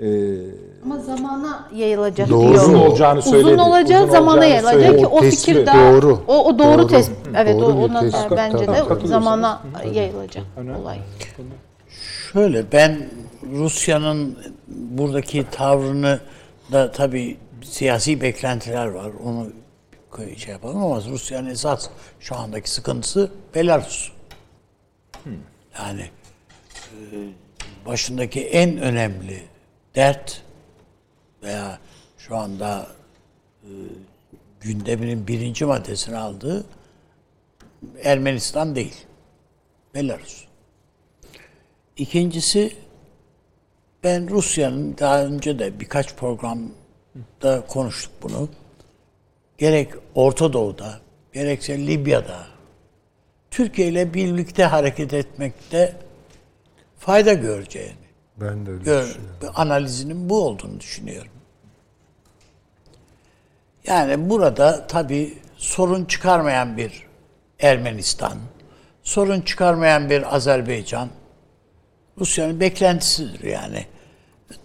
Speaker 1: Ee,
Speaker 4: Ama zamana yayılacak
Speaker 5: Doğru.
Speaker 4: diyor.
Speaker 1: uzun olacağını söyledi.
Speaker 4: Uzun olacağı
Speaker 1: Uzun
Speaker 4: zamana yayılacak
Speaker 1: söyledi.
Speaker 4: ki o
Speaker 5: tespit
Speaker 4: fikir daha
Speaker 5: doğru.
Speaker 4: o, o doğru,
Speaker 5: Doğru.
Speaker 4: tespit. Evet
Speaker 5: Doğru
Speaker 4: o ona da
Speaker 5: tespit.
Speaker 4: bence de zamana yayılacak
Speaker 1: Önemli.
Speaker 4: olay.
Speaker 3: Şöyle ben Rusya'nın buradaki tavrını da tabii siyasi beklentiler var. Onu şey yapalım ama Rusya'nın esas şu andaki sıkıntısı Belarus. Yani e, başındaki en önemli dert veya şu anda e, gündeminin birinci maddesini aldığı Ermenistan değil. Belarus. İkincisi ben Rusya'nın daha önce de birkaç programda konuştuk bunu. Gerek Orta Doğu'da, gerekse Libya'da Türkiye ile birlikte hareket etmekte fayda göreceğini
Speaker 5: Ben de öyle
Speaker 3: gör,
Speaker 5: düşünüyorum.
Speaker 3: analizinin bu olduğunu düşünüyorum. Yani burada tabii sorun çıkarmayan bir Ermenistan, sorun çıkarmayan bir Azerbaycan Rusya'nın beklentisidir yani.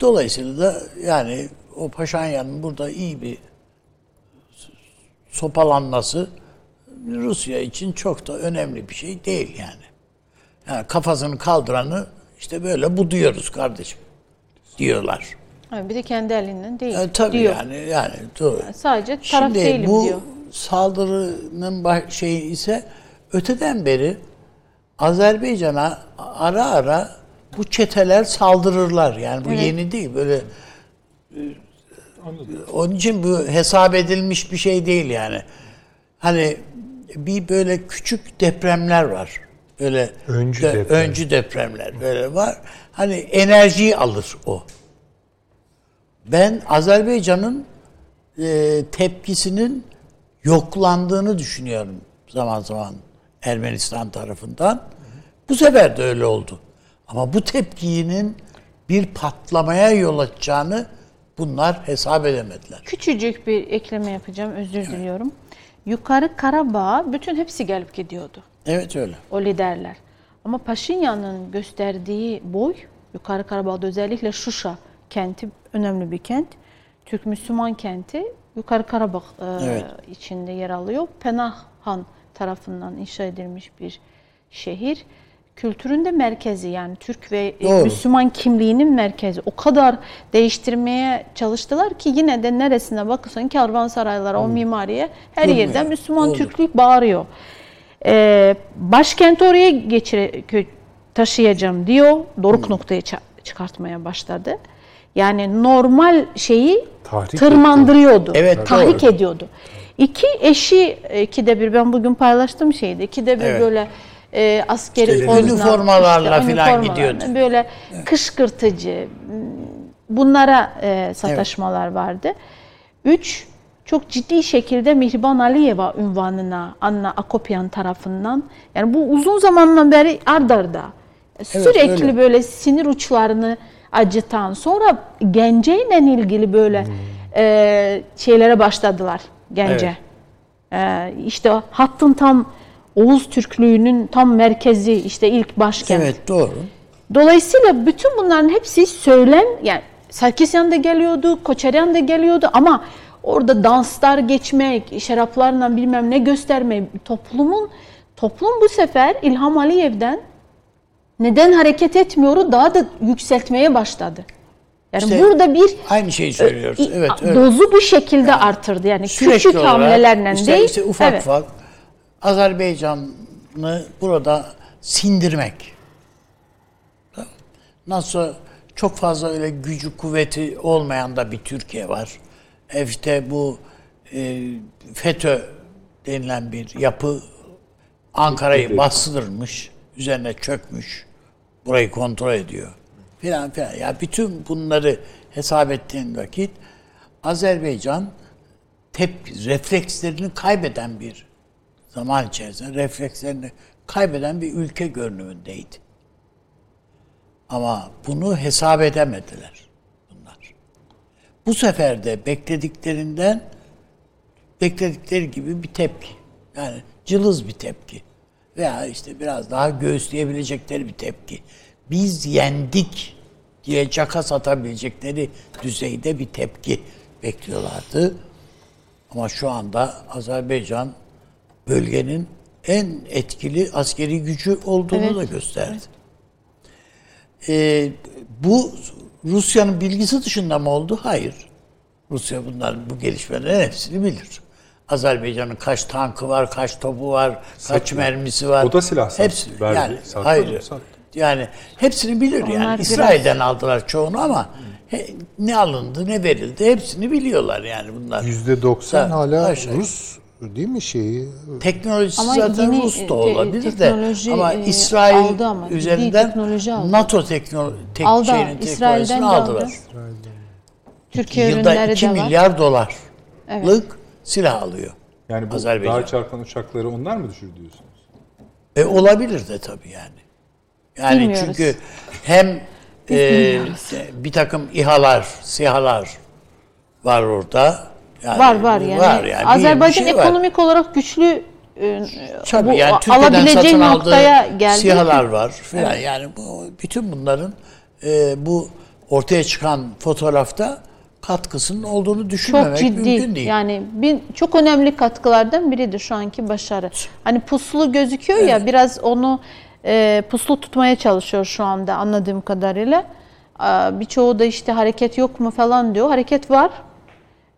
Speaker 3: Dolayısıyla da yani o Paşinyan'ın burada iyi bir sopalanması Rusya için çok da önemli bir şey değil yani. Yani kafasını kaldıranı işte böyle buduyoruz kardeşim diyorlar.
Speaker 4: Bir de kendi elinden değil
Speaker 3: E, tabii
Speaker 4: diyor.
Speaker 3: yani yani doğru.
Speaker 4: Sadece taraf
Speaker 3: Şimdi
Speaker 4: değilim
Speaker 3: bu
Speaker 4: diyor.
Speaker 3: saldırının şeyi ise öteden beri Azerbaycan'a ara ara bu çeteler saldırırlar. Yani bu yeni değil. Böyle e, onun için bu hesap edilmiş bir şey değil yani. Hani bir böyle küçük depremler var. Böyle
Speaker 5: Öncü
Speaker 3: de-
Speaker 5: deprem.
Speaker 3: öncü depremler böyle var. Hani enerjiyi alır o. Ben Azerbaycan'ın e, tepkisinin yoklandığını düşünüyorum zaman zaman Ermenistan tarafından. Bu sefer de öyle oldu. Ama bu tepkinin bir patlamaya yol açacağını bunlar hesap edemediler.
Speaker 4: Küçücük bir ekleme yapacağım, özür diliyorum. Yukarı Karabağ bütün hepsi gelip gidiyordu.
Speaker 3: Evet öyle.
Speaker 4: o liderler. Ama Paşinyan'ın gösterdiği boy, Yukarı Karabağ'da özellikle Şuşa kenti önemli bir kent. Türk Müslüman kenti Yukarı Karabağ e,
Speaker 3: Evet.
Speaker 4: içinde yer alıyor. Penah tarafından inşa edilmiş bir şehir. Kültürün de merkezi yani Türk ve e,
Speaker 3: Doğru.
Speaker 4: Müslüman kimliğinin merkezi. O kadar değiştirmeye çalıştılar ki yine de neresine bakırsan kervansaraylara, o mimariye her
Speaker 3: Durmuyor.
Speaker 4: yerden Müslüman
Speaker 3: Olur.
Speaker 4: Türklük bağırıyor. Ee, başkenti oraya geçire, taşıyacağım diyor. Doruk noktaya ça- çıkartmaya başladı. Yani normal şeyi
Speaker 1: Tahrik
Speaker 4: tırmandırıyordu.
Speaker 3: Evet,
Speaker 4: tahrik
Speaker 3: doğru.
Speaker 4: ediyordu. İki eşi ikide bir ben bugün paylaştım şeydi. İkide bir
Speaker 3: Evet.
Speaker 4: böyle e, askeri
Speaker 3: İşte üniformalarla filan
Speaker 4: üniformalarla,
Speaker 3: gidiyordu.
Speaker 4: Böyle kışkırtıcı bunlara e, sataşmalar vardı. Üç, çok ciddi şekilde Mihriban Aliyeva ünvanına Anna Akopyan tarafından yani bu uzun zamandan beri ard arda sürekli
Speaker 3: öyle.
Speaker 4: böyle sinir uçlarını acıtan sonra genceyle ilgili böyle e, şeylere başladılar gence. E, işte hattın tam Oğuz Türklüğü'nün tam merkezi işte ilk başkent.
Speaker 3: Evet doğru.
Speaker 4: Dolayısıyla bütün bunların hepsi söylem yani Sarkisyan da geliyordu, Koçeryan da geliyordu ama orada danslar geçmek, şaraplarla bilmem ne göstermek toplumun toplum bu sefer İlham Aliyev'den neden hareket etmiyoru daha da yükseltmeye başladı. Yani
Speaker 3: İşte
Speaker 4: burada bir
Speaker 3: Aynı şeyi söylüyoruz.
Speaker 4: i-
Speaker 3: Evet öyle.
Speaker 4: dozu bu şekilde artırdı. Yani küçük
Speaker 3: olarak
Speaker 4: hamlelerle
Speaker 3: işte,
Speaker 4: değil.
Speaker 3: işte ufak
Speaker 4: evet.
Speaker 3: ufak Azerbaycan'ı burada sindirmek. Nasıl çok fazla öyle gücü kuvveti olmayan da bir Türkiye var. E İşte bu e, FETÖ denilen bir yapı Ankara'yı bastırmış, üzerine çökmüş, burayı kontrol ediyor filan filan. Ya bütün bunları hesap ettiğin vakit Azerbaycan tepki, reflekslerini kaybeden bir zaman içerisinde reflekslerini kaybeden bir ülke görünümündeydi. Ama bunu hesap edemediler bunlar. Bu sefer de beklediklerinden bekledikleri gibi bir tepki. Yani cılız bir tepki. Veya işte biraz daha göğüsleyebilecekleri bir tepki. Biz yendik diye caka satabilecekleri düzeyde bir tepki bekliyorlardı. Ama şu anda Azerbaycan bölgenin en etkili askeri gücü olduğunu
Speaker 4: Evet,
Speaker 3: da gösterdi. Ee, bu Rusya'nın bilgisi dışında mı oldu? Hayır. Rusya bunların bu gelişmelerin hepsini bilir. Azerbaycan'ın kaç tankı var, kaç topu var, kaç mermisi var.
Speaker 1: O da silah sattı,
Speaker 3: Hepsi,
Speaker 1: verdi,
Speaker 3: yani,
Speaker 1: sattı
Speaker 3: hayır.
Speaker 1: Sattı.
Speaker 3: Yani hepsini bilir
Speaker 4: Onlar
Speaker 3: yani.
Speaker 4: biraz-
Speaker 3: İsrail'den aldılar çoğunu ama he- ne alındı, ne verildi hepsini biliyorlar yani bunlar.
Speaker 5: %90
Speaker 3: Ha,
Speaker 5: hala
Speaker 3: aşağı.
Speaker 5: Rus değil mi şeyi?
Speaker 3: Teknolojisi
Speaker 4: Ama
Speaker 3: zaten
Speaker 4: yeni,
Speaker 3: Rus
Speaker 4: e,
Speaker 3: da
Speaker 4: te-
Speaker 3: olabilir de ama
Speaker 4: e,
Speaker 3: İsrail
Speaker 4: aldı ama,
Speaker 3: üzerinden
Speaker 4: teknoloji aldı.
Speaker 3: NATO teknolo tek
Speaker 4: Aldı,
Speaker 3: şeyinin
Speaker 4: İsrail'den
Speaker 3: teknolojisini aldılar.
Speaker 4: aldı. Türkiye
Speaker 3: Yılda
Speaker 4: ürünleri
Speaker 3: 2
Speaker 4: de var.
Speaker 3: milyar dolarlık silah alıyor.
Speaker 1: Yani bu
Speaker 3: Azerbaycan.
Speaker 1: daha çarpan uçakları onlar mı düşürdü diyorsunuz?
Speaker 3: E olabilir de tabii yani. Yani
Speaker 4: Bilmiyoruz.
Speaker 3: çünkü hem e, bir takım İHA'lar, SİHA'lar var orada. Yani,
Speaker 4: var var yani.
Speaker 3: Var yani.
Speaker 4: Azerbaycan
Speaker 3: şey var.
Speaker 4: ekonomik olarak güçlü e,
Speaker 3: Tabii
Speaker 4: bu
Speaker 3: yani Türkiye'den
Speaker 4: alabileceği
Speaker 3: satın
Speaker 4: noktaya geldi.
Speaker 3: SİHA'lar var filan. Yani bu, bütün bunların e, bu ortaya çıkan fotoğrafta katkısının olduğunu
Speaker 4: çok
Speaker 3: düşünmemek
Speaker 4: ciddi
Speaker 3: mümkün değil.
Speaker 4: yani bir, çok önemli katkılardan biridir şu anki başarı. Hani puslu gözüküyor ya biraz onu e, puslu tutmaya çalışıyor şu anda anladığım kadarıyla. Aa, Birçoğu da işte hareket yok mu falan diyor. Hareket var.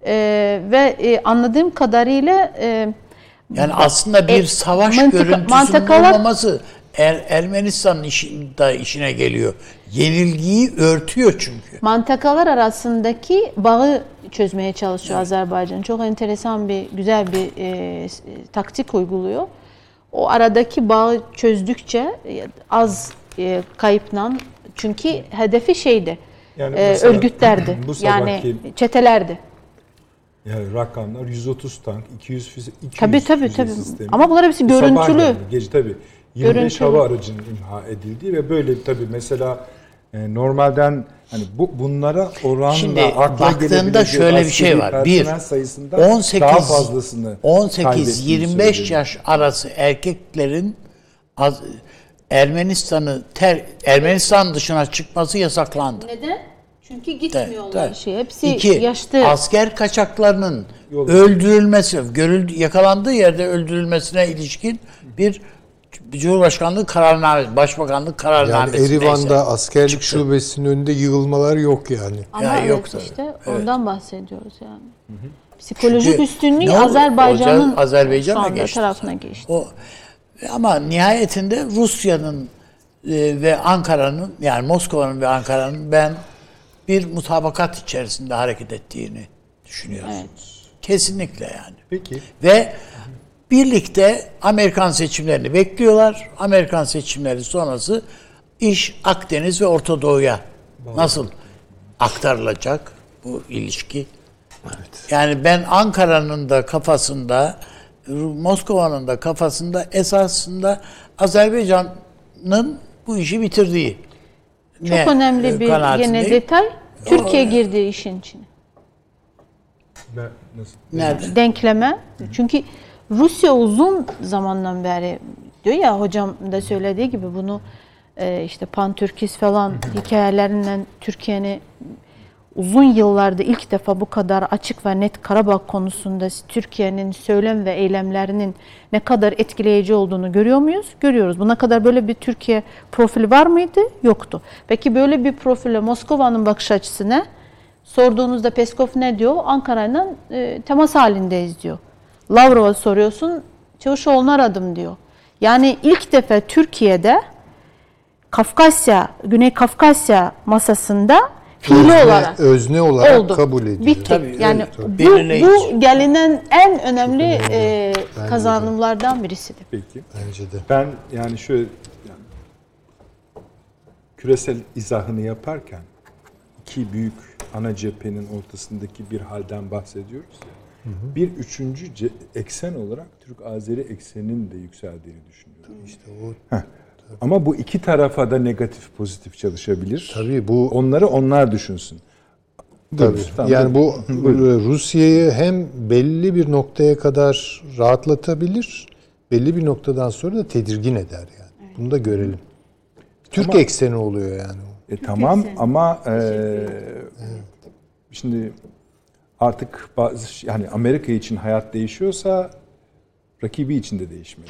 Speaker 4: E, ve e, anladığım kadarıyla e,
Speaker 3: Yani aslında bir
Speaker 4: E,
Speaker 3: savaş
Speaker 4: mantıka-
Speaker 3: görüntüsünün
Speaker 4: mantikalar-
Speaker 3: olmaması er, Ermenistan'ın işin, da işine geliyor. Yenilgiyi örtüyor çünkü.
Speaker 4: Mantakalar arasındaki bağı çözmeye çalışıyor Azerbaycan. Çok enteresan bir, güzel bir e, taktik uyguluyor. O aradaki bağı çözdükçe e, az e, kayıpla çünkü hedefi şeydi.
Speaker 1: Yani
Speaker 4: e,
Speaker 1: mesela
Speaker 4: örgütlerdi.
Speaker 1: bu
Speaker 4: yani çetelerdi.
Speaker 1: Yani rakamlar 130 tank, 200 füze, 200
Speaker 4: Tabii tabii
Speaker 1: füze
Speaker 4: tabii.
Speaker 1: sistemi.
Speaker 4: Ama bunlar hepsi görüntülü.
Speaker 1: yani, gece tabii. 25
Speaker 4: Görüntülü.
Speaker 1: hava aracının imha edildiği ve böyle tabii mesela e, normalden hani bu bunlara oranla
Speaker 3: Şimdi
Speaker 1: akla
Speaker 3: baktığında şöyle bir şey var. Bir,
Speaker 1: personel sayısında
Speaker 3: 18
Speaker 1: daha fazlasını
Speaker 3: 18
Speaker 1: kaybettiğini
Speaker 3: 25
Speaker 1: söyledi.
Speaker 3: yaş arası erkeklerin az, Ermenistan'ı ter, Ermenistan dışına çıkması yasaklandı.
Speaker 4: Neden? Çünkü
Speaker 3: Evet,
Speaker 4: gitmiyorlar
Speaker 3: evet.
Speaker 4: şey. Hepsi
Speaker 3: İki,
Speaker 4: yaşlı.
Speaker 3: asker kaçaklarının
Speaker 1: Yol-
Speaker 3: öldürülmesi, görüldü, yakalandığı yerde öldürülmesine ilişkin bir Cumhurbaşkanlığı kararnamesi, Başbakanlık
Speaker 5: Yani
Speaker 3: kararnamesi
Speaker 5: Erivan'da
Speaker 3: neyse.
Speaker 5: askerlik
Speaker 3: çıktı.
Speaker 5: şubesinin önünde yığılmalar yok yani.
Speaker 4: Ama
Speaker 3: Ya
Speaker 4: evet
Speaker 3: yok tabii.
Speaker 4: işte ondan bahsediyoruz yani. Psikolojik
Speaker 3: Çünkü
Speaker 4: üstünlüğü? Azerbaycan'ın
Speaker 3: Azerbaycan'a geçti
Speaker 4: tarafına geçti.
Speaker 3: O ama nihayetinde Rusya'nın e, ve Ankara'nın yani Moskova'nın ve Ankara'nın ben bir mutabakat içerisinde hareket ettiğini düşünüyorum. Kesinlikle yani.
Speaker 1: Peki.
Speaker 3: Ve birlikte Amerikan seçimlerini bekliyorlar. Amerikan seçimleri sonrası iş Akdeniz ve Orta Doğu'ya nasıl aktarılacak bu ilişki? Yani ben Ankara'nın da kafasında, Moskova'nın da kafasında esasında Azerbaycan'ın bu işi bitirdiği.
Speaker 4: Çok
Speaker 3: ne,
Speaker 4: önemli
Speaker 3: e,
Speaker 4: bir yine detay. Türkiye girdi işin içine.
Speaker 1: Ben nasıl?
Speaker 3: Nerede?
Speaker 4: denkleme. Çünkü Rusya uzun zamandan beri diyor ya hocam da söylediği gibi bunu e, işte pan-Türkist falan hikayelerinden Türkiye'ni uzun yıllarda ilk defa bu kadar açık ve net Karabağ konusunda Türkiye'nin söylem ve eylemlerinin ne kadar etkileyici olduğunu görüyor muyuz? Görüyoruz. Buna kadar böyle bir Türkiye profili var mıydı? Yoktu. Peki böyle bir profile Moskova'nın bakış açısı ne? Sorduğunuzda Peskov ne diyor? Ankara'yla e, temas halindeyiz diyor. Lavrov'a soruyorsun, Çavuşoğlu'nu aradım diyor. Yani ilk defa Türkiye'de Kafkasya, Güney Kafkasya masasında fiili
Speaker 5: Özne,
Speaker 4: olarak
Speaker 5: özne olarak
Speaker 4: oldu.
Speaker 5: kabul ediliyor.
Speaker 4: Bitti.
Speaker 3: Tabii,
Speaker 4: yani
Speaker 3: tabii.
Speaker 4: bu, bu gelinen en önemli e,
Speaker 5: Bence de.
Speaker 4: kazanımlardan birisidir.
Speaker 1: Peki.
Speaker 5: Bence de.
Speaker 1: Ben yani şöyle yani küresel izahını yaparken iki büyük ana cephenin ortasındaki bir halden bahsediyoruz ya. Bir üçüncü eksen olarak Türk-Azeri ekseninin de yükseldiğini düşünüyorum.
Speaker 5: İşte o
Speaker 1: Ama bu iki tarafa da negatif pozitif çalışabilir.
Speaker 5: tabii bu
Speaker 1: Onları onlar düşünsün.
Speaker 5: Tabii.
Speaker 1: Buyurun, tamam,
Speaker 5: yani bu. Rusya'yı hem belli bir noktaya kadar rahatlatabilir, belli bir noktadan sonra da tedirgin eder yani. Bunu da görelim. Türk
Speaker 1: Ama-
Speaker 5: ekseni oluyor yani.
Speaker 1: E, tamam
Speaker 4: ekseni.
Speaker 1: ama e, şimdi artık bazı yani Amerika için hayat değişiyorsa rakibi için de değişmeli.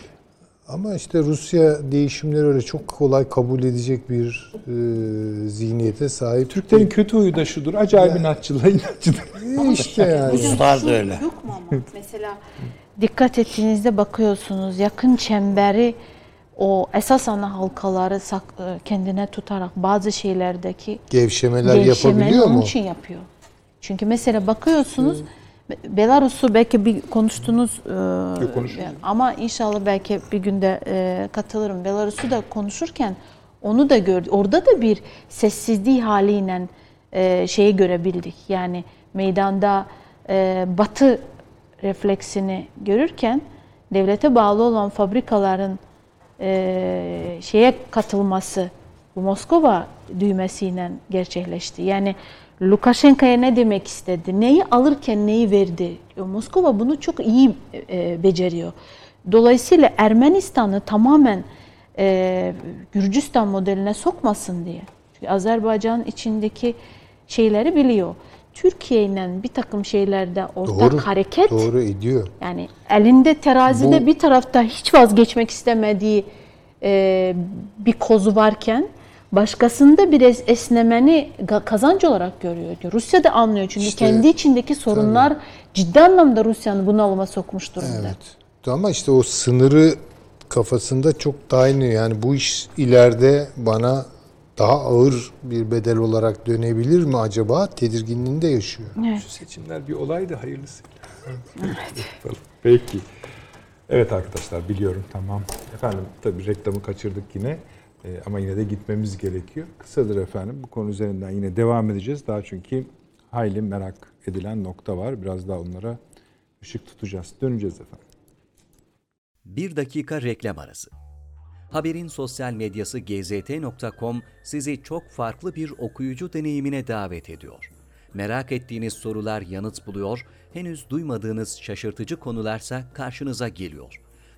Speaker 5: Ama işte Rusya değişimleri öyle çok kolay kabul edecek bir e, zihniyete sahip.
Speaker 1: Türklerin kötü huyu da şudur. Acayip inatçılığa inatçıdır.
Speaker 5: E işte yani.
Speaker 3: Ruslar da öyle.
Speaker 4: Yok mu ama? Mesela dikkat ettiğinizde bakıyorsunuz yakın çemberi o esas ana halkaları sak- e, kendine tutarak bazı şeylerdeki
Speaker 5: Gevşemeler
Speaker 4: gevşemeyi
Speaker 5: yapabiliyor
Speaker 4: onun
Speaker 5: mu?
Speaker 4: için yapıyor. Çünkü mesela bakıyorsunuz Belarus'u belki bir konuştunuz e,
Speaker 1: konuşuruz.
Speaker 4: yani ama inşallah belki bir günde e, katılırım. Belarus'u da konuşurken onu da gördük. Orada da bir sessizliği haliyle e, şeyi görebildik. Yani meydanda batı refleksini görürken devlete bağlı olan fabrikaların şeye katılması bu Moskova düğmesiyle gerçekleşti. Yani Lukashenko'ya ne demek istedi? Neyi alırken neyi verdi? Moskova bunu çok iyi e, beceriyor. Dolayısıyla Ermenistan'ı tamamen e, Gürcistan modeline sokmasın diye. Çünkü Azerbaycan içindeki şeyleri biliyor. Türkiye ile bir takım şeylerde ortak
Speaker 5: Doğru.
Speaker 4: hareket
Speaker 5: Doğru ediyor.
Speaker 4: yani elinde terazide
Speaker 5: Bu-
Speaker 4: bir tarafta hiç vazgeçmek istemediği e, bir kozu varken başkasında bir es- esnemeni kazanç olarak görüyor. Rusya da anlıyor çünkü
Speaker 5: İşte-
Speaker 4: kendi içindeki sorunlar ciddi anlamda Rusya'nı bunalıma sokmuş durumda.
Speaker 5: Evet. ama işte o sınırı kafasında çok daha iniyor. Yani bu iş ileride bana daha ağır bir bedel olarak dönebilir mi acaba? Tedirginliğini de yaşıyor.
Speaker 4: Evet.
Speaker 1: Şu seçimler bir olaydı hayırlısıyla. Yapalım. Peki. Evet arkadaşlar biliyorum tamam. Efendim tabii reklamı kaçırdık yine. Ee, ama yine de gitmemiz gerekiyor. Kısadır efendim. Bu konu üzerinden yine devam edeceğiz. Daha çünkü hayli merak edilen nokta var. Biraz daha onlara ışık tutacağız. Döneceğiz efendim.
Speaker 6: Bir dakika reklam arası. Haberin sosyal medyası gzt.com sizi çok farklı bir okuyucu deneyimine davet ediyor. Merak ettiğiniz sorular yanıt buluyor, henüz duymadığınız şaşırtıcı konularsa karşınıza geliyor.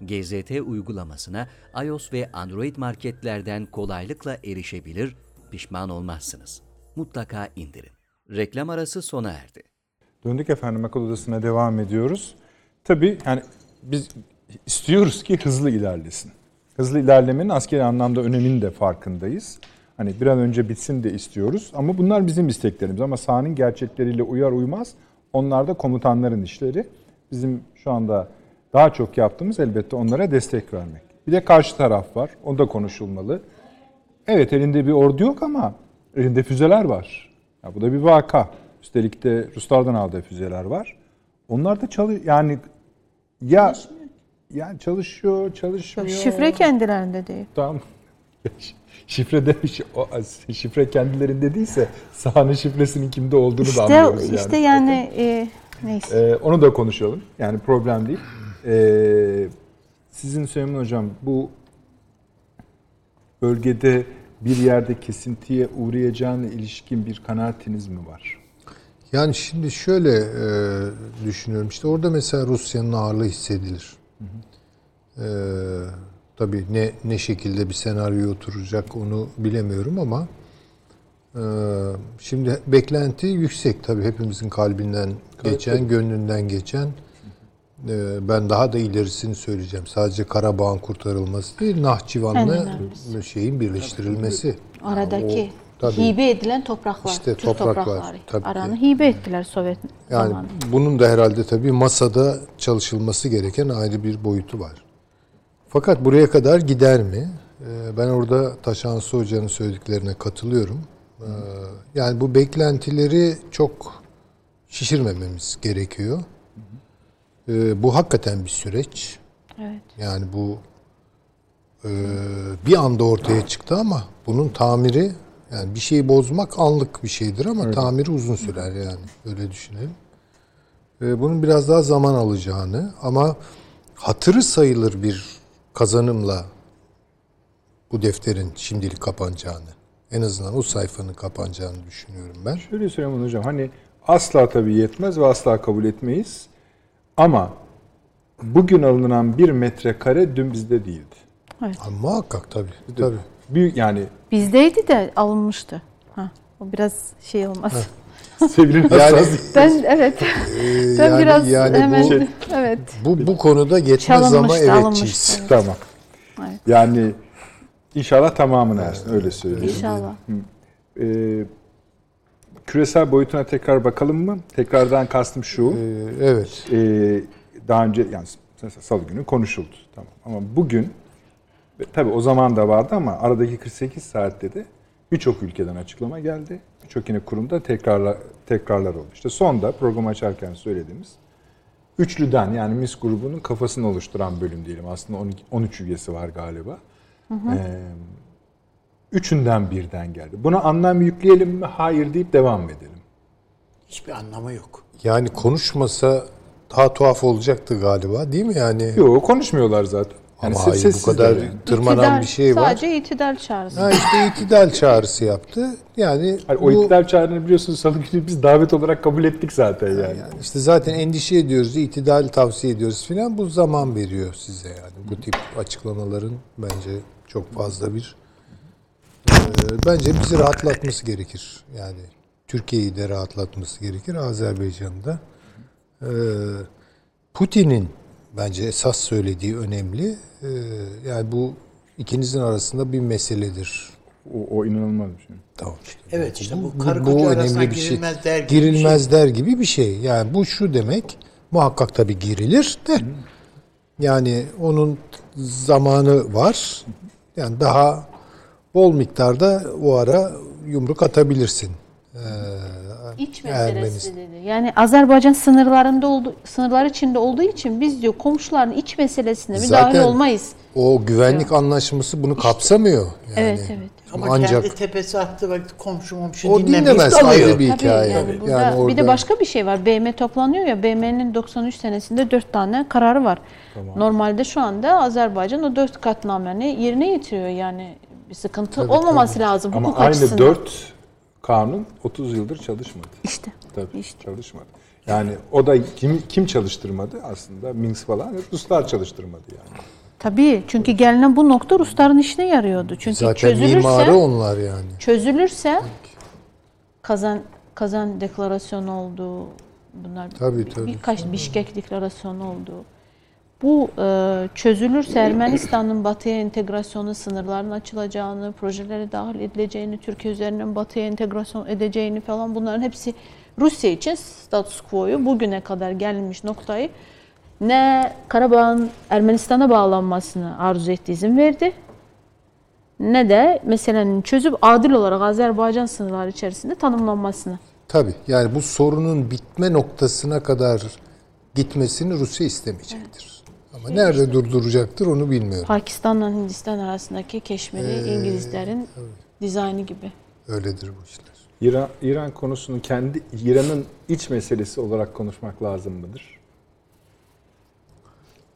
Speaker 6: GZT uygulamasına iOS ve Android marketlerden kolaylıkla erişebilir, pişman olmazsınız. Mutlaka indirin. Reklam arası sona erdi.
Speaker 1: Döndük efendim akıl odasına devam ediyoruz. Tabii yani biz istiyoruz ki hızlı ilerlesin. Hızlı ilerlemenin askeri anlamda öneminin de farkındayız. Hani bir an önce bitsin de istiyoruz ama bunlar bizim isteklerimiz ama sahanın gerçekleriyle uyar uymaz onlar da komutanların işleri. Bizim şu anda daha çok yaptığımız elbette onlara destek vermek. Bir de karşı taraf var. O da konuşulmalı. Evet elinde bir ordu yok ama elinde füzeler var. Ya bu da bir vaka. Üstelik de Ruslardan aldığı füzeler var. Onlar da çalış yani ya yani çalışıyor, çalışmıyor.
Speaker 4: Şifre kendilerinde değil.
Speaker 1: Tamam. Şifre demiş, o, şifre kendilerinde değilse sahanın şifresinin kimde olduğunu da
Speaker 4: İşte
Speaker 1: anlıyoruz yani.
Speaker 4: işte yani e, neyse.
Speaker 1: Ee, onu da konuşalım. Yani problem değil. Ee, sizin Süleyman Hocam bu bölgede bir yerde kesintiye uğrayacağına ilişkin bir kanaatiniz mi var?
Speaker 5: Yani şimdi şöyle e, düşünüyorum. İşte orada mesela Rusya'nın ağırlığı hissedilir. E, tabii ne ne şekilde bir senaryo oturacak onu bilemiyorum ama e, şimdi beklenti yüksek tabii hepimizin kalbinden geçen, gönlünden geçen. E, ben daha da ilerisini söyleyeceğim. Sadece Karabağ'ın kurtarılması değil, Nahçıvan'la şeyin birleştirilmesi.
Speaker 4: Aradaki
Speaker 5: o- tabii.
Speaker 4: hibe edilen topraklar,
Speaker 5: İşte
Speaker 4: Türk
Speaker 5: topraklar,
Speaker 4: toprakları.
Speaker 5: tabii ki.
Speaker 4: Aranı hibe ettiler Sovyet
Speaker 5: Yani
Speaker 4: zamanında.
Speaker 5: bunun da herhalde tabii masada çalışılması gereken ayrı bir boyutu var. Fakat buraya kadar gider mi? Ee, Ben orada Taşansı Hoca'nın söylediklerine katılıyorum. Ee, Yani bu beklentileri çok şişirmememiz gerekiyor. Ee, Bu hakikaten bir süreç.
Speaker 4: Evet.
Speaker 5: Yani bu e, bir anda ortaya çıktı ama bunun tamiri yani bir şeyi bozmak anlık bir şeydir ama tamiri uzun sürer yani öyle düşünelim. E, bunun biraz daha zaman alacağını ama hatırı sayılır bir kazanımla bu defterin şimdilik kapanacağını en azından o sayfanın kapanacağını düşünüyorum ben.
Speaker 1: Şöyle Süleyman Hocam hani asla tabii yetmez ve asla kabul etmeyiz. Ama bugün alınan bir metrekare dün bizde değildi.
Speaker 5: Ha, muhakkak tabii. Tabii.
Speaker 1: Büyük yani
Speaker 4: Bizdeydi de alınmıştı. Ha, o biraz şey olmaz.
Speaker 1: sevgili
Speaker 5: Yani
Speaker 1: hassas-
Speaker 4: Ben evet.
Speaker 5: e,
Speaker 4: Ben
Speaker 5: yani,
Speaker 4: biraz
Speaker 5: yani
Speaker 4: hemen
Speaker 5: bu,
Speaker 4: evet.
Speaker 5: bu bu konuda yetmez ama evetçiyiz.
Speaker 4: alınmıştı.
Speaker 1: Tamam.
Speaker 4: Evet.
Speaker 1: Yani inşallah tamamını ersin öyle söyleyeyim.
Speaker 4: İnşallah.
Speaker 1: Ee, küresel boyutuna tekrar bakalım mı? Tekrardan kastım şu.
Speaker 5: Ee, evet.
Speaker 1: Ee, daha önce yani salı günü konuşuldu. Tamam. Ama bugün tabii o zaman da vardı ama aradaki 48 saatte de birçok ülkeden açıklama geldi. Birçok yine kurumda tekrarlar, tekrarlar oldu. İşte son da programı açarken söylediğimiz üçlüden yani MIS grubunun kafasını oluşturan bölüm diyelim. Aslında 12, 13 üyesi var galiba. Ee, üçünden birden geldi. Buna anlam yükleyelim mi? Hayır deyip devam edelim.
Speaker 3: Hiçbir anlamı yok.
Speaker 5: Yani konuşmasa daha tuhaf olacaktı galiba değil mi yani?
Speaker 1: Yok konuşmuyorlar zaten. Yani
Speaker 5: Ama hayır bu kadar
Speaker 1: yani.
Speaker 5: tırmanan
Speaker 4: İtidal,
Speaker 5: bir şey var.
Speaker 4: Sadece itidal çağrısı.
Speaker 5: Ha işte itidal çağrısı yaptı. Yani
Speaker 1: Hayır,
Speaker 5: bu,
Speaker 1: o iktidar çağrını biliyorsunuz salı günü biz davet olarak kabul ettik zaten yani.
Speaker 5: yani işte zaten endişe ediyoruz, itidal tavsiye ediyoruz filan. Bu zaman veriyor size yani. Bu tip açıklamaların bence çok fazla bir Ee, bence bizi rahatlatması gerekir. Yani Türkiye'yi de rahatlatması gerekir, Azerbaycan'ı da. Ee, Putin'in bence esas söylediği önemli. Ee, yani bu ikinizin arasında bir meseledir.
Speaker 1: O, o inanılmaz bir şey.
Speaker 5: Tamam işte.
Speaker 3: Evet işte bu
Speaker 5: Bu,
Speaker 3: karı
Speaker 5: bu
Speaker 3: koca
Speaker 5: önemli bir şey.
Speaker 3: girilmez der gibi bir şey.
Speaker 5: Girilmez der gibi bir şey. Yani bu şu demek. Muhakkak tabii girilir de. Yani onun zamanı var. Yani daha bol miktarda o ara yumruk atabilirsin. Ee,
Speaker 4: İç meselesi dedi. Yani Azerbaycan sınırlarında oldu, sınırlar içinde olduğu için biz diyor komşuların iç meselesine müdahale
Speaker 5: Zaten
Speaker 4: olmayız.
Speaker 5: o güvenlik anlaşması bunu kapsamıyor. Yani.
Speaker 4: Evet evet.
Speaker 3: Ama
Speaker 5: Ancak
Speaker 3: kendi tepesi attı bak komşu momşu
Speaker 5: o dinlemez ayrı bir
Speaker 4: Tabii
Speaker 5: hikaye.
Speaker 4: yani burada
Speaker 5: Yani
Speaker 4: bir de
Speaker 5: orada-
Speaker 4: başka bir şey var. BM toplanıyor ya. BM'nin 93 senesinde 4 tane kararı var. Normalde şu anda Azerbaycan o 4 katnameni yerine getiriyor. Yani bir sıkıntı olmaması lazım
Speaker 1: Ama
Speaker 4: hukuk
Speaker 1: aynı
Speaker 4: açısından.
Speaker 1: dört kanun 30 yıldır çalışmadı.
Speaker 4: İşte.
Speaker 1: Tabii
Speaker 4: İşte.
Speaker 1: çalışmadı. Yani o da kim kim çalıştırmadı aslında Minsk falan hep Ruslar çalıştırmadı yani.
Speaker 4: Tabii çünkü gelinen bu nokta Rusların işine yarıyordu. Çünkü
Speaker 5: Zaten
Speaker 4: çözülürse
Speaker 5: mimarı onlar yani.
Speaker 4: çözülürse kazan kazan deklarasyonu oldu. Bunlar
Speaker 5: Tabii, tabii.
Speaker 4: birkaç Bişkek deklarasyonu oldu. Bu e, çözülürse Ermenistan'ın batıya entegrasyonu, sınırların açılacağını, projelere dahil edileceğini, Türkiye üzerinden batıya entegrasyon edeceğini falan bunların hepsi Rusya için status quo'yu bugüne kadar gelinmiş noktayı ne Karabağ'ın Ermenistan'a bağlanmasını arzu etti, izin verdi ne de meselenin çözüp adil olarak Azerbaycan sınırları içerisinde tanımlanmasını.
Speaker 5: Tabii yani bu sorunun bitme noktasına kadar gitmesini Rusya istemeyecektir. Ama nerede durduracaktır onu bilmiyorum.
Speaker 4: Pakistan'la Hindistan arasındaki keşmeli İngilizlerin dizaynı gibi.
Speaker 5: Öyledir bu işler.
Speaker 1: İran, İran konusunu kendi İran'ın iç meselesi olarak konuşmak lazım mıdır?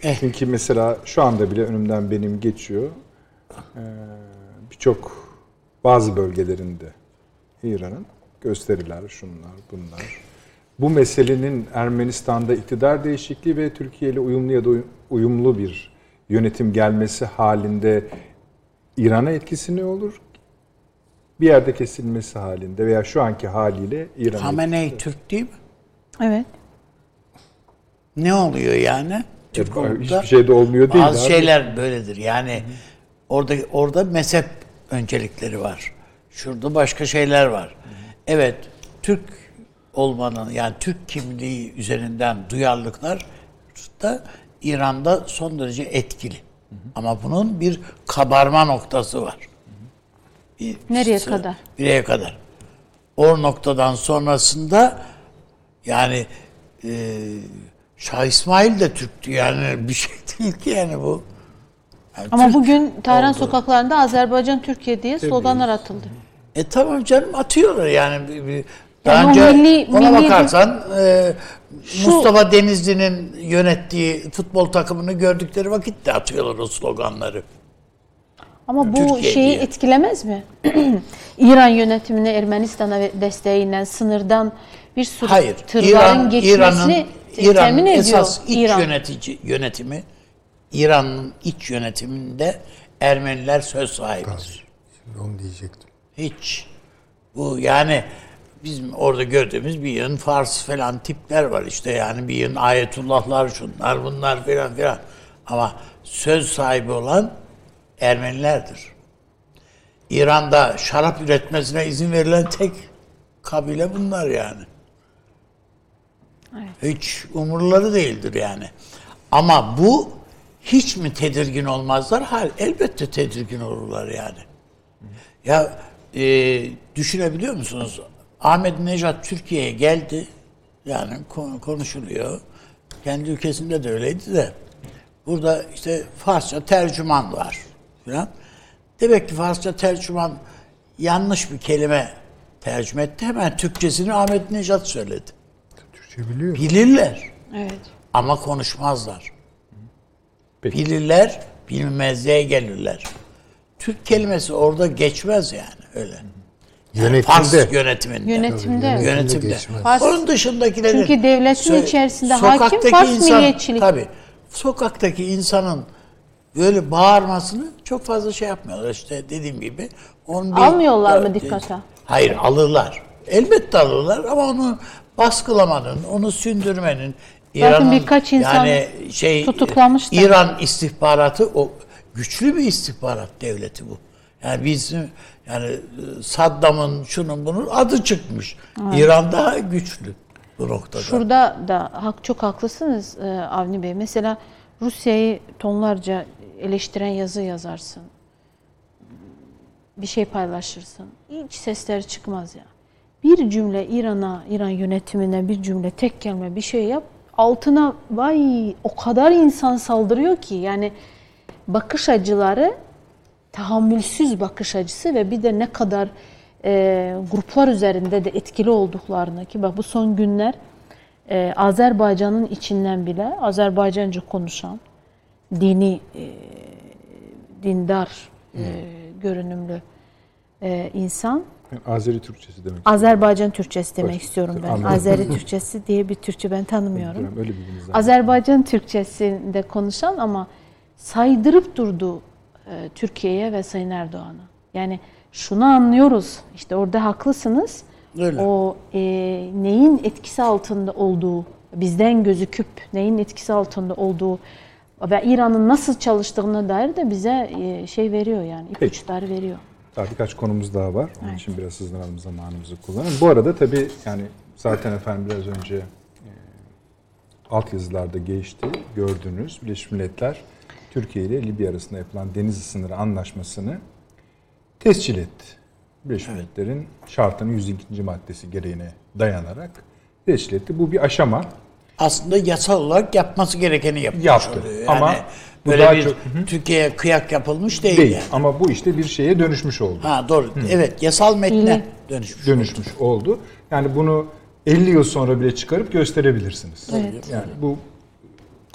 Speaker 3: Eh.
Speaker 1: Çünkü mesela şu anda bile önümden benim geçiyor. Ee, Birçok bazı bölgelerinde İran'ın gösteriler, şunlar, bunlar. Bu meselenin Ermenistan'da iktidar değişikliği ve Türkiye ile uyumlu ya da uyumlu bir yönetim gelmesi halinde İran'a etkisi ne olur? Bir yerde kesilmesi halinde veya şu anki haliyle İran'a
Speaker 3: Hamenei Türk değil mi?
Speaker 4: Evet.
Speaker 3: Ne oluyor yani? Türk
Speaker 1: Hiçbir
Speaker 3: olup da
Speaker 1: Hiçbir şey de olmuyor değil.
Speaker 3: Bazı
Speaker 1: abi.
Speaker 3: şeyler böyledir. Yani orada orada mezhep öncelikleri var. Şurada başka şeyler var. Evet, Türk olmanın yani Türk kimliği üzerinden duyarlılıklar da İran'da son derece etkili. Ama bunun bir kabarma noktası var. Bir-
Speaker 4: Nereye
Speaker 3: sı-
Speaker 4: kadar?
Speaker 3: Nereye kadar? O noktadan sonrasında yani e, Şah İsmail de Türktü yani bir şey değil ki yani bu. Yani
Speaker 4: Ama
Speaker 3: Türk
Speaker 4: bugün Tahran
Speaker 3: oldu.
Speaker 4: sokaklarında Azerbaycan Türkiye diye sloganlar atıldı.
Speaker 3: E tamam canım atıyorlar yani. Bir, bir-
Speaker 4: Yani
Speaker 3: daha
Speaker 4: o
Speaker 3: önce
Speaker 4: milli-
Speaker 3: ona
Speaker 4: milli-
Speaker 3: bakarsan e,
Speaker 4: Şu-
Speaker 3: Mustafa Denizli'nin yönettiği futbol takımını gördükleri vakit de atıyorlar o sloganları.
Speaker 4: Ama bu
Speaker 3: Türkiye
Speaker 4: şeyi
Speaker 3: diye.
Speaker 4: etkilemez mi? İran yönetimine Ermenistan'a desteğiyle sınırdan bir sürü
Speaker 3: Hayır.
Speaker 4: tırların
Speaker 3: İran,
Speaker 4: geçmesini
Speaker 3: İran'ın,
Speaker 4: te-
Speaker 3: İran'ın
Speaker 4: temin ediyor.
Speaker 3: esas iç
Speaker 4: İran.
Speaker 3: yönetici yönetimi İran'ın iç yönetiminde Ermeniler söz sahibidir.
Speaker 5: Şimdi onu diyecektim.
Speaker 3: Hiç. Bu yani bizim orada gördüğümüz bir yığın Fars falan tipler var işte yani bir yığın ayetullahlar şunlar bunlar filan filan. Ama söz sahibi olan Ermenilerdir. İran'da şarap üretmesine izin verilen tek kabile bunlar yani. Hiç umurları değildir yani. Ama bu hiç mi tedirgin olmazlar? Hayır, elbette tedirgin olurlar yani. Ya e, düşünebiliyor musunuz? Ahmet Necat Türkiye'ye geldi. Yani konu- konuşuluyor. Kendi ülkesinde de öyleydi de. Burada işte Farsça tercüman var falan. Demek ki Farsça tercüman yanlış bir kelime tercüme etti. Hemen Türkçesini Ahmet Necat söyledi.
Speaker 5: Türkçe biliyor.
Speaker 3: Bilirler
Speaker 4: Evet.
Speaker 3: ama konuşmazlar.
Speaker 1: Peki.
Speaker 3: Bilirler, bilmezliğe gelirler. Türk kelimesi orada geçmez yani öyle. Fars
Speaker 5: Yönetimde.
Speaker 3: yönetiminde.
Speaker 4: Yönetimde.
Speaker 5: Yönetimde
Speaker 3: Yönetimde.
Speaker 4: Fars-
Speaker 3: Onun dışındakilerin...
Speaker 4: Çünkü devletin içerisinde hakim Fars milliyetçilik.
Speaker 3: Tabii. Sokaktaki insanın böyle bağırmasını çok fazla şey yapmıyorlar. İşte dediğim gibi. Onun bir-
Speaker 4: Almıyorlar mı dikkate?
Speaker 3: Hayır alırlar. Elbette alırlar ama onu baskılamanın, onu sündürmenin
Speaker 4: Zaten birkaç insan
Speaker 3: yani şey
Speaker 4: tutuklamışlar.
Speaker 3: İran istihbaratı o güçlü bir istihbarat devleti bu. Yani biz yani Saddam'ın şunun bunun adı çıkmış. İran daha güçlü bu noktada.
Speaker 4: Şurada da hak çok haklısınız e, Avni Bey. Mesela Rusya'yı tonlarca eleştiren yazı yazarsın. Bir şey paylaşırsın. Hiç sesleri çıkmaz ya. Bir cümle İran'a, İran yönetimine bir cümle, tek kelime bir şey yap. Altına vay o kadar insan saldırıyor ki yani bakış açıları tahammülsüz bakış açısı ve bir de ne kadar e, gruplar üzerinde de etkili olduklarını ki bak bu son günler e, Azerbaycan'ın içinden bile Azerbaycanca konuşan dini e, dindar e, görünümlü e, insan
Speaker 1: Azeri Türkçesi demek.
Speaker 4: Azerbaycan Türkçesi demek
Speaker 1: Başka-
Speaker 4: istiyorum ben.
Speaker 1: Anladım.
Speaker 4: Azeri Türkçesi diye bir Türkçe ben tanımıyorum.
Speaker 1: Öyle.
Speaker 4: Azerbaycan Türkçesinde konuşan ama saydırıp durdu e, Türkiye'ye ve Sayın Erdoğan'a. Yani şunu anlıyoruz. işte orada haklısınız.
Speaker 3: Öyle.
Speaker 4: O e, neyin etkisi altında olduğu, bizden gözüküp neyin etkisi altında olduğu ve İran'ın nasıl çalıştığına dair de bize e, şey veriyor yani ipuçları veriyor.
Speaker 1: Daha birkaç konumuz daha var. Onun için biraz hızlanalım zamanımızı kullanalım. Bu arada tabii yani zaten efendim biraz önce e, altyazılarda geçti. Gördünüz. Birleşmiş Milletler Türkiye ile Libya arasında yapılan deniz sınırı anlaşmasını tescil etti. Birleşmiş Milletler'in şartının 102. maddesi gereğine dayanarak tescil etti. Bu bir aşama.
Speaker 3: aslında yasal olarak yapması gerekeni yapmış
Speaker 1: Yaptı.
Speaker 3: oluyor. Yani
Speaker 1: Ama bu
Speaker 3: böyle
Speaker 1: daha
Speaker 3: bir
Speaker 1: çok-
Speaker 3: Türkiye'ye kıyak yapılmış değil,
Speaker 1: Değil.
Speaker 3: yani.
Speaker 1: Ama bu işte bir şeye dönüşmüş oldu.
Speaker 3: Ha doğru. Evet, yasal metne
Speaker 4: İyi.
Speaker 3: dönüşmüş.
Speaker 1: dönüşmüş oldu. Yani bunu 50 yıl sonra bile çıkarıp gösterebilirsiniz.
Speaker 4: Evet.
Speaker 1: Yani bu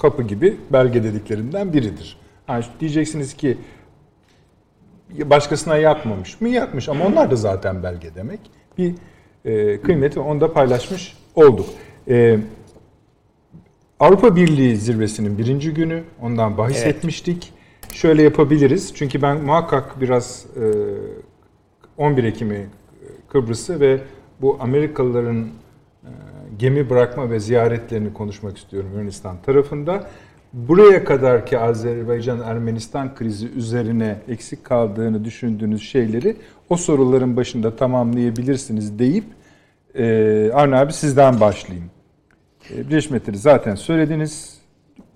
Speaker 1: kapı gibi belge dediklerinden biridir. Yani diyeceksiniz ki başkasına yapmamış mı? Yapmış ama onlar da zaten belge demek. Bir e, kıymeti onu da paylaşmış olduk. E, Avrupa Birliği zirvesinin birinci günü ondan bahis
Speaker 3: Evet.
Speaker 1: etmiştik. Şöyle yapabiliriz. Çünkü ben muhakkak biraz e, 11 Ekim'i Kıbrıs'ı ve bu Amerikalıların e, gemi bırakma ve ziyaretlerini konuşmak istiyorum Yunanistan tarafında. Buraya kadarki Azerbaycan-Ermenistan krizi üzerine eksik kaldığını düşündüğünüz şeyleri o soruların başında tamamlayabilirsiniz deyip e, Arne abi sizden başlayayım. E, Birleşmiş Milletleri zaten söylediniz.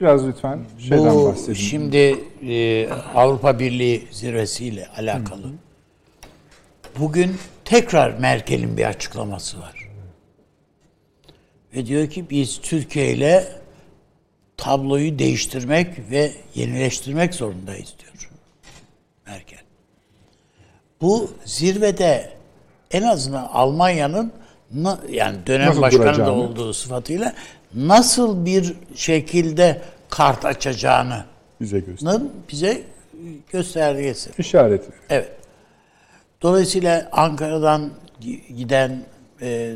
Speaker 1: Biraz lütfen şeyden
Speaker 3: Bu
Speaker 1: bahsedin.
Speaker 3: şimdi e, Avrupa Birliği zirvesiyle alakalı. Bugün tekrar Merkel'in bir açıklaması var. Ve diyor ki biz Türkiye ile tabloyu değiştirmek ve yenileştirmek zorundayız diyor Merkel. Bu zirvede en azından Almanya'nın yani dönem
Speaker 1: Nasıl
Speaker 3: başkanı da olduğu sıfatıyla nasıl bir şekilde kart açacağını
Speaker 1: bize göster.
Speaker 3: bize göstergesi.
Speaker 1: İşaret.
Speaker 3: Evet. Dolayısıyla Ankara'dan gi- giden e,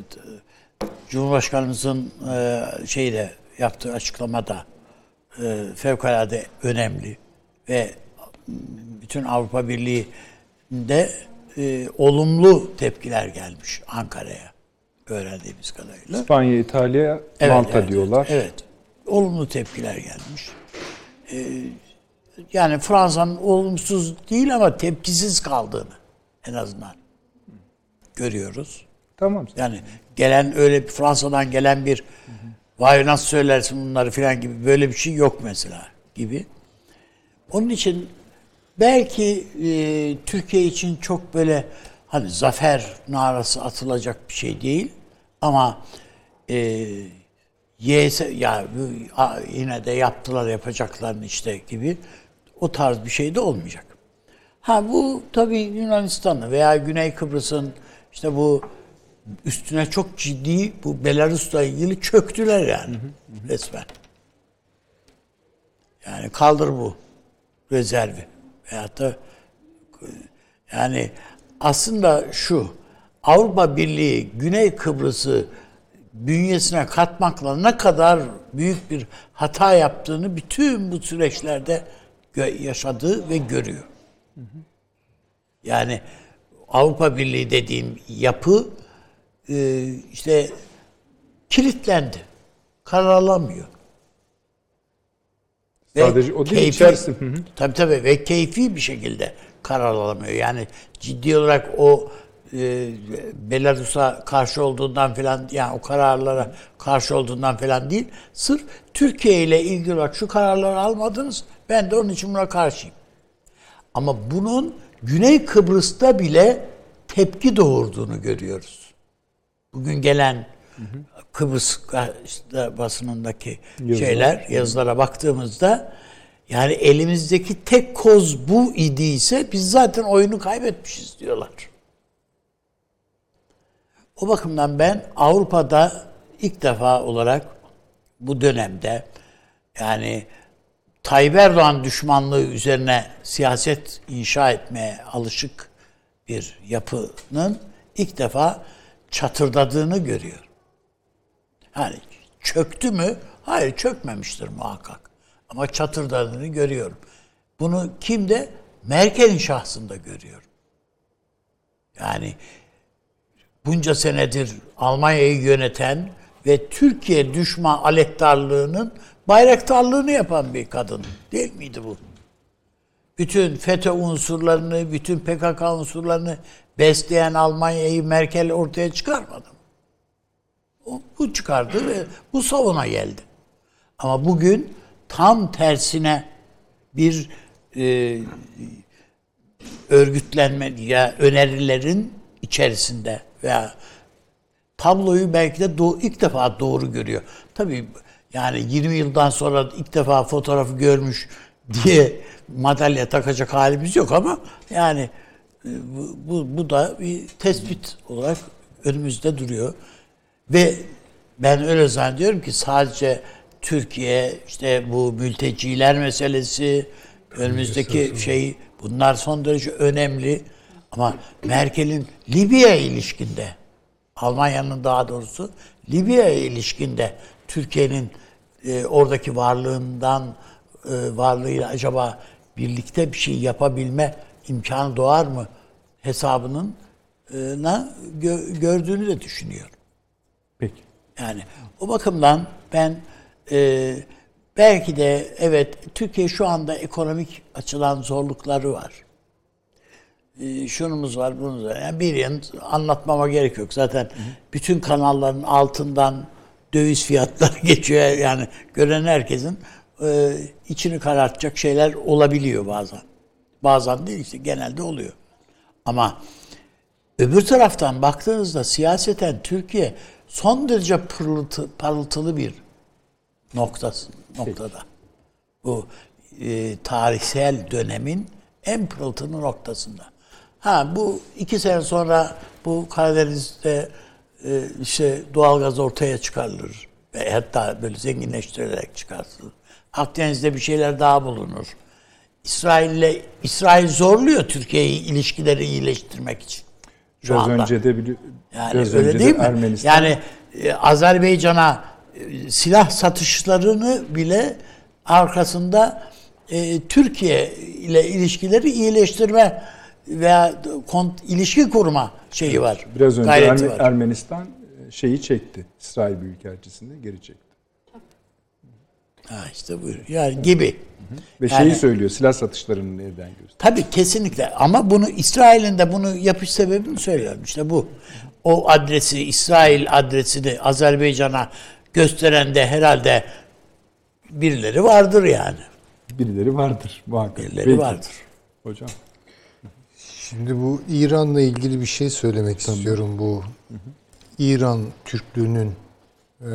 Speaker 3: Cumhurbaşkanımızın e, şeyde yaptığı açıklamada e, fevkalade önemli ve bütün Avrupa Birliği'nde e, olumlu tepkiler gelmiş Ankara'ya öğrendiğimiz kadarıyla.
Speaker 1: İspanya, İtalya,
Speaker 3: Evet,
Speaker 1: Malta
Speaker 3: evet,
Speaker 1: diyorlar.
Speaker 3: Evet, evet. Olumlu tepkiler gelmiş. Ee, yani Fransa'nın olumsuz değil ama tepkisiz kaldığını en azından görüyoruz.
Speaker 1: Tamam.
Speaker 3: Yani gelen öyle bir Fransa'dan gelen bir vay nasıl söylersin bunları filan gibi böyle bir şey yok mesela gibi. Onun için belki e, Türkiye için çok böyle hani zafer narası atılacak bir şey değil ama e, YS ya yine de yaptılar yapacaklarını işte gibi o tarz bir şey de olmayacak. Ha bu tabii Yunanistan'ı veya Güney Kıbrıs'ın işte bu üstüne çok ciddi bu Belarus'la ilgili çöktüler yani resmen. Yani kaldır bu rezervi. Veyahut da yani aslında şu Avrupa Birliği Güney Kıbrıs'ı bünyesine katmakla ne kadar büyük bir hata yaptığını bütün bu süreçlerde yaşadığı ve görüyor. Yani Avrupa Birliği dediğim yapı e, işte kilitlendi. Karar alamıyor. Ve
Speaker 1: Sadece o değil, içerisi. Hı hı.
Speaker 3: Tabii tabii ve keyfi bir şekilde karar alamıyor. Yani ciddi olarak o e, Belarus'a karşı olduğundan falan yani o kararlara karşı olduğundan falan değil. Sırf Türkiye ile ilgili olarak şu kararları almadınız. Ben de onun için buna karşıyım. Ama bunun Güney Kıbrıs'ta bile tepki doğurduğunu görüyoruz. Bugün gelen Kıbrıs işte basınındaki şeyler, yazılara baktığımızda yani elimizdeki tek koz bu idiyse biz zaten oyunu kaybetmişiz diyorlar. O bakımdan ben Avrupa'da ilk defa olarak bu dönemde yani Tayyip Erdoğan düşmanlığı üzerine siyaset inşa etmeye alışık bir yapının ilk defa çatırdadığını görüyor. Yani çöktü mü? Hayır çökmemiştir muhakkak. Ama çatırdadığını görüyorum. Bunu kimde? Merkel'in şahsında görüyorum. Yani bunca senedir Almanya'yı yöneten ve Türkiye düşman alettarlığının bayraktarlığını yapan bir kadın değil miydi bu? Bütün FETÖ unsurlarını, bütün PKK unsurlarını besleyen Almanya'yı Merkel ortaya çıkarmadı? O, bu çıkardı ve bu savuna geldi. Ama bugün tam tersine bir e, örgütlenme ya önerilerin içerisinde veya tabloyu belki de do- ilk defa doğru görüyor. Tabii yani 20 yıldan sonra ilk defa fotoğrafı görmüş diye madalya takacak halimiz yok ama yani bu, bu, bu da bir tespit olarak önümüzde duruyor. Ve ben öyle zannediyorum ki sadece Türkiye işte bu mülteciler meselesi önümüzdeki şey bunlar son derece önemli ama Merkel'in Libya ilişkinde Almanya'nın daha doğrusu Libya'ya ilişkinde Türkiye'nin e, oradaki varlığından e, varlığıyla acaba birlikte bir şey yapabilme imkanı doğar mı hesabının e, na gö- gördüğünü de düşünüyorum.
Speaker 1: Peki.
Speaker 3: Yani o bakımdan ben e, belki de evet Türkiye şu anda ekonomik açıdan zorlukları var. E, şunumuz var, bunumuz var. Yani bir yan anlatmama gerek yok. Zaten bütün kanalların altından döviz fiyatları geçiyor. Yani gören herkesin e, içini karartacak şeyler olabiliyor bazen. Bazen değil işte genelde oluyor. Ama Öbür taraftan baktığınızda siyaseten Türkiye son derece pırıltı, parıltılı bir noktası, noktada. Bu e, tarihsel dönemin en pırıltılı noktasında. Ha bu iki sene sonra bu Karadeniz'de e, işte doğalgaz ortaya çıkarılır. Ve hatta böyle zenginleştirilerek çıkartılır. Akdeniz'de bir şeyler daha bulunur. İsrail'le İsrail zorluyor Türkiye'yi ilişkileri iyileştirmek için. Şu
Speaker 1: Biraz
Speaker 3: anda.
Speaker 1: önce de bili-
Speaker 3: Yani
Speaker 1: biraz
Speaker 3: öyle
Speaker 1: önce de
Speaker 3: değil mi?
Speaker 1: Ermenistan
Speaker 3: Yani e, Azerbaycan'a e, silah satışlarını bile arkasında e, Türkiye ile ilişkileri iyileştirme veya kont, ilişki kurma şeyi var.
Speaker 1: biraz önce Erme-
Speaker 3: var.
Speaker 1: Ermenistan e, şeyi çekti. İsrail Büyükelçisi'ni geri çekti.
Speaker 3: Ha işte buyur. Yani gibi.
Speaker 1: Ve
Speaker 3: Yani-
Speaker 1: şeyi söylüyor. Silah satışlarını nereden gösteriyor?
Speaker 3: Tabii kesinlikle ama bunu İsrail'in de bunu yapış sebebini söylüyorum. İşte bu. O adresi İsrail adresini Azerbaycan'a gösteren de herhalde birileri vardır yani.
Speaker 1: Birileri vardır muhakkak.
Speaker 3: Birileri
Speaker 1: Belki.
Speaker 3: vardır.
Speaker 1: Hocam.
Speaker 5: Şimdi bu İran'la ilgili bir şey söylemek istiyorum. Bu İran Türklüğünün e,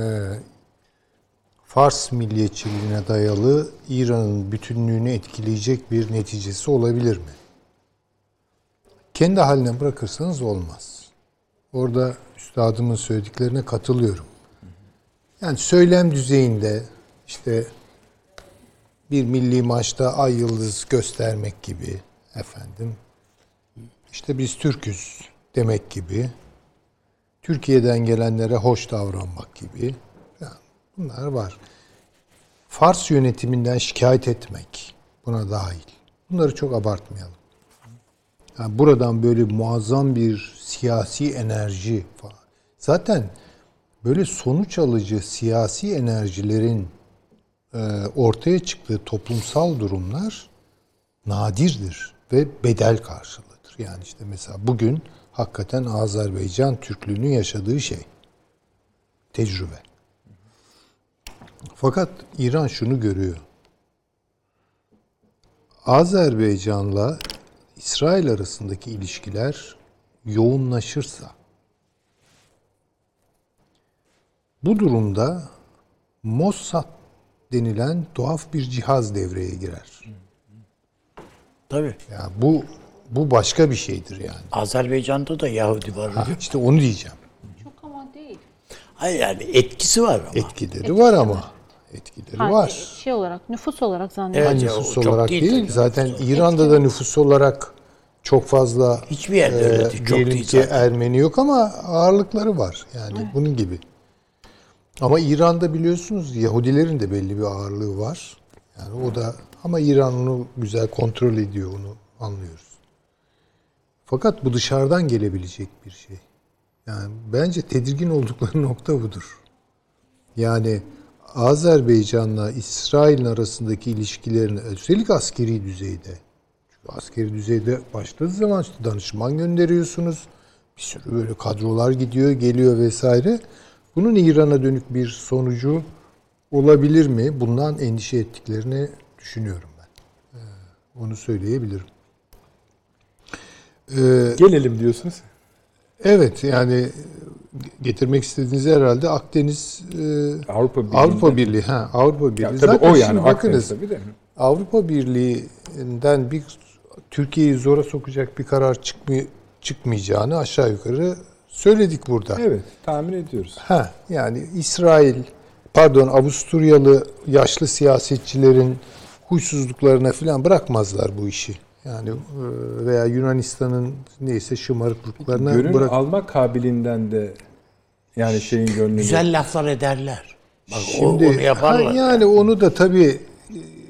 Speaker 5: Fars milliyetçiliğine dayalı İran'ın bütünlüğünü etkileyecek bir neticesi olabilir mi? Kendi haline bırakırsanız olmaz. Orada üstadımın söylediklerine katılıyorum. Yani söylem düzeyinde işte bir milli maçta ay yıldız göstermek gibi efendim işte biz Türküz demek gibi, Türkiye'den gelenlere hoş davranmak gibi bunlar var. Fars yönetiminden şikayet etmek, buna dahil. Bunları çok abartmayalım. Yani buradan böyle muazzam bir siyasi enerji falan. Zaten böyle sonuç alıcı siyasi enerjilerin e, ortaya çıktığı toplumsal durumlar nadirdir ve bedel karşılıdır. Yani işte mesela bugün hakikaten Azerbaycan Türklüğünün yaşadığı şey. Tecrübe. Fakat İran şunu görüyor. Azerbaycan'la İsrail arasındaki ilişkiler yoğunlaşırsa bu durumda Mossad denilen tuhaf bir cihaz devreye girer.
Speaker 3: Tabii.
Speaker 5: Yani bu bu başka bir şeydir yani.
Speaker 3: Azerbaycan'da da Yahudi var.
Speaker 5: Ha, işte onu diyeceğim.
Speaker 4: Çok ama değil.
Speaker 3: Hayır yani etkisi var ama.
Speaker 5: Etkileri var ama. Etkileri
Speaker 4: Ha,
Speaker 5: var.
Speaker 4: Şey olarak, nüfus olarak zannediyorum.
Speaker 3: Evet. Ya,
Speaker 5: nüfus
Speaker 3: çok
Speaker 5: olarak
Speaker 3: değil
Speaker 5: değil. Zaten İran'da da nüfus olarak çok fazla
Speaker 3: Hiçbir yerde
Speaker 5: e,
Speaker 3: öyle değil. Çok değil
Speaker 5: ki
Speaker 3: zaten.
Speaker 5: Ermeni yok ama ağırlıkları var. Yani bunun gibi. Ama İran'da biliyorsunuz Yahudilerin de belli bir ağırlığı var. Yani o da ama İran onu güzel kontrol ediyor onu anlıyoruz. Fakat bu dışarıdan gelebilecek bir şey. Yani bence tedirgin oldukları nokta budur. Yani Azerbaycan'la İsrail'in arasındaki ilişkilerini üstelik askeri düzeyde. Çünkü askeri düzeyde başladığı zaman işte danışman gönderiyorsunuz. Bir sürü böyle kadrolar gidiyor, geliyor vesaire. Bunun İran'a dönük bir sonucu olabilir mi? Bundan endişe ettiklerini düşünüyorum ben. Ee, Onu söyleyebilirim. Ee,
Speaker 1: Gelelim diyorsunuz.
Speaker 5: Evet yani getirmek istediğiniz herhalde Akdeniz e,
Speaker 1: Avrupa Birliği'nde.
Speaker 5: Avrupa Birliği ha Avrupa Birliği.
Speaker 1: Ya, tabii
Speaker 5: Zaten
Speaker 1: o yani.
Speaker 5: bakınız
Speaker 1: tabii de.
Speaker 5: Avrupa Birliği'nden bir Türkiye'yi zora sokacak bir karar çıkmay çıkmayacağını aşağı yukarı söyledik burada.
Speaker 1: Evet, tahmin ediyoruz.
Speaker 5: Ha yani İsrail pardon Avusturyalı yaşlı siyasetçilerin huysuzluklarına falan bırakmazlar bu işi. Yani e, veya Yunanistan'ın neyse şımarıklıklarına
Speaker 1: Gönül
Speaker 5: bırak.
Speaker 1: alma kabiliğinden de yani şeyin gönlünü.
Speaker 3: Güzel laflar ederler. Bak o-
Speaker 5: Şimdi
Speaker 3: onu yaparlar.
Speaker 5: ha, yani onu da tabii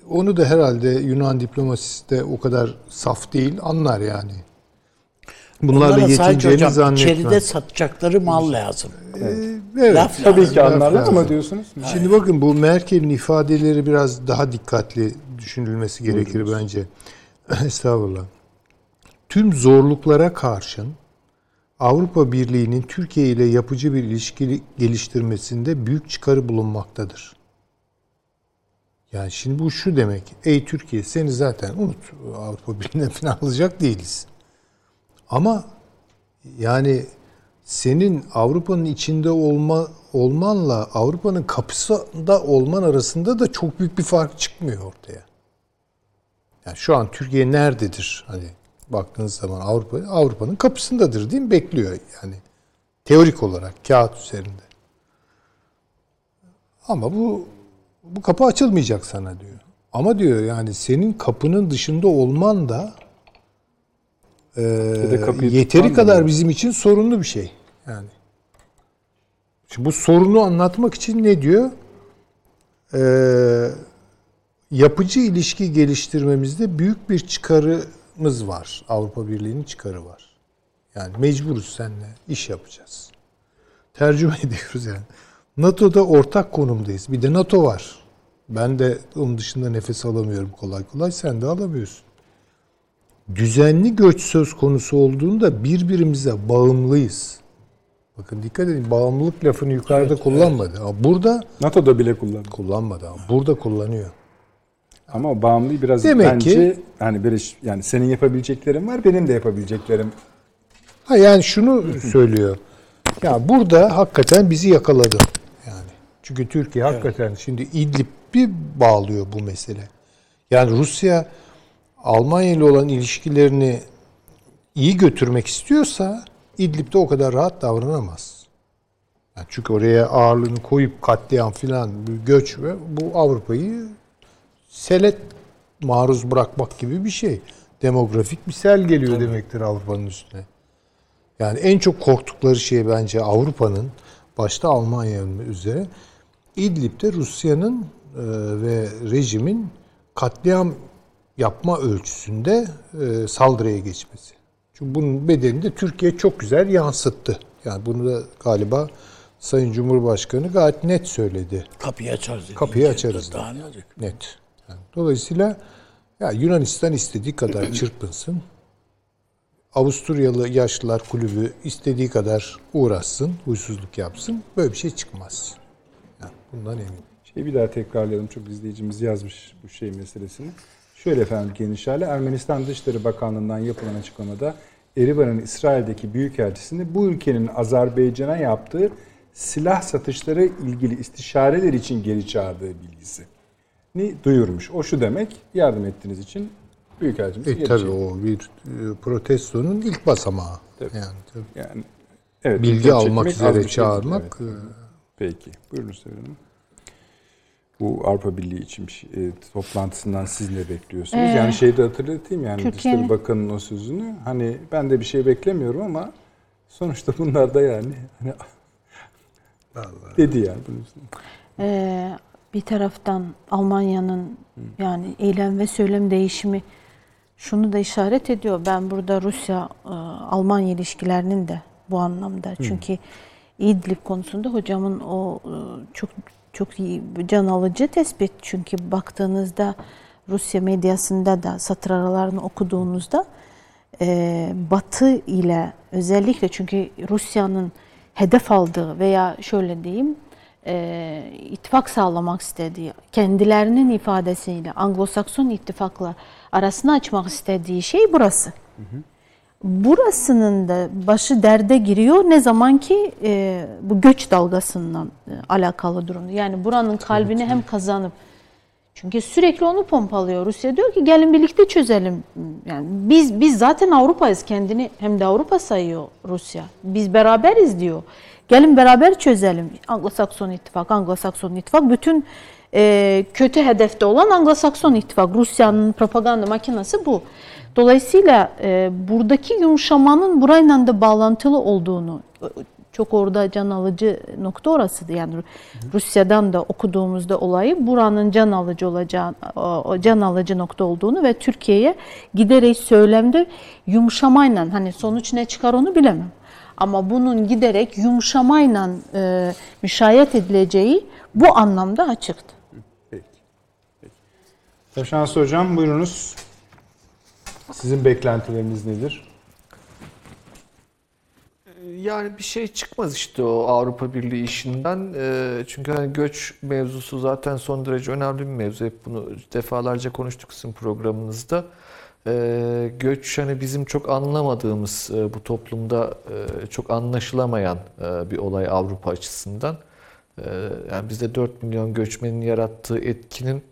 Speaker 5: onu da herhalde Yunan diplomasisi de o kadar saf değil anlar yani. Bunlarla yetineceğini zannetmem.
Speaker 3: içeride satacakları mal lazım.
Speaker 5: Evet,
Speaker 3: laf
Speaker 1: Tabii
Speaker 3: lazım.
Speaker 1: ki anlarlar ama diyorsunuz.
Speaker 5: Şimdi bakın bu Merkel'in ifadeleri biraz daha dikkatli düşünülmesi gerekir bence. Estağfurullah. Tüm zorluklara karşın Avrupa Birliği'nin Türkiye ile yapıcı bir ilişki geliştirmesinde büyük çıkarı bulunmaktadır. Yani şimdi bu şu demek. Ey Türkiye seni zaten unut. Avrupa Birliği'ne falan alacak değiliz. Ama yani senin Avrupa'nın içinde olma olmanla Avrupa'nın kapısında olman arasında da çok büyük bir fark çıkmıyor ortaya. Yani şu an Türkiye nerededir? Hani baktığınız zaman Avrupa Avrupa'nın kapısındadır değil mi? Bekliyor yani. Teorik olarak kağıt üzerinde. Ama bu bu kapı açılmayacak sana diyor. Ama diyor yani senin kapının dışında olman da e, yeteri kadar
Speaker 1: diyor.
Speaker 5: bizim için sorunlu bir şey. Yani. Şimdi bu sorunu anlatmak için ne diyor? Ee, yapıcı ilişki geliştirmemizde büyük bir çıkarımız var. Avrupa Birliği'nin çıkarı var. Yani mecburuz seninle iş yapacağız. Tercüme ediyoruz yani. NATO'da ortak konumdayız. Bir de NATO var. Ben de onun dışında nefes alamıyorum kolay kolay. Sen de alamıyorsun. Düzenli göç söz konusu olduğunda birbirimize bağımlıyız. Bakın dikkat edin bağımlılık lafını yukarıda kullanmadı. Ama burada
Speaker 1: NATO'da bile
Speaker 5: kullanmadı ama burada kullanıyor.
Speaker 1: Ama o bağımlılığı biraz
Speaker 5: Demek
Speaker 1: bence
Speaker 5: ki-
Speaker 1: yani böyle yani senin yapabileceklerin var, benim de yapabileceklerim.
Speaker 5: Ha yani şunu söylüyor. Ya burada hakikaten bizi yakaladı. Yani çünkü Türkiye hakikaten şimdi İdlib'i bağlıyor bu mesele. Yani Rusya Almanya ile olan ilişkilerini iyi götürmek istiyorsa İdlib'de o kadar rahat davranamaz. Yani çünkü oraya ağırlığını koyup katliam filan bir göç ve bu Avrupa'yı selet maruz bırakmak gibi bir şey. Demografik bir sel geliyor demektir Avrupa'nın üstüne. Yani en çok korktukları şey bence Avrupa'nın başta Almanya'nın üzere İdlib'de Rusya'nın e, ve rejimin katliam yapma ölçüsünde e, saldırıya geçmesi. Çünkü bunun bedelini de Türkiye çok güzel yansıttı. Yani bunu da galiba Sayın Cumhurbaşkanı gayet net söyledi.
Speaker 3: Kapıyı açarız. dedi.
Speaker 5: Kapıyı açarız
Speaker 3: Daha ne olacak?
Speaker 5: Net. Yani dolayısıyla ya Yunanistan istediği kadar çırpınsın. Avusturyalı Yaşlılar Kulübü istediği kadar uğraşsın, huysuzluk yapsın. Böyle bir şey çıkmaz. Yani bundan eminim.
Speaker 1: Şeyi bir daha tekrarlayalım. Çok izleyicimiz yazmış bu şey meselesini. Şöyle efendim geniş hale Ermenistan Dışişleri Bakanlığı'ndan yapılan açıklamada Erivan'ın İsrail'deki büyükelçisini bu ülkenin Azerbaycan'a yaptığı silah satışları ilgili istişareler için geri çağırdığı bilgisi ni duyurmuş. O şu demek yardım ettiğiniz için büyükelçimizi
Speaker 5: E, tabii o bir e, protestonun ilk basamağı.
Speaker 1: Tabii.
Speaker 5: Yani tabii.
Speaker 1: Yani evet,
Speaker 5: bilgi almak üzere
Speaker 1: bir şey
Speaker 5: çağırmak
Speaker 1: evet.
Speaker 5: e,
Speaker 1: Peki. Buyurun Sevil Hanım. Bu Avrupa Birliği için bir şey, e, toplantısından siz ne bekliyorsunuz?
Speaker 4: Ee,
Speaker 1: yani şeyi de hatırlatayım yani Dışişleri Bakanı'nın o sözünü. Hani ben de bir şey beklemiyorum ama sonuçta bunlar da yani hani dedi yani. Bunun.
Speaker 4: Ee, bir taraftan Almanya'nın yani eylem ve söylem değişimi şunu da işaret ediyor. Ben burada Rusya e, Almanya ilişkilerinin de bu anlamda. Çünkü İdlib konusunda hocamın o e, çok çok iyi can alıcı tespit. Çünkü baktığınızda Rusya medyasında da satır aralarını okuduğunuzda e, Batı ile özellikle çünkü Rusya'nın hedef aldığı veya şöyle diyeyim e, ittifak sağlamak istediği, kendilerinin ifadesiyle Anglo-Sakson ittifakla arasını açmak istediği şey burası. Burasının da başı derde giriyor ne zaman ki e, bu göç dalgasından e, alakalı durumda. Yani buranın kalbini hem kazanıp çünkü sürekli onu pompalıyor. Rusya diyor ki gelin birlikte çözelim. Yani biz biz zaten Avrupa'yız kendini hem de Avrupa sayıyor Rusya. Biz beraberiz diyor. Gelin beraber çözelim. Anglo-Sakson ittifak, Anglo-Sakson ittifak bütün e, kötü hedefte olan Anglo-Sakson ittifak. Rusya'nın propaganda makinesi bu. Dolayısıyla e, buradaki yumuşamanın burayla da bağlantılı olduğunu çok orada can alıcı nokta orasıydı. Yani Rusya'dan da okuduğumuzda olayı buranın can alıcı olacağı, can alıcı nokta olduğunu ve Türkiye'ye giderek söylemde yumuşamayla hani sonuç ne çıkar onu bilemem. Ama bunun giderek yumuşamayla e, müşahit edileceği bu anlamda açıktı.
Speaker 1: Peki. Peki. Taşansı Hocam buyurunuz. Sizin beklentileriniz nedir?
Speaker 2: Yani bir şey çıkmaz işte o Avrupa Birliği işinden. Ee, Çünkü hani göç mevzusu zaten son derece önemli bir mevzu. Hep bunu defalarca konuştuk sizin programınızda. Ee, Göç hani bizim çok anlamadığımız e, bu toplumda e, çok anlaşılamayan e, bir olay Avrupa açısından. Ee, Yani bizde 4 milyon göçmenin yarattığı etkinin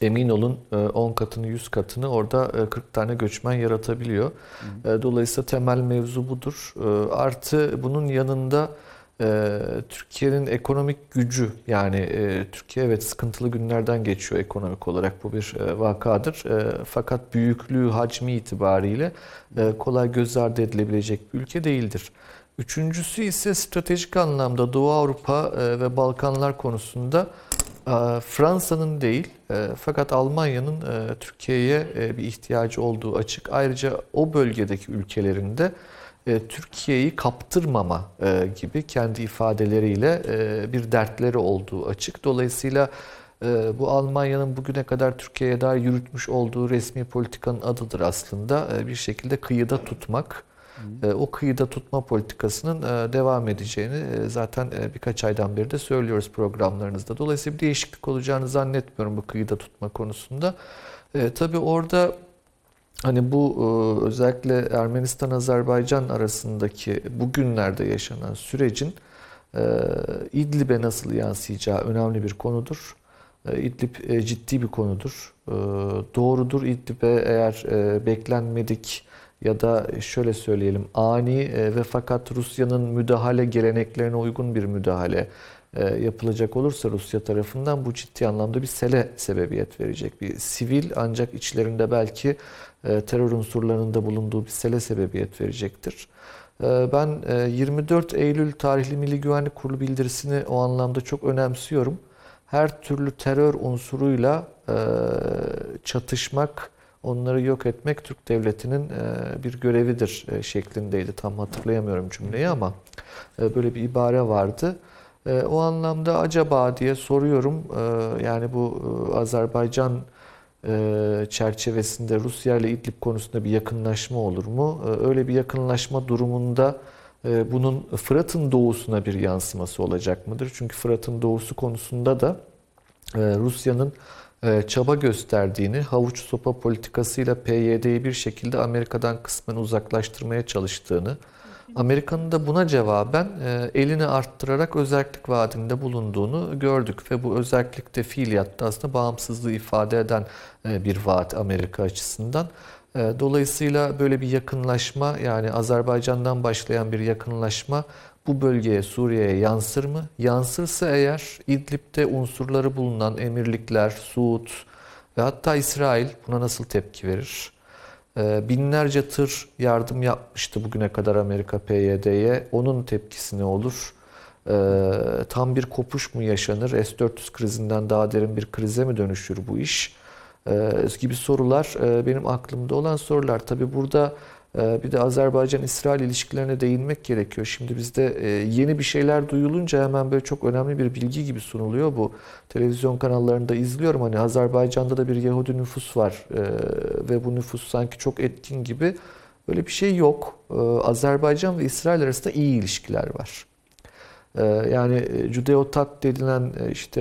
Speaker 2: emin olun e, 10 katını 100 katını orada e, 40 tane göçmen yaratabiliyor. E, Dolayısıyla temel mevzu budur. E, Artı bunun yanında e, Türkiye'nin ekonomik gücü yani e, Türkiye evet sıkıntılı günlerden geçiyor ekonomik olarak bu bir e, vakadır. E, Fakat büyüklüğü, hacmi itibariyle kolay göz ardı edilebilecek bir ülke değildir. Üçüncüsü ise stratejik anlamda Doğu Avrupa ve Balkanlar konusunda Fransa'nın değil fakat Almanya'nın Türkiye'ye bir ihtiyacı olduğu açık. Ayrıca o bölgedeki ülkelerinde Türkiye'yi kaptırmama e, gibi kendi ifadeleriyle e, bir dertleri olduğu açık. Dolayısıyla e, bu Almanya'nın bugüne kadar Türkiye'ye dair yürütmüş olduğu resmi politikanın adıdır aslında. E, Bir şekilde kıyıda tutmak. E, O kıyıda tutma politikasının e, devam edeceğini e, zaten e, birkaç aydan beri de söylüyoruz programlarınızda. Dolayısıyla bir değişiklik olacağını zannetmiyorum bu kıyıda tutma konusunda. E, Tabii orada Hani bu e, özellikle Ermenistan-Azerbaycan arasındaki bugünlerde yaşanan sürecin e, İdlib'e nasıl yansıyacağı önemli bir konudur. E, İdlib ciddi bir konudur. Doğrudur İdlib'e eğer beklenmedik ya da şöyle söyleyelim ani ve fakat Rusya'nın müdahale geleneklerine uygun bir müdahale yapılacak olursa Rusya tarafından bu ciddi anlamda bir sele sebebiyet verecek. Bir sivil ancak içlerinde belki terör unsurlarının da bulunduğu bir sele sebebiyet verecektir. E, Ben e, 24 Eylül tarihli Milli Güvenlik Kurulu bildirisini o anlamda çok önemsiyorum. her türlü terör unsuruyla e, çatışmak, onları yok etmek Türk devletinin e, bir görevidir e, şeklindeydi. Tam hatırlayamıyorum cümleyi ama e, böyle bir ibare vardı. E, o anlamda acaba diye soruyorum. E, yani bu e, Azerbaycan e, çerçevesinde Rusya ile İdlib konusunda bir yakınlaşma olur mu? E, öyle bir yakınlaşma durumunda e, bunun Fırat'ın doğusuna bir yansıması olacak mıdır? Çünkü Fırat'ın doğusu konusunda da e, Rusya'nın e, çaba gösterdiğini, havuç sopa politikasıyla PYD'yi bir şekilde Amerika'dan kısmen uzaklaştırmaya çalıştığını, Amerika'nın da buna cevaben e, elini arttırarak özellik vaadinde bulunduğunu gördük ve bu özellikte fiiliyatta aslında bağımsızlığı ifade eden e, bir vaat Amerika açısından. E, Dolayısıyla böyle bir yakınlaşma yani Azerbaycan'dan başlayan bir yakınlaşma bu bölgeye Suriye'ye yansır mı? Yansırsa eğer İdlib'de unsurları bulunan emirlikler, Suud ve hatta İsrail buna nasıl tepki verir? Ee, Binlerce tır yardım yapmıştı bugüne kadar Amerika PYD'ye. Onun tepkisi ne olur? Ee, Tam bir kopuş mu yaşanır? S-400 krizinden daha derin bir krize mi dönüşür bu iş? Ee, gibi sorular benim aklımda olan sorular. Tabii burada bir de Azerbaycan-İsrail ilişkilerine değinmek gerekiyor. Şimdi bizde e, yeni bir şeyler duyulunca hemen böyle çok önemli bir bilgi gibi sunuluyor bu. Televizyon kanallarında izliyorum hani Azerbaycan'da da bir Yahudi nüfus var e, ve bu nüfus sanki çok etkin gibi. Böyle bir şey yok. E, Azerbaycan ve İsrail arasında iyi ilişkiler var. Yani Judeo-Tat denilen işte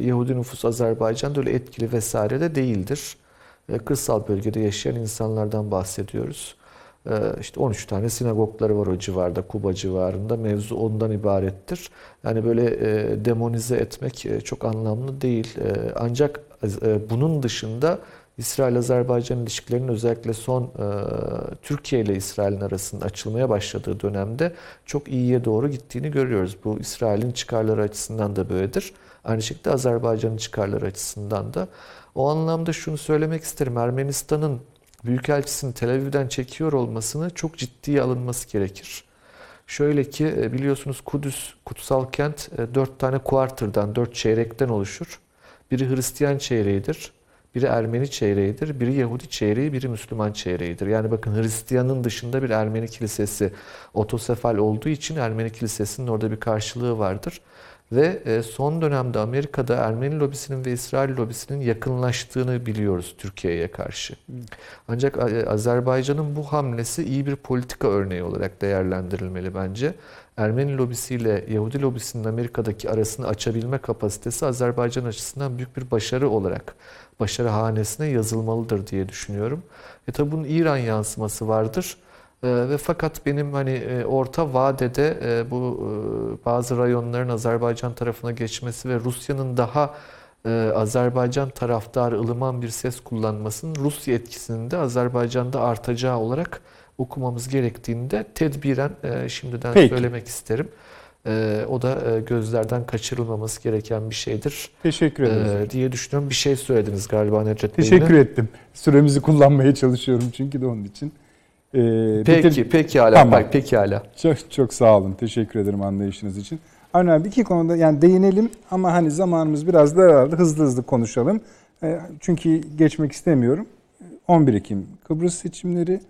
Speaker 2: Yahudi nüfus Azerbaycan'da öyle etkili vesaire de değildir. Kırsal bölgede yaşayan insanlardan bahsediyoruz. E, İşte 13 tane sinagogları var o civarda, Kuba civarında. Mevzu ondan ibarettir. Yani böyle e, demonize etmek e, çok anlamlı değil. E, Ancak bunun dışında İsrail-Azerbaycan ilişkilerinin özellikle son Türkiye ile İsrail'in arasında açılmaya başladığı dönemde çok iyiye doğru gittiğini görüyoruz. Bu İsrail'in çıkarları açısından da böyledir. Aynı şekilde Azerbaycan'ın çıkarları açısından da. O anlamda şunu söylemek isterim. Ermenistan'ın Büyükelçisini Tel Aviv'den çekiyor olmasını çok ciddiye alınması gerekir. Şöyle ki e, biliyorsunuz Kudüs kutsal kent e, dört tane kuartırdan, dört çeyrekten oluşur. Biri Hristiyan çeyreğidir, biri Ermeni çeyreğidir, biri Yahudi çeyreği, biri Müslüman çeyreğidir. Yani bakın Hristiyanın dışında bir Ermeni kilisesi otosefal olduğu için Ermeni kilisesinin orada bir karşılığı vardır. Ve e, son dönemde Amerika'da Ermeni lobisinin ve İsrail lobisinin yakınlaştığını biliyoruz Türkiye'ye karşı. Ancak e, Azerbaycan'ın bu hamlesi iyi bir politika örneği olarak değerlendirilmeli bence. Ermeni lobisiyle Yahudi lobisinin Amerika'daki arasını açabilme kapasitesi Azerbaycan açısından büyük bir başarı olarak başarı hanesine yazılmalıdır diye düşünüyorum. E tabi bunun İran yansıması vardır. E, ve fakat benim hani e, orta vadede e, bu e, bazı rayonların Azerbaycan tarafına geçmesi ve Rusya'nın daha e, Azerbaycan taraftarı ılıman bir ses kullanmasının Rusya etkisinin de Azerbaycan'da artacağı olarak okumamız gerektiğini de tedbiren e, şimdiden
Speaker 1: Peki.
Speaker 2: söylemek isterim. E, o da e, gözlerden kaçırılmaması gereken bir şeydir
Speaker 1: Teşekkür ederiz.
Speaker 2: e, diye düşünüyorum. Bir şey söylediniz galiba Necdet Bey
Speaker 1: Teşekkür ettim. Süremizi kullanmaya çalışıyorum çünkü de onun için. Ee,
Speaker 2: Peki,
Speaker 1: bitir-
Speaker 2: peki hala.
Speaker 1: Tamam.
Speaker 2: Peki hala.
Speaker 1: Çok çok sağ olun. Teşekkür ederim anlayışınız için. Abi iki konuda yani değinelim ama hani zamanımız biraz daraldı. Hızlı hızlı konuşalım. Ee, Çünkü geçmek istemiyorum. 11 Ekim Kıbrıs seçimleri.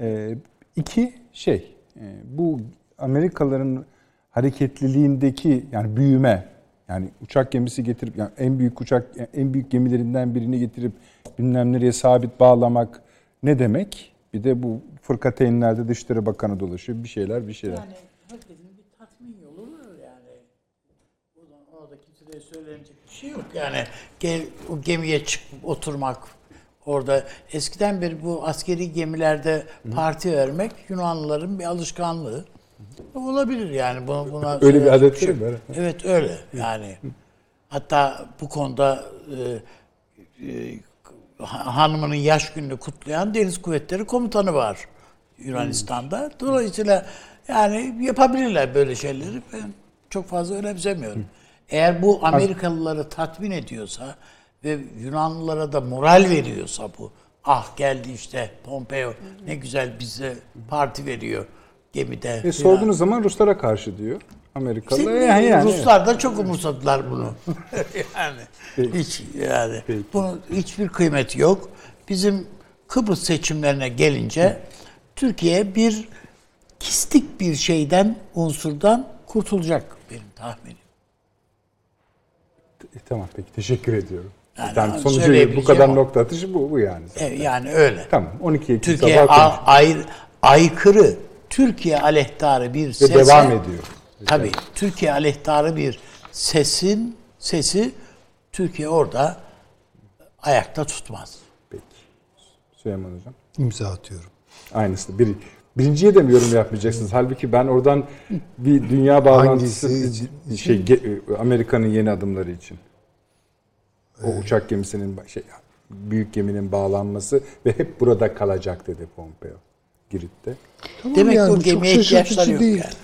Speaker 1: Ee, iki şey e, bu Amerikalıların hareketliliğindeki yani büyüme yani uçak gemisi getirip yani en büyük uçak en büyük gemilerinden birini getirip bilmem nereye sabit bağlamak ne demek? Bir de bu fırkateynlerde Dışişleri Bakanı dolaşıyor. Bir şeyler bir şeyler.
Speaker 3: Yani herkesin bir tatmin yolu var yani. Buradan orada kimseye söylenecek bir şey yok yani. Gel, o gemiye çıkıp oturmak orada eskiden beri bu askeri gemilerde parti vermek Yunanlıların bir alışkanlığı. Olabilir yani buna, buna
Speaker 1: Öyle bir adetleri
Speaker 3: şey
Speaker 1: mi
Speaker 3: yok.
Speaker 1: var?
Speaker 3: Evet öyle yani. Hatta bu konuda e, e, hanımının yaş gününü kutlayan Deniz Kuvvetleri Komutanı var Yunanistan'da. Dolayısıyla yani yapabilirler böyle şeyleri. Ben çok fazla önemsemiyorum. Eğer bu Amerikalıları tatmin ediyorsa ve Yunanlılara da moral veriyorsa bu ah geldi işte Pompeo ne güzel bize parti veriyor gemide. Filan.
Speaker 1: sorduğunuz zaman Ruslara karşı diyor. Amerikalı
Speaker 3: İşte
Speaker 1: yani, yani
Speaker 3: Ruslar da çok umursadılar bunu. yani
Speaker 1: Peki.
Speaker 3: hiç yani
Speaker 1: Peki.
Speaker 3: bunun hiçbir kıymeti yok. Bizim Kıbrıs seçimlerine gelince Türkiye bir kistik bir şeyden unsurdan kurtulacak benim tahminim.
Speaker 1: E, tamam peki teşekkür ediyorum.
Speaker 3: Yani
Speaker 1: Yani, sonucu bu kadar
Speaker 3: o.
Speaker 1: nokta atışı bu, bu yani.
Speaker 3: E, yani öyle.
Speaker 1: Tamam 12 Ekim
Speaker 3: Türkiye
Speaker 1: sabah
Speaker 3: a- ayr- aykırı Türkiye aleyhtarı bir
Speaker 1: ve
Speaker 3: sese
Speaker 1: devam ediyor.
Speaker 3: Tabii Türkiye aleyhtarı bir sesin sesi Türkiye orada ayakta tutmaz.
Speaker 1: Peki. Süleyman Hocam.
Speaker 5: İmza atıyorum.
Speaker 1: Aynısı. Bir, birinciye de mi yorum yapmayacaksınız? Halbuki ben oradan bir dünya bağlantısı
Speaker 5: Hangisi
Speaker 1: için- şey ge- Amerika'nın yeni adımları için. O uçak gemisinin şey büyük geminin bağlanması ve hep burada kalacak dedi Pompeo Girit'te.
Speaker 5: Tamam
Speaker 3: Demek
Speaker 5: yani
Speaker 3: o gemiye ihtiyaçları yok
Speaker 5: değil.
Speaker 3: yani.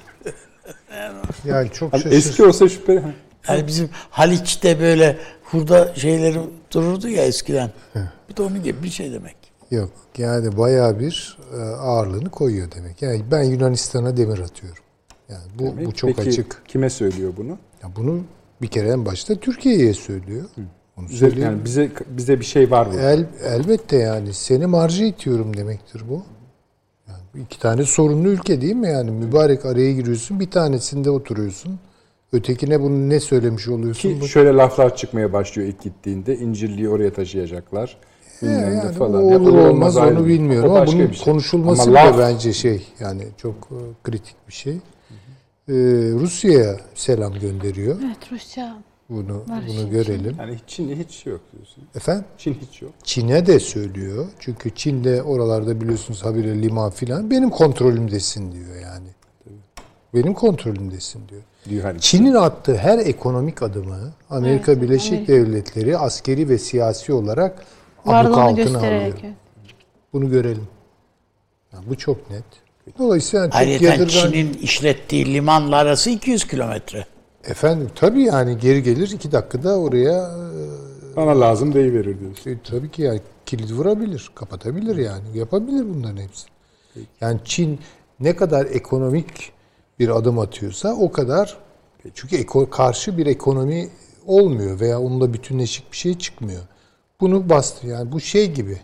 Speaker 5: Yani çok
Speaker 1: Hani eski olsa şüpheli.
Speaker 3: Yani bizim Haliç'te böyle hurda şeyleri dururdu ya eskiden. Bir de onun gibi bir şey demek.
Speaker 5: Yok yani bayağı bir e, ağırlığını koyuyor demek. Yani ben Yunanistan'a demir atıyorum. Yani bu,
Speaker 1: Demek.
Speaker 5: bu çok
Speaker 1: Peki,
Speaker 5: açık.
Speaker 1: Kime söylüyor bunu?
Speaker 5: Ya bunu bir kere en başta Türkiye'ye söylüyor. Onu söyleyeyim.
Speaker 1: yani bize bize bir şey var burada.
Speaker 5: El, elbette yani seni marjı itiyorum demektir bu. İki tane sorunlu ülke değil mi yani? Mübarek araya giriyorsun bir tanesinde oturuyorsun. Ötekine bunu ne söylemiş oluyorsun?
Speaker 1: Ki
Speaker 5: Bu-
Speaker 1: şöyle laflar çıkmaya başlıyor ilk gittiğinde. İncirliği oraya taşıyacaklar. Ne
Speaker 5: yani
Speaker 1: falan.
Speaker 5: o
Speaker 1: Ya
Speaker 5: olur olmaz onu bilmiyorum
Speaker 1: o
Speaker 5: ama bunun
Speaker 1: şey.
Speaker 5: konuşulması
Speaker 1: Ama
Speaker 5: bile
Speaker 1: laf-
Speaker 5: bence şey yani çok e, kritik bir şey. Ee, Rusya'ya selam gönderiyor.
Speaker 4: Evet Rusya
Speaker 5: Bunu
Speaker 4: Var
Speaker 5: bunu
Speaker 4: şimdi.
Speaker 5: görelim.
Speaker 1: Yani Çin'de hiç yok diyorsun.
Speaker 5: Efendim?
Speaker 1: Çin hiç yok.
Speaker 5: Çin'e de söylüyor. Çünkü Çin'de oralarda biliyorsunuz habire liman filan benim kontrolümdesin diyor yani. Benim kontrolümdesin diyor.
Speaker 1: Diyor hani
Speaker 5: Çin'in attığı her ekonomik adımı Amerika
Speaker 4: Evet,
Speaker 5: Birleşik
Speaker 4: Amerika.
Speaker 5: Devletleri askeri ve siyasi olarak abluk altına alıyor. Bunu görelim. Yani bu çok net. Dolayısıyla çok
Speaker 3: Ayrıca
Speaker 5: yadırgan...
Speaker 3: Çin'in işlettiği limanla arası 200 kilometre.
Speaker 5: Efendim tabii yani geri gelir iki dakikada oraya
Speaker 1: bana lazım deyiverir diyorsun.
Speaker 5: e, tabii ki yani kilit vurabilir, kapatabilir yani. Yapabilir bunların hepsini. Yani Çin ne kadar ekonomik bir adım atıyorsa o kadar çünkü eko, karşı bir ekonomi olmuyor veya onunla bütünleşik bir şey çıkmıyor. Bunu bastı yani bu şey gibi.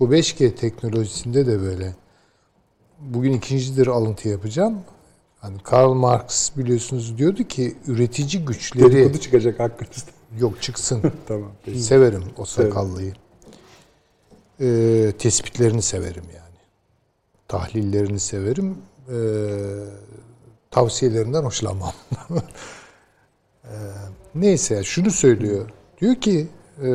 Speaker 5: Bu 5G teknolojisinde de böyle. Bugün ikincidir alıntı yapacağım. Hani Karl Marx biliyorsunuz diyordu ki üretici güçleri
Speaker 1: Dedikodu çıkacak hakkınızda.
Speaker 5: yok çıksın.
Speaker 1: tamam. Peki.
Speaker 5: severim o sakallıyı. Ee, tespitlerini severim yani. Tahlillerini severim. Ee, tavsiyelerinden hoşlanmam. Ee, neyse şunu söylüyor. Diyor ki e,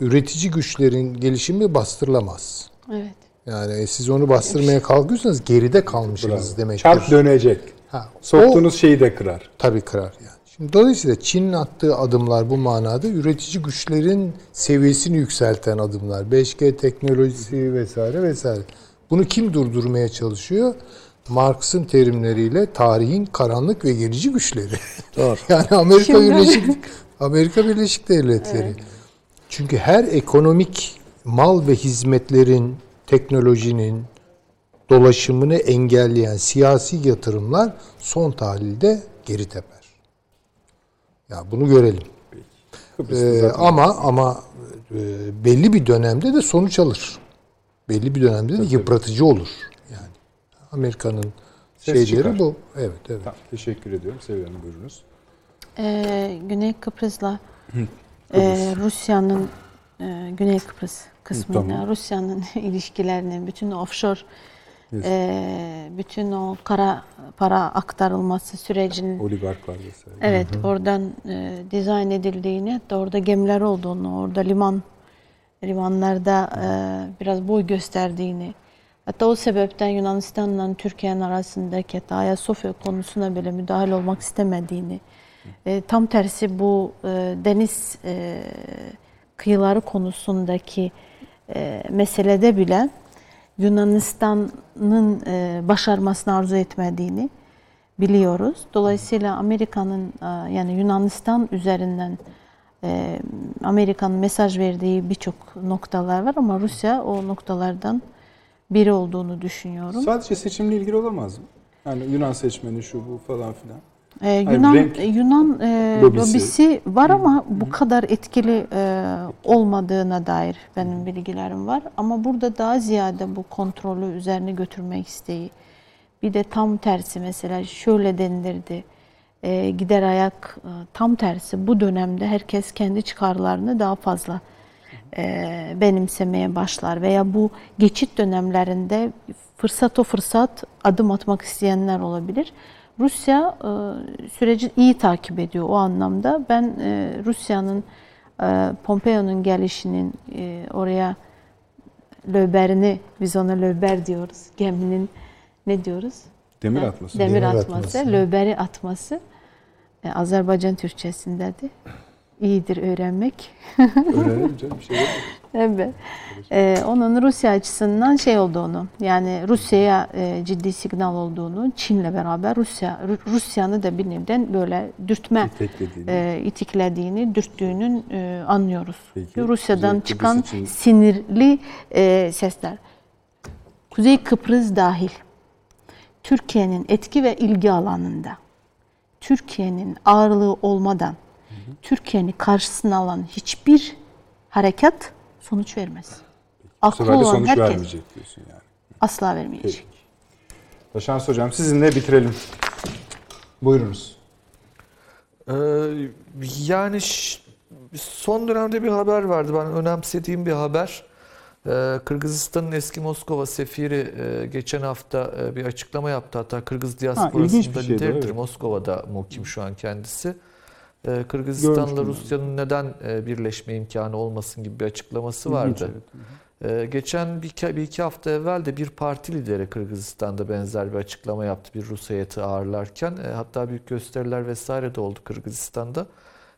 Speaker 5: üretici güçlerin gelişimi bastırılamaz.
Speaker 4: Evet.
Speaker 5: Yani siz onu bastırmaya kalkıyorsanız geride kalmışsınız demektir.
Speaker 1: Çarp dönecek.
Speaker 5: Ha, o-
Speaker 1: Soktuğunuz şeyi de kırar.
Speaker 5: Tabii kırar yani. Şimdi dolayısıyla Çin'in attığı adımlar bu manada üretici güçlerin seviyesini yükselten adımlar. 5G teknolojisi vesaire vesaire. Bunu kim durdurmaya çalışıyor? Marx'ın terimleriyle tarihin karanlık ve gerici güçleri.
Speaker 3: Doğru.
Speaker 5: yani Amerika
Speaker 4: böyle?
Speaker 5: Birleşik Amerika Birleşik Devletleri. Çünkü her ekonomik mal ve hizmetlerin, teknolojinin dolaşımını engelleyen siyasi yatırımlar son tahlilde geri teper. Ya bunu görelim. Ee, ama ama e, belli bir dönemde de sonuç alır. Belli bir dönemde de yıpratıcı olur. Yani Amerika'nın
Speaker 1: Ses
Speaker 5: şeyleri
Speaker 1: çıkar.
Speaker 5: bu. Evet, evet.
Speaker 1: Tamam, teşekkür ediyorum. Sevil Hanım buyurunuz.
Speaker 4: Ee, Güney Kıbrıs'la e, Rusya'nın e, Güney Kıbrıs kısmıyla
Speaker 1: Tamam.
Speaker 4: Rusya'nın ilişkilerinin bütün offshore
Speaker 1: Yes.
Speaker 4: e, bütün o kara para aktarılması sürecinin
Speaker 1: Oligarklar vesaire.
Speaker 4: evet oradan e, dizayn edildiğini hatta orada gemiler olduğunu orada liman limanlarda e, biraz boy gösterdiğini hatta o sebepten Yunanistan'la Türkiye'nin arasındaki Ayasofya konusuna bile müdahil olmak istemediğini e, tam tersi bu e, deniz e, kıyıları konusundaki e, meselede bile Yunanistan'ın e, başarmasını arzu etmediğini biliyoruz. Dolayısıyla Amerika'nın e, yani Yunanistan üzerinden e, Amerika'nın mesaj verdiği birçok noktalar var ama Rusya o noktalardan biri olduğunu düşünüyorum.
Speaker 1: Sadece seçimle ilgili olamaz mı? Yani Yunan seçmeni şu bu falan filan.
Speaker 4: Ee, Yunan
Speaker 1: renk
Speaker 4: Yunan e,
Speaker 1: lobisi.
Speaker 4: lobisi. var ama bu kadar etkili e, olmadığına dair benim bilgilerim var. Ama burada daha ziyade bu kontrolü üzerine götürmek isteği. Bir de tam tersi mesela şöyle denilirdi. E, gider ayak e, tam tersi bu dönemde herkes kendi çıkarlarını daha fazla e, benimsemeye başlar veya bu geçit dönemlerinde fırsat o fırsat adım atmak isteyenler olabilir. Rusya e, süreci iyi takip ediyor o anlamda. Ben e, Rusya'nın e, Pompeo'nun gelişinin oraya löberini, biz ona löber diyoruz, geminin ne diyoruz?
Speaker 1: Demir atması.
Speaker 4: Demir,
Speaker 5: Demir
Speaker 4: atması,
Speaker 5: atması.
Speaker 4: löberi atması. Azerbaycan Türkçesindedir. İyidir öğrenmek.
Speaker 1: Öğrenelim canım bir şey yok.
Speaker 4: Evet. Ee, onun Rusya açısından şey olduğunu, yani Rusya'ya e, ciddi signal olduğunu, Çin'le beraber Rusya Ru- Rusya'nı da bir nevden böyle dürtme e, itiklediğini, dürttüğünün e, anlıyoruz.
Speaker 1: Peki,
Speaker 4: Rusya'dan
Speaker 1: Kıbrıs
Speaker 4: çıkan
Speaker 1: için-
Speaker 4: sinirli e, sesler. Kuzey Kıbrıs dahil Türkiye'nin etki ve ilgi alanında Türkiye'nin ağırlığı olmadan Türkiye'nin karşısına alan hiçbir harekat sonuç vermez.
Speaker 1: Bu
Speaker 4: Aklı
Speaker 1: sefer de
Speaker 4: olan
Speaker 1: sonuç
Speaker 4: herkes
Speaker 1: vermeyecek diyorsun yani.
Speaker 4: asla vermeyecek.
Speaker 1: Taşans Hocam sizinle bitirelim. Buyurunuz.
Speaker 2: Ee, yani ş- son dönemde bir haber vardı. Ben önemsediğim bir haber. Ee, Kırgızistan'ın eski Moskova sefiri e, geçen hafta e, bir açıklama yaptı. Hatta Kırgız diasporasında
Speaker 1: şeydi,
Speaker 2: lideridir.
Speaker 1: evet.
Speaker 2: Moskova'da mukim şu an kendisi. Ee, Kırgızistan'la Rusya'nın neden e, birleşme imkanı olmasın gibi bir açıklaması vardı.
Speaker 1: evet.
Speaker 2: Ee, geçen bir iki, bir iki hafta evvel de bir parti lideri Kırgızistan'da benzer bir açıklama yaptı bir Rus heyeti ağırlarken. E, hatta büyük gösteriler vesaire de oldu Kırgızistan'da.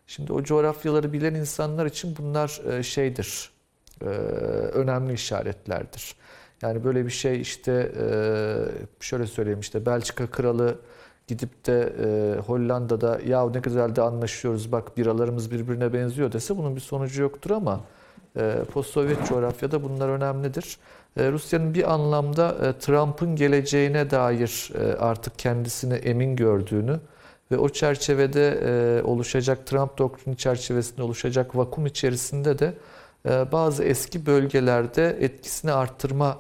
Speaker 2: Şimdi o coğrafyaları bilen insanlar için bunlar e, şeydir, önemli işaretlerdir. Yani böyle bir şey işte şöyle söyleyeyim işte Belçika kralı gidip de e, Hollanda'da ya ne güzel de anlaşıyoruz bak biralarımız birbirine benziyor dese bunun bir sonucu yoktur ama e, post-Sovyet coğrafyada bunlar önemlidir. E, Rusya'nın bir anlamda e, Trump'ın geleceğine dair e, artık kendisini emin gördüğünü ve o çerçevede e, oluşacak Trump doktrini çerçevesinde oluşacak vakum içerisinde de e, bazı eski bölgelerde etkisini arttırma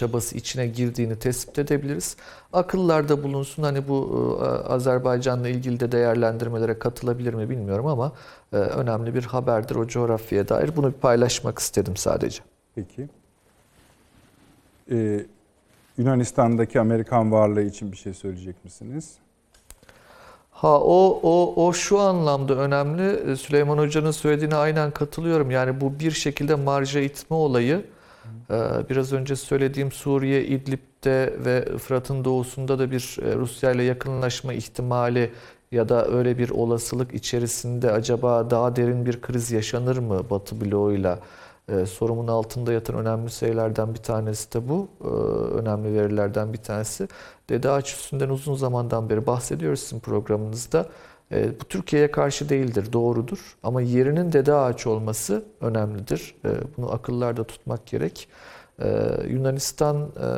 Speaker 2: çabası içine girdiğini tespit edebiliriz. Akıllarda bulunsun hani bu e, Azerbaycan'la ilgili de değerlendirmelere katılabilir mi bilmiyorum ama e, önemli bir haberdir o coğrafyaya dair. Bunu bir paylaşmak istedim sadece.
Speaker 1: Peki. Ee, Yunanistan'daki Amerikan varlığı için bir şey söyleyecek misiniz?
Speaker 2: Ha o o o şu anlamda önemli. Süleyman Hoca'nın söylediğine aynen katılıyorum. Yani bu bir şekilde marja itme olayı. Ee, Biraz önce söylediğim Suriye, İdlib'de ve Fırat'ın doğusunda da bir e, Rusya ile yakınlaşma ihtimali ya da öyle bir olasılık içerisinde acaba daha derin bir kriz yaşanır mı Batı bloğuyla? Ee, Sorumun altında yatan önemli şeylerden bir tanesi de bu. Ee, Önemli verilerden bir tanesi. Dede Ağaç uzun zamandan beri bahsediyoruz sizin programınızda. Ee, Bu Türkiye'ye karşı değildir, doğrudur. Ama yerinin Dede Ağaç olması önemlidir. Ee, Bunu akıllarda tutmak gerek. Ee, Yunanistan e,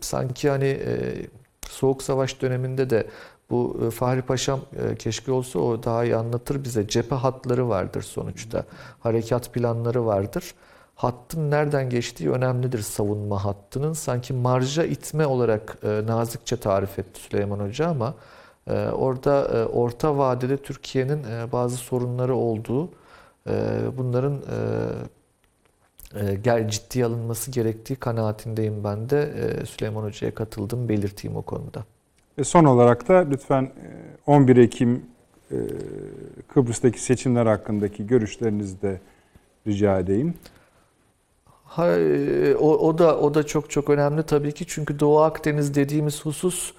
Speaker 2: sanki hani e, Soğuk Savaş döneminde de bu e, Fahri Paşam e, keşke olsa o daha iyi anlatır bize. Cephe hatları vardır sonuçta. Harekat planları vardır. Hattın nereden geçtiği önemlidir savunma hattının. Sanki marja itme olarak e, nazikçe tarif etti Süleyman Hoca ama e, orada e, orta vadede Türkiye'nin e, bazı sorunları olduğu, e, bunların e, e, gel ciddiye alınması gerektiği kanaatindeyim ben de. E, Süleyman Hoca'ya katıldım, belirteyim o konuda.
Speaker 1: Ve son olarak da lütfen e, 11 Ekim e, Kıbrıs'taki seçimler hakkındaki görüşlerinizi de rica edeyim.
Speaker 2: Ha, e, o, o da o da çok çok önemli tabii ki çünkü Doğu Akdeniz dediğimiz husus e,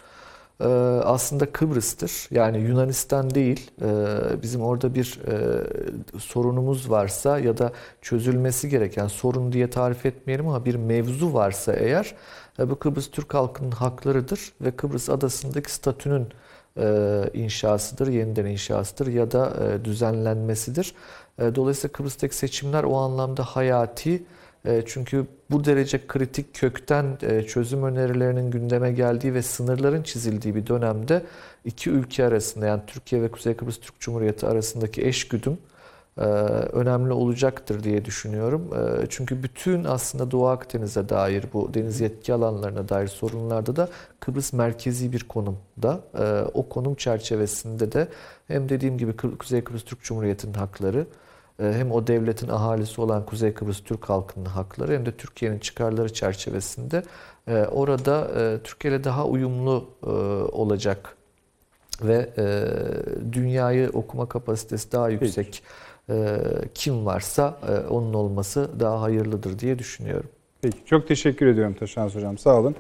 Speaker 2: aslında Kıbrıs'tır. Yani Yunanistan değil. E, bizim orada bir e, sorunumuz varsa ya da çözülmesi gereken sorun diye tarif etmeyelim ama bir mevzu varsa eğer e, bu Kıbrıs Türk halkının haklarıdır ve Kıbrıs adasındaki statünün e, inşasıdır, yeniden inşasıdır ya da düzenlenmesidir. Dolayısıyla Kıbrıs'taki seçimler o anlamda hayati Çünkü bu derece kritik kökten e, çözüm önerilerinin gündeme geldiği ve sınırların çizildiği bir dönemde iki ülke arasında yani Türkiye ve Kuzey Kıbrıs Türk Cumhuriyeti arasındaki eşgüdüm e, önemli olacaktır diye düşünüyorum. E, Çünkü bütün aslında Doğu Akdeniz'e dair bu deniz yetki alanlarına dair sorunlarda da Kıbrıs merkezi bir konumda. E, O konum çerçevesinde de hem dediğim gibi Kuzey Kıbrıs Türk Cumhuriyeti'nin hakları e, hem o devletin ahalisi olan Kuzey Kıbrıs Türk halkının hakları hem de Türkiye'nin çıkarları çerçevesinde e, orada e, Türkiye ile daha uyumlu e, olacak ve dünyayı okuma kapasitesi daha yüksek e, kim varsa onun olması daha hayırlıdır diye düşünüyorum.
Speaker 1: Peki çok teşekkür ediyorum Taşans Hocam sağ olun.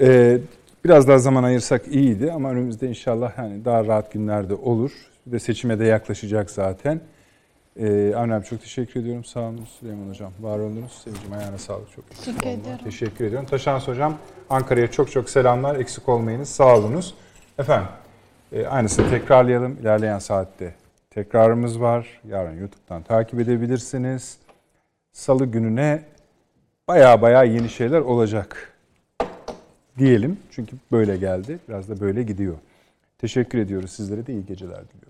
Speaker 1: Ee, biraz daha zaman ayırsak iyiydi ama önümüzde inşallah yani daha rahat günlerde olur. Bir de seçime de yaklaşacak zaten. Ee, Avni abi çok teşekkür ediyorum. Sağ olun Süleyman Hocam. Var olunuz. Sevgim ayağına sağlık. Çok
Speaker 4: Teşekkür ederim.
Speaker 1: Teşekkür ediyorum. Taşans Hocam Ankara'ya çok çok selamlar. Eksik olmayınız. Sağ olunuz. Efendim e, aynısını tekrarlayalım. İlerleyen saatte tekrarımız var. Yarın YouTube'dan takip edebilirsiniz. Salı gününe baya baya yeni şeyler olacak diyelim. Çünkü böyle geldi. Biraz da böyle gidiyor. Teşekkür ediyoruz. Sizlere de iyi geceler diliyoruz.